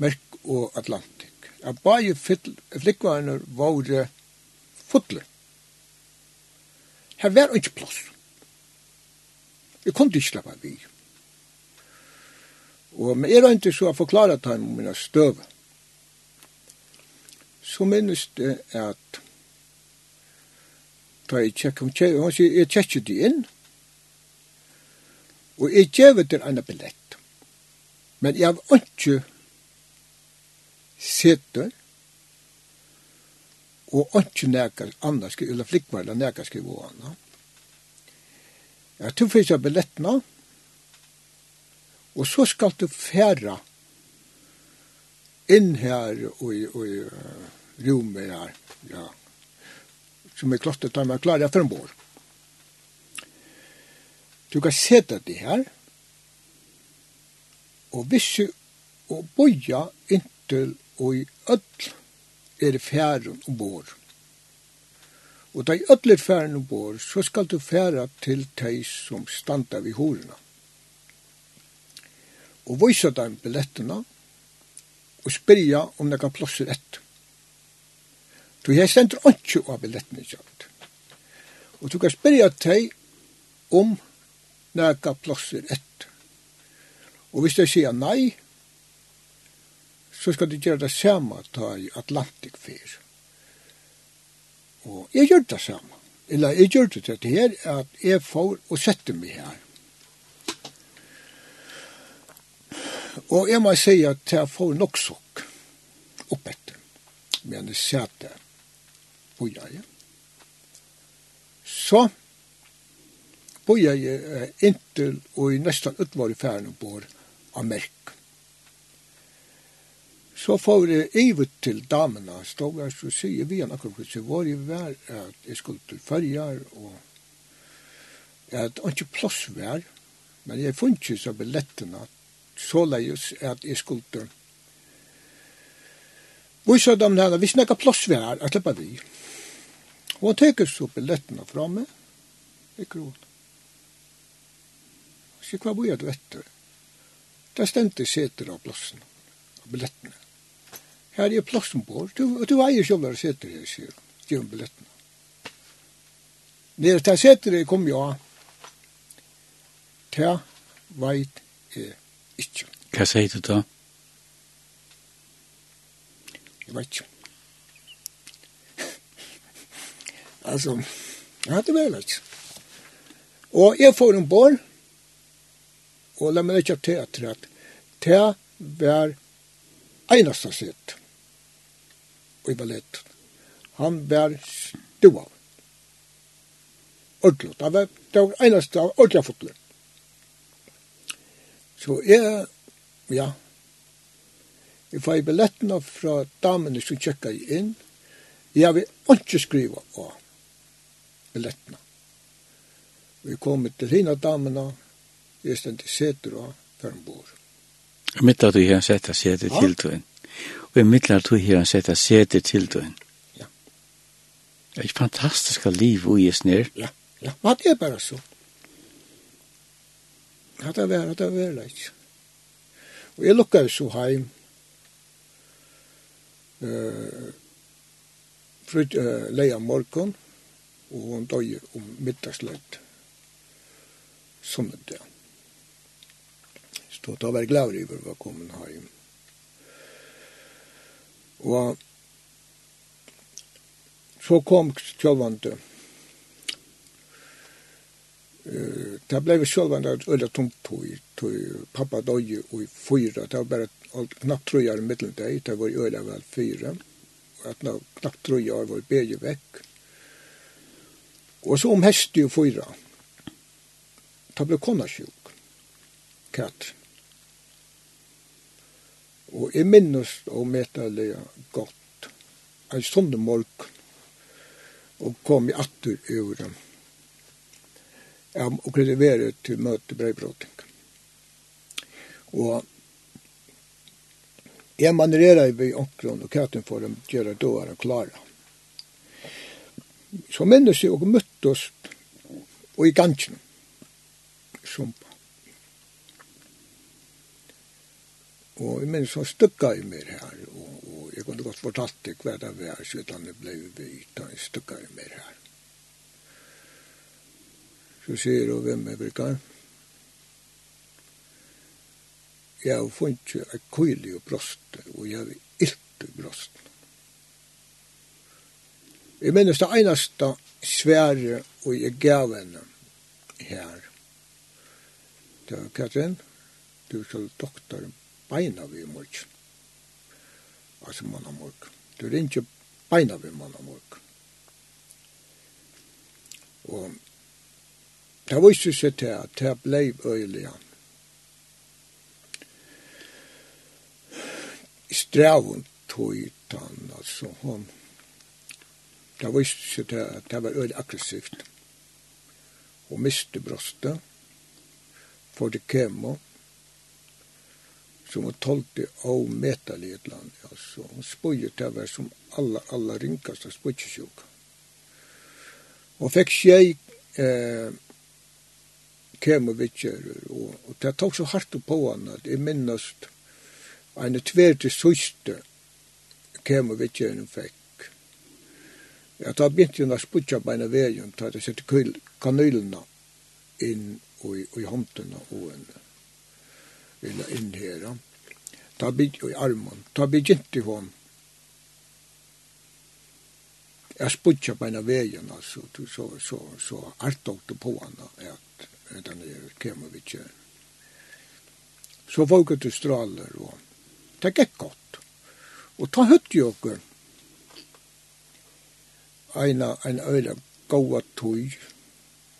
merk og Atlantik. At bare i flykkvaren var fotler. Her var ikke plass. Jeg kunne ikke slappe av vi. Og men er det ikke så å forklare til ham om mine støve. Så minnes det at da jeg tjekk om tjekk, han sier, jeg tjekker de inn, og jeg gjør det en billett. Men jeg har ikke sett det, og ikke nækker andre skriver, eller flikker eller nækker skriver og. Jeg tog først av billettene, og så skal du fære inn her og i, og i uh, rommet her, ja, som er klostret da man klarer etter en bor. Du kan sette det her, og visse og boja inntil og i ødl er færen og bor. Og da i ødl er færen og bor, så skal du færa til de som standa vid horena. Og vise dem billettene, og spyrja om det kan plåse etter. Du har sendt ikke av billettene kjøpt. Og du kan spørre deg om næga plasser etter. Og hvis de sier nei, så skal du gjøre det samme ta i Atlantik fyr. Og jeg gjør det samme. Eller jeg gjør det til her, at jeg får og setter meg her. Og jeg må si at jeg får nok sokk opp etter, men jeg ser det bojare. Så boja jeg inntil og i nesten utvar i færen og bor av merk. Så får jeg ivet til damene, stod jeg så sier vi en akkurat så var i vær at jeg skulle til fyrjar og at det ikke plass vær, men jeg funnet ikke så billettene så leis at jeg skulle til Vi sa dem där, vi snackar plass vi här, att släppa vi. Hon teker så biljetterna framme. Det är gråt. Så bor jeg du etter. Där stämte seter av plassen, av billettene. Her er plassen på, du, du eier selv hva seter här, sier hon, ger hon biljetterna. Nere til seter jeg kom jag. til veit er ikke. Hva sier du da? Jeg vet ikke. altså, ja, det var ikke. Og jeg får en bor, og la meg ikke til etter at det var eneste sitt i ballett. Han var stua. Ordentlig. Det var det var eneste ordentlig fotlet. Så jeg, ja, Jeg får billettene fra damene som tjekka inn. Jeg vil ikke skrive på billettene. Vi kom til henne damene, jeg stendte seter og før hun bor. Og mitt at du har her sette seter til døgn. Og i mitt at du har sett sette seter til døgn. Ja. Det er et fantastisk liv og i snir. Ja, ja. Men det er bare så. Ja, det er det er vært. Og jeg lukket så heim uh, frut, uh, leia morgon, og hon døg om middagsleit sunnet, ja. Så da var jeg glad over å komme heim Og så kom kjølvandet, det blev själv en ölla tomt tog tog pappa dog ju i fyra det var bara allt knappt tror jag i mitten där det var ölla väl fyra och att nå knappt tror jag var bäge veck och så om häst ju fyra det blev konna sjuk katt og jeg minnes og meddelige godt en sånn morgen og kom i atter over dem og kunne være til møte brevbråting. Og jeg manererer vi omkron og katten for dem gjøre dåere klare. Så mennesker og møttes og i gangen som Og jeg minns så stykka i mer her, og, og jeg kunne godt fortalt det hver det var, så han ble vi i stykka i mer her så sier hun hvem jeg brukar. Jeg har funnet ei køylig og brost, og jeg har ilt og brost. Jeg minnes det eneste svære og jeg gav henne her. Det var Katrin, du skal doktor beina vi i morgen. Altså mann og morgen. Du ringer beina vi mann og morgen. Og Det var ikke sett til at det ble øyelig han. Strævun tog ut han, altså hon. Det var ikke sett til at det var øyelig aggressivt. Hun miste brostet for det kemo som hun tolte av metall i et land. Altså, hun spøyde til å være som alle, alle ringkast av spøytjesjuka. Hun fikk skjeg eh, kemur vittjer, og, og det tok så hardt på han, at jeg minnast en tverte søyste kemur vittjeren fikk. Ja, da begynte hun å sputja beina veien, da jeg sette kanylene inn og i, og i håndene og en, eller inn her, da begynte i armen, da begynte hun jeg sputja beina veien, altså, så, så, så, så, så på henne, at den er kemur vi ikke. Så våg ut straler, og det gikk godt. Og ta høtt jo okkur. Eina, en øyla gåa tøy,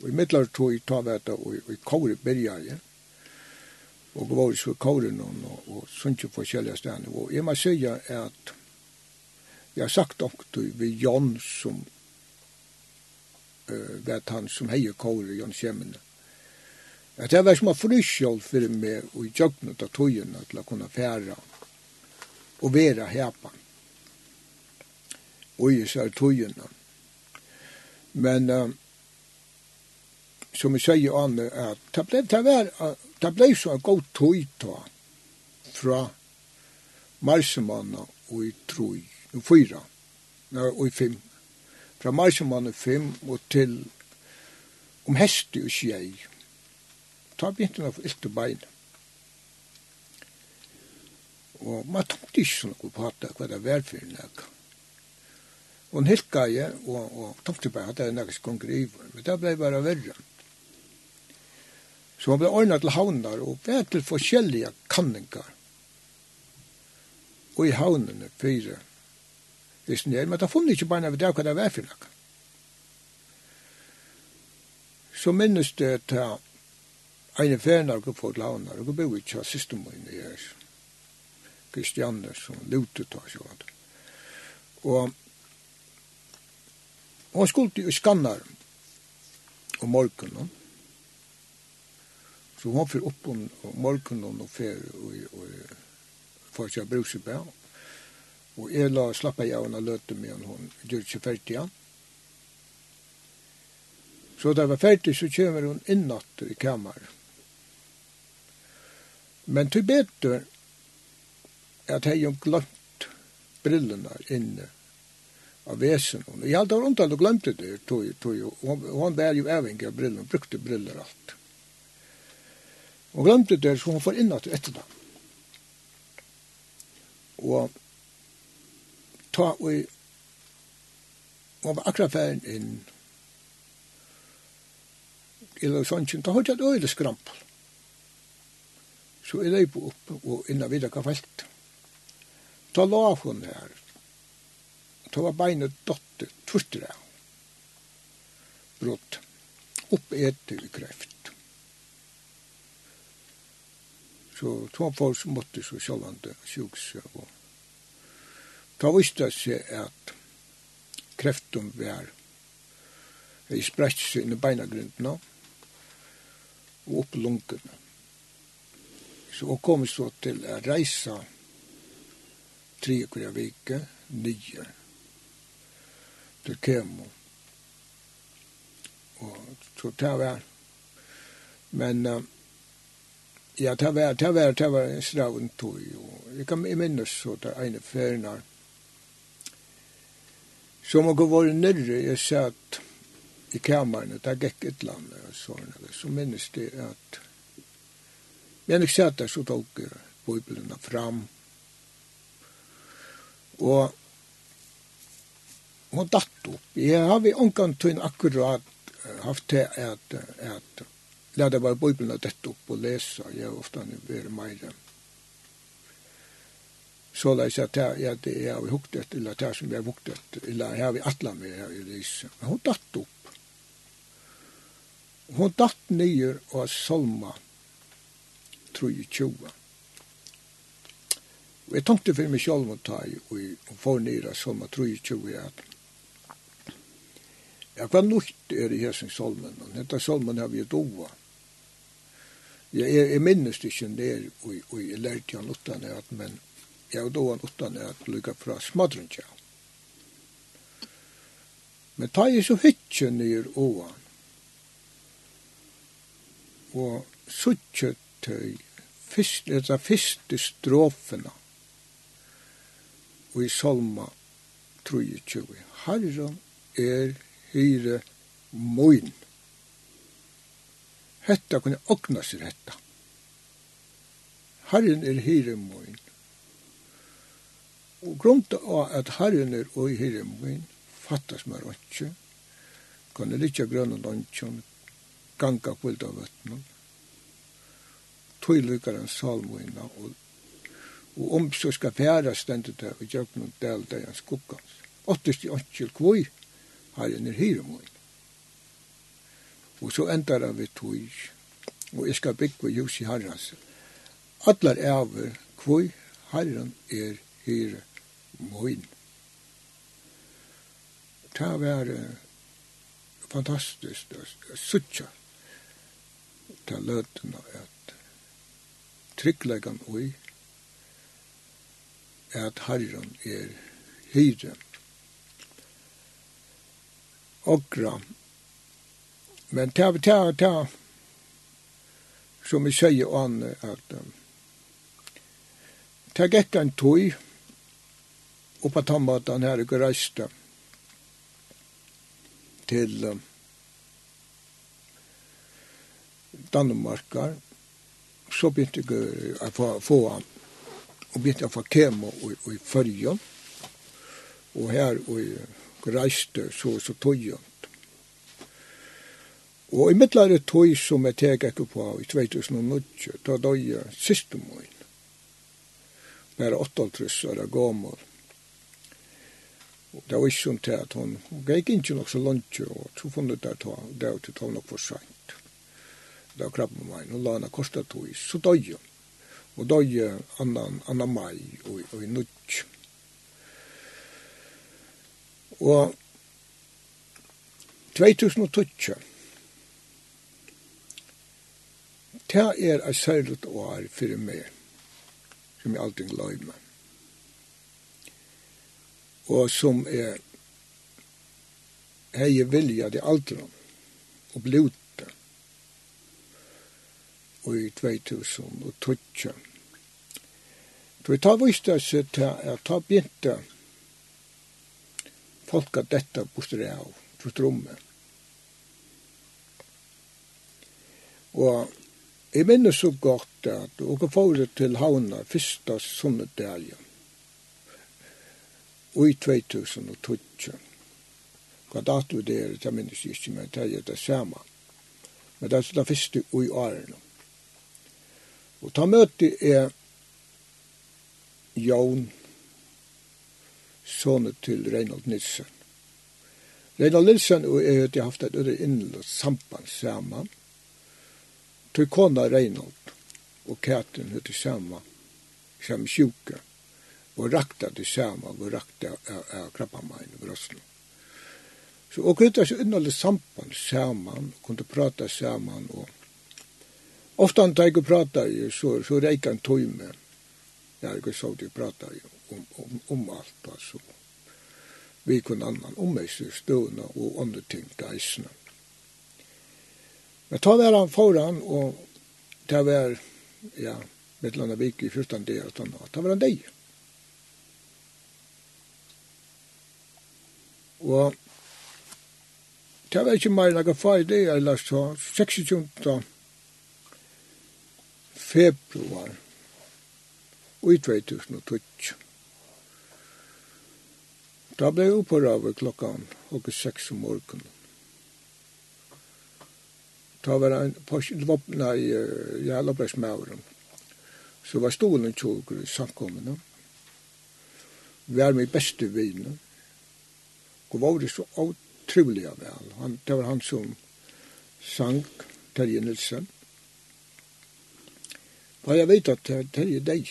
og i middlar tøy ta vi veta, og i kåre bergjarje, og gå ut for kåre noen, og, og sunnje forskjellige stedene. Og jeg må sige at jeg har sagt nok okkur vi Jon som uh, vet han som heier kåre, Jon Kjemmene, At det var som en frysjål for meg og i djøgnet av togene til å kunne fære og være hepa. Og i disse togene. Men uh, som jeg sier an, at det ble, det var, det ble så en god tog ta fra Marsemannen og i troi, og fyra, og i fem. Fra marsemanna fem og til om heste og skjei ta begynte han å få ilt i bein. Og man tenkte ikke sånn å prate hva det var for en. Og en helt gaie, og, og tok det bare at det er noe som griver, men det ble bare verre. Så han ble ordnet til havnar og ble til forskjellige kanninger. Og i havnene fire visste er, men det funnet ikke bare ved det hva det var for noe. Så minnes det til Eine ferna og på launar og bo i tja systemoin i her. Kristianne som lute ta sånt. Og og skuldi i skannar om morgunen. Så hon fyrir upp om morgunen og fer og, og for seg brusebæ. Og jeg la slappa jeg og løte med hon, gjør ikke ferdig han. Så da var ferdig så kommer hon innatt i kammar. Men til betur at jeg har glemt brillene inne av vesen. Jeg hadde rundt at hun glemte det, tog, tog, og hun var jo avhengig av brillene, hun brukte briller alt. Hun glemte det, så hun får inn at etter det. Og ta og hun var akkurat ferdig inn i Lausanne, da hadde jeg et øyelig skrampel. Så jeg løp opp og innan videre hva felt. Ta lav hun her. Ta var beinet dotter, tvortere. Brått. Opp etter i kreft. Så to folk som måtte så sjålande sjuks. Og... Da visste seg at kreften var i spretsene i beinagrunden og opp lungene. Så hun kom så til å reise tre kvar vike, nye, til Kemo. Og så tar vi Men uh, ja, det var, det var, det var en straven tog. Og Jeg kan minnes så det ene ferien Så må gå våre nyrre, jeg sa at i kammaren, det gikk et land, så minnes det at Men jeg sier at så tok Bibelen fram. Og hun datt opp. Jeg har vi omgang til akkurat haft til at, at la det være Bibelen og dette opp og lese. Jeg har ofte vært mer så la jeg at jeg, har vi hukt etter, eller det som jeg har hukt etter, eller jeg har vi atla med her i lise. Men hun datt opp. Hun datt nyer og salma. 23. Og jeg tenkte for meg selv om å ta i og få nere som at 23 at jeg var nødt er i hesen solmen, og dette solmen har vi et oa. Jeg, jeg, jeg minnes ikke nere, og, og jeg lærte han utan at, men jeg og doan utan at lykka fra smadrunja. Men ta i så hytje nere oa, og suttje tøy fyrst, det fyrste strofena i Salma 23. Herren er hyre moin. Hetta kunne okna seg hetta. Herren er hyre moin. Og grunnt av at Herren er oi hyre moin, fattas mer ikke, kunne litja grønne lunchen, ganga av vøtnen, tog tøylikar en salmoina, og, og om så skal færa stendet det, og gjør noen del det en skukkans. Åttest i åttkjel kvoi, har enn er hyremoin. Og så endar han vi tog, og jeg skal bygge jus i herras. Allar eivir kvoi, herren er hyre moin. Det var fantastiskt, suttja, ta løtene, at tryggleggan ui at herren er hyre. Okra. Men ta, ta, ta, som vi sier an at um, ta gekk en tøy oppa tammatan her i Græsta til um, Danmarkar så begynte jeg å få, få han. Og begynte jeg å få kemo i, i følgen. Og her og reiste så så tog tøyent. Og i midtlare tog som jeg teg ikke på i 2009, da døg jeg siste mån. Bare 38 år gammel. Og det var ikke sånn til at hun, hun gikk ikke nok så langt, og så funnet det at hun, det var til å ta nok for sent av krabbemein, og la henne kosta tog, så døg hun. Og døg annan, annan mai og, og i nudj. Og 2012 Det er et særligt år for meg, som jeg alltid gløymer. Og som er hei vilja det aldri og blivet i 2012. Då vi tar viste oss til at ta begynte folk at dette bostet det av til strommet. Og jeg minner så godt at dere får det til havna første sommerdelje i 2012. Hva dato det er, det minnes jeg ikke, men det er det samme. Men det er det første i årene. Og ta møte er Jón, sånne til Reinald Nilsen. Reinald Nilsen og jeg har haft et øde innlått samband sammen. Til kona Reinald og Katin høyde sammen, sammen sjuke. Og rakta det sammen, og rakta av krabbamein og brøslo. Så og kunde ha så innlått samband sammen, kunde prata sammen og Ofta han tar ikke prata i, så så räcker en Jeg har ikke så att prata i om om om alt, altså. Vi kunne annan om meg ståna och andra ting geisene. Men ta där han foran, og ta var ja med et eller vik i første del utan sånn, ta var han deg. Og det var ikke mer enn jeg fikk det, jeg lærte 26 februar i 2012. Da ble jeg oppe oppravet klokkan og seks om morgenen. Da var en våpna i Jælabresmauren. Så var stolen tjoker i samkommende. Vi er min beste viner. Og var det så utrolig vel. Han, det var han som sang Terje Nilsen. Da jeg vet at det er deg.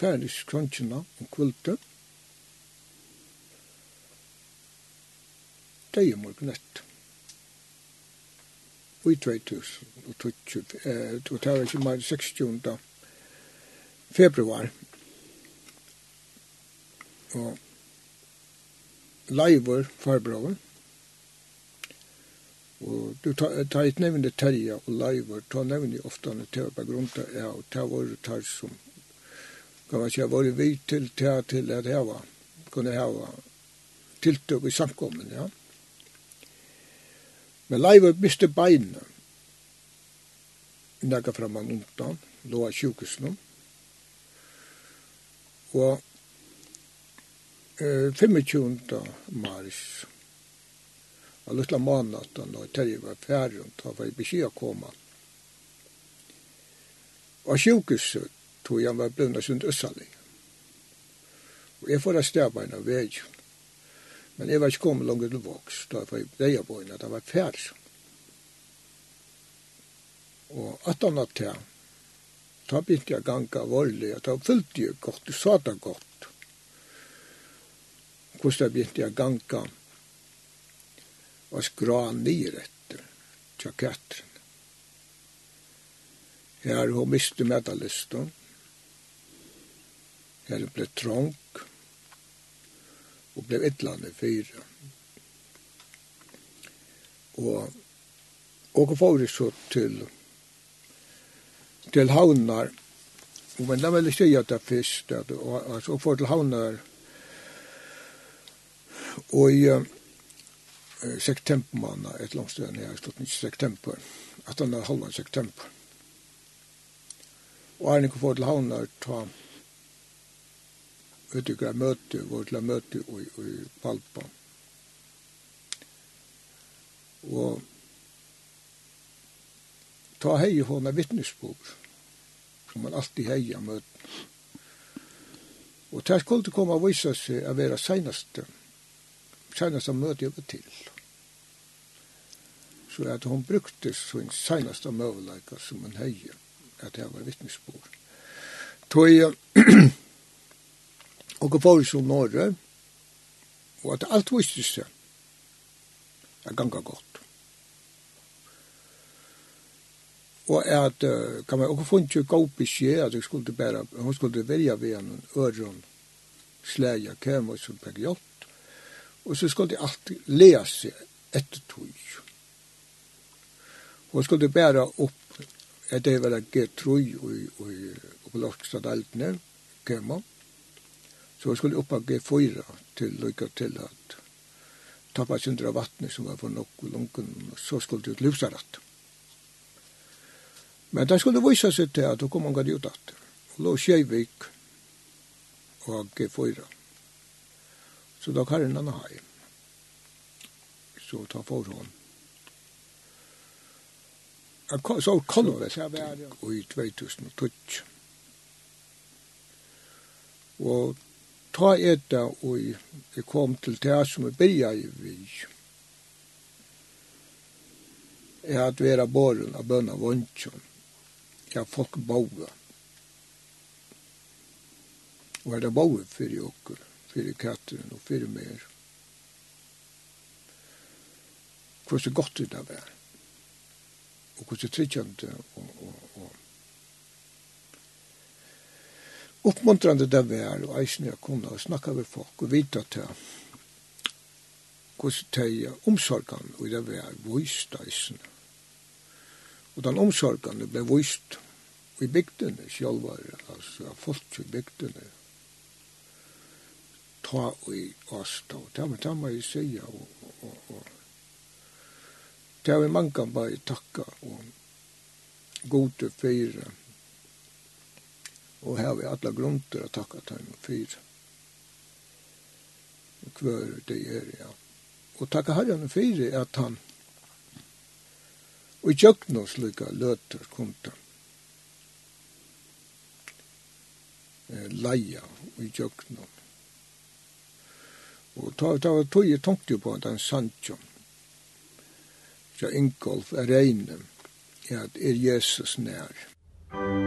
Ferdig skrøntjena og kvulte. deg er morgen nett. Og i 2020, og det er ikke mer 60. februar. Og Leivor, farbror, Og du tar et nevne terje og leiver, ta nevne ofta han til på grunn av ja, og ta våre tar som, kan man si, våre vi til ta til at jeg var, kunne jeg ha tiltøk i samkommen, ja. Men leiver miste beina, nekka fram han undan, lå av sjukhusen. og eh, 25. mars, og lytla mannatan og terje var færre og ta var jeg beskjed å komme. Og sjukhuset tog jeg var blivna sund øssalig. Og jeg får stjaba henne av vei. Men jeg var ikke kommet langt til voks, da var jeg var på henne at han var færre. Og at han hatt jeg, da begynte jeg ganga voldelig, at da fylte jeg godt, du sa det godt. Hvordan begynte jeg ganga voldelig og skra nir etter tja Katrin. Her hun miste medalisten. Her hun ble trång og ble ytlande fyra. Og og hun får så til til havnar og men det vil jeg si at det er fyrst og så får til havnar og i september måned, et langt sted nede, jeg stod ikke september, at han er halvann september. Og er kom på til havnet, ta utdykker møte, vår til møte i, i Palpa. Og ta hei hona vittnesbog, som man alltid hei av møte. Og det skulle komme å vise seg å være senaste möte jag var til. Så at hon brukte sin senaste møveleika som en höjer. at det var vittnesbord. Tog jag och var som norr og at alt visste seg, er ganga godt. Og at, kan man, og funnet jo god beskjed, at jeg skulle bare, hun skulle velja ved en øron slæja kæm og som fikk hjelp og så skulle de alltid lea seg etter tog. Hun skulle bæra opp at det var G3 og på Lorkstadaltene kema. Så hun skulle opp av G4 til lykke til at tappa syndra vattnet som var for nok og lunken, og så skulle de ut livsaratt. Men det skulle vise seg til at hun kom omgad ut at. Og lå Kjevik og G4. Så da kan den ha hjem. Så ta for forhånd. Så kom det seg være i 2012. Og ta etta og jeg kom til det som jeg byrja i vi. Jeg hadde vært båren av bønna vondtjon. Jeg har folk boga. Og er det boga fyrir okkur fyrir katteren og fyrir mer. Hvor så godt det var. Og hvor så tryggende og, og, og oppmuntrande det var og eisne jeg kunne og snakka med folk og vita til hvordan det er omsorgan og det var vist eisne. Og den omsorgan ble vist i bygdene sjálvar, altså folk i bygdene ta i Åstå. Det må, det må jeg si, og, og, og, det har mange kan bare takka og gode fyre. Og her har vi alle grunter å takka dem og Hver det er, ja. Og takka herren fyre at han og i gjøkna slika løter kunta leia og gjøkna Og ta, var tog jeg jo på den Sancho, fra Ingolf, er regnet, Ja, er Jesus nær. Musikk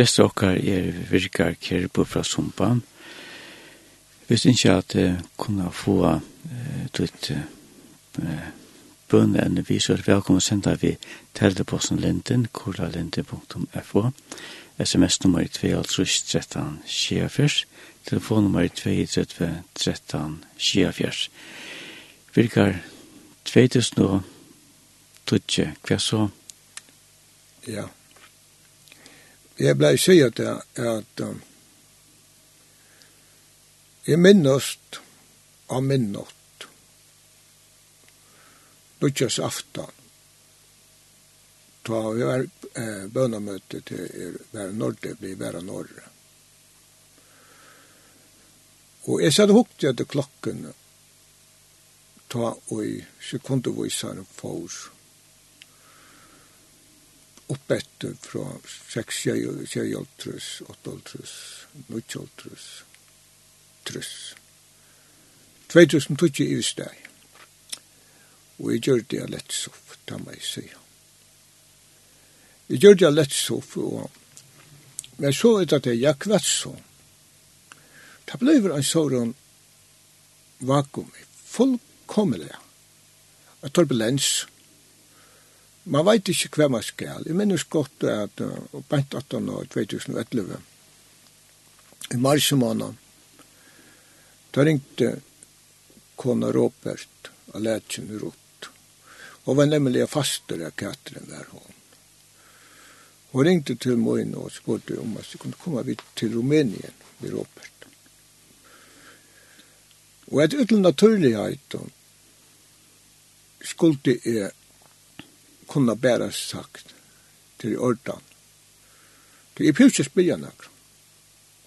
Gjest okkar er virkar kjer på fra Sumpa. Hvis ikke at uh, kunne få uh, ditt uh, bønne enn vi, så er velkommen senda vi teleposten linden, kuralinden.fo, sms-nummer 2, altså 13, 24, telefonnummer 2, 13, 13, 24. Virkar 2000 og tutje, hva så? Ja. Yeah jeg blei sier til at um, jeg minnast av minnast Lutjas aftan ta vi var eh, bønamøte til er, være norde, bli være Norre. Og jeg satt hukt etter klokken ta og i sekundervisaren fors oppetter fra 6, 6, 8, 8, 9, 3. 2000 tutsi i steg. Og jeg gjør det lett soff, ta meg si. Jeg gjør det lett soff, og men så er det at jeg kvett så. Det ble en sånn vakuum, fullkommelig, av turbulens, man veit ikkje hva man skal. Jeg minnes godt at uh, bænt 18 år, 2011, i mars måned, da ringte kona Robert og lærte henne rått. Og var nemlig fastere av Katrin der hun. Hun ringte til Moin og spurte om at hun kunne komme vidt til Rumænien med Robert. Og et ytl naturlighet skulle jeg kunna bära sagt til ordan. Det är pjus spilja nakra.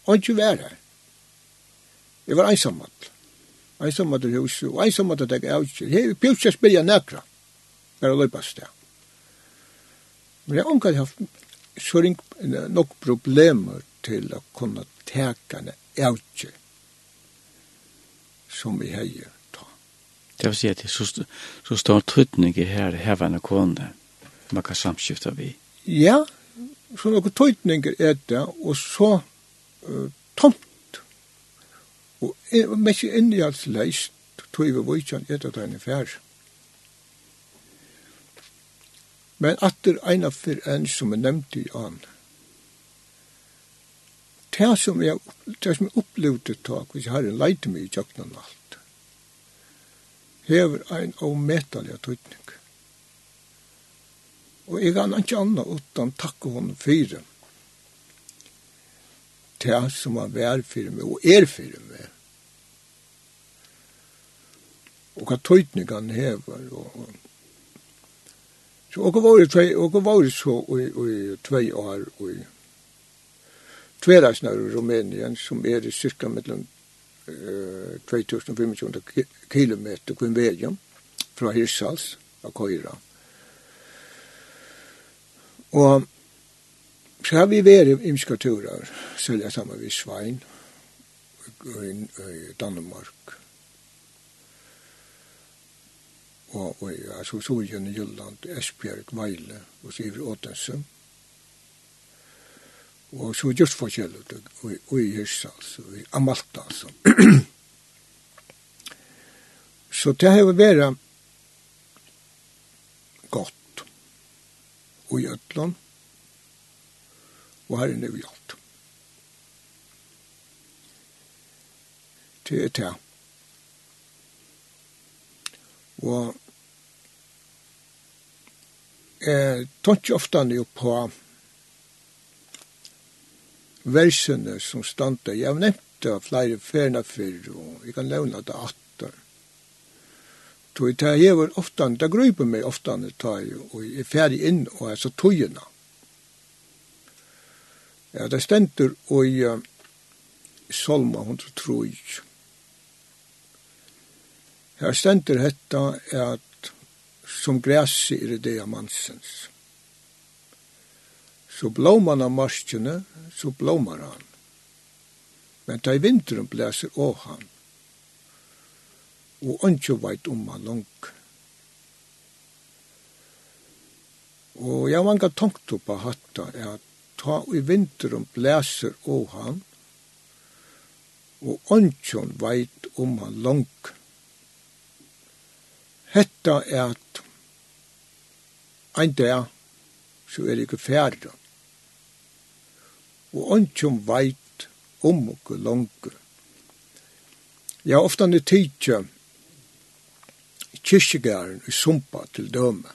Och inte vara här. Jag var einsammat. Einsammat i huset, och einsammat att jag är avgjør. Det är pjus spilja Det är löpast det. Men jag omkall haft så ring nok problem til å kunna teka en avgjør som vi heier Det vil si at det er så, så stor tøytning i her hevende kone man kan samskifta vi. Ja, så noen tøytning er det, og så uh, tomt. Og mest innhjalsleist, tog vi vøytjan etter at han er fær. Men at det er en av fyr en som er nevnt i an. Det som jeg, det som jeg opplevde tak, hvis jeg har en leite meg i kjøkkenen alt, hever ein omettelig tøytning. Og eg kan ikke anna utan takke hon fyre. Det som var vær fyre med, og er fyre med. Og hva tøytning han hever. Og, Så og var det tvei, og var det så i, i tvei år og i tverasnar i Rumänien som er i cirka mellom eh, 2500 km kun vägen fra Hirsals og Køyra. Og så har vi vært i ymska turer, sølja sammen med Svein i Danmark. Og, og altså, så Soljen i Jylland, Esbjerg, Vejle og så i Åtensen. Og så just forskjellig, og i Hirsals, og i Amalta, altså. så det har vært godt og i Øtland og her inne vi alt. Det er det. Og jeg tar ikke ofte ned på versene som standa. Jeg har nevnt det flere ferna fyrr, og jeg kan levna det atter. Tog det hever var oftan, det grøyper meg oftan, og jeg er ferdig inn, og jeg så togina. Ja, det stendur i uh, Solma 103. Her stendur hetta at som græsi er det av mannsens så blåman av marskene, så blåmar han. Men da i vinteren blæser å han, og ikke veit om han langt. Og jeg vanga tankt opp av hatta er at ta i vinteren blæser å han, og ønskje veit om han lang. Hetta er at ein dag så er det ikke ferdig og ønskum veit om okkur langur. Ja, ofta ni tidsja kyrkjegæren i Sumpa til døme.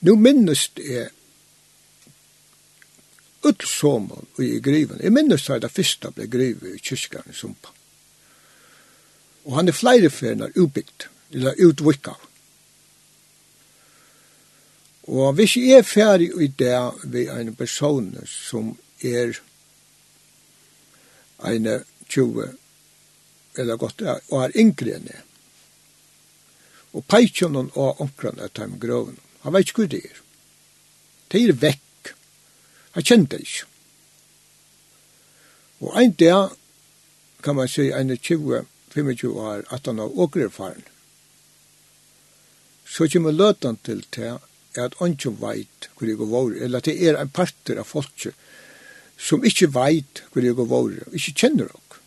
Nu minnest er öll og i griven. Jeg minnest er det første ble grivet i kyrkjegæren i Sumpa. Og han er flere ferner utbygd, eller utvikket. Og hvis jeg er ferdig i det ved en person som er en 20 eller godt og er yngre enn jeg, og peitjonen og omkran er taim grøven, han vet ikke hva det er. Det er vekk. Han kjenner det ikke. Og en dag kan man si en 20-25 år at han har åkerfaren. Så kommer løtan til til at ikke vet hvor jeg går eller at det er en parter av folk som ikke vet hvor jeg var, ikke kjenner dere,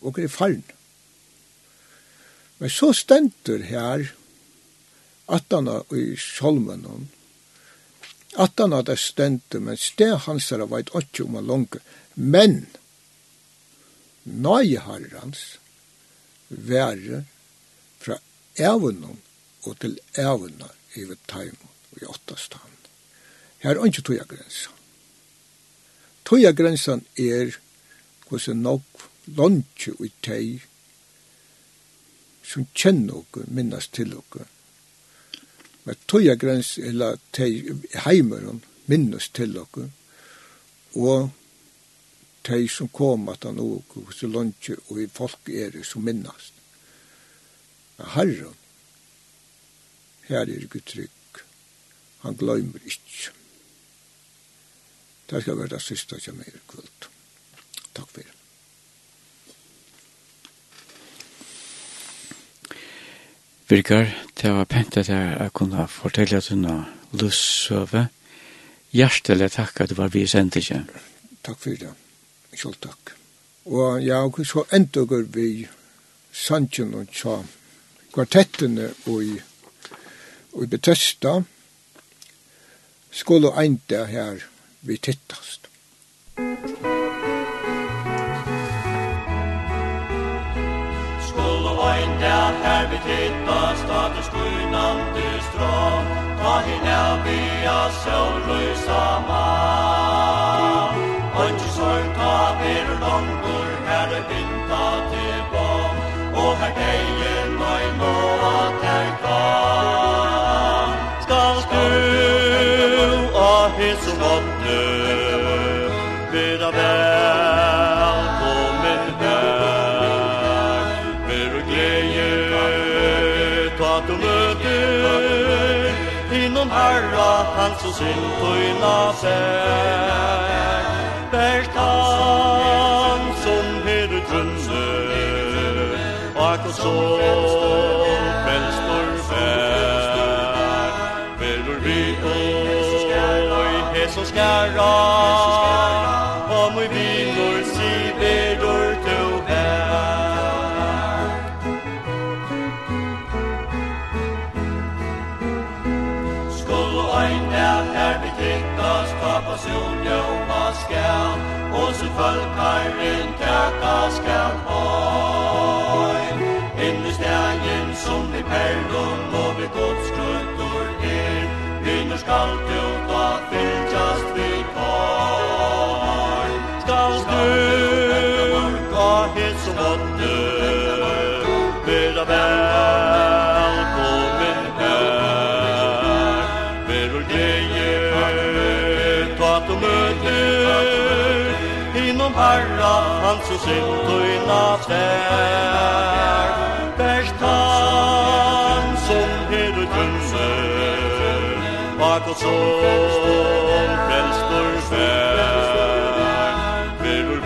og er faren. Men så stender her at han er i solmen hon, atana det stender, men sted hans er veit ikke om han langt, men nøye herrens være fra evnen og til evnen i taimon og i åttastan. Her er ikke tøya grensa. Tøya grensa er hvordan nok lantje og teg som kjenner og minnes til og men tøya grens eller teg og minnes til og og teg som kom at han og hos lunge og i folk er som minnes. Men herren, her er Gud trygg Han gløymer ikke. Det skal være det siste som er kvult. Takk for det. Birgar, det var pent at jeg kunne fortelle at hun har løssøve. Hjertelig takk at du var vi sendt ikke. Takk for det. Selv takk. Og ja, og så enda går vi sannsyn og tja kvartettene og i, og i Betesta, skulle enda her vi tittast. Skulle enda her vi tittast, at du skunande strå, ta hin er vi av søløysa mann. Og sorg ta vir langur, her er binda til bom, og her deien nøy nå at her kan. Skal skur Tansus in tuina sær Ber han som heru trunne Ak og så Frelstor fær. Velur vi og Hesus skæra valkaren tæka skal høy Inne stegen som vi perlum og vi godskrøttur er. Vinner skal du ta fyr Sintuina tvær. Bert han som hedu tjønner Bak og sol frelstor svær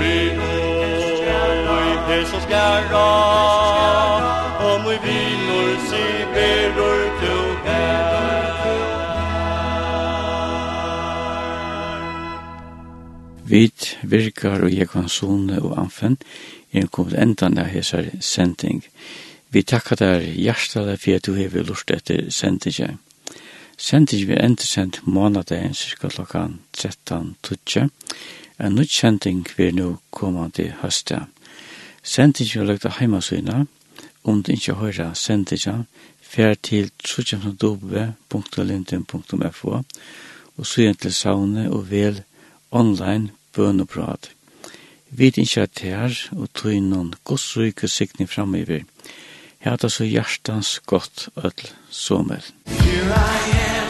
vi og i virkar og jeg kan sone og anfen er en kommet endan av hesar sending. Vi takkar der hjertelig for at du hever lurt etter sendinga. Sendinga vi endesendt månadagen cirka klokkan 13.20. En nytt sending vi er nå kommande høsta. Sendinga vi lagt av heimasøyna, om du ikke høyra sendinga, fer til trutjamsdobe.linden.fo og søyen til saune og vel online bønoprat. Vi ikke at her og tog noen godsryke sikni framover. Her er så hjertans godt ødel sommer. Here I am.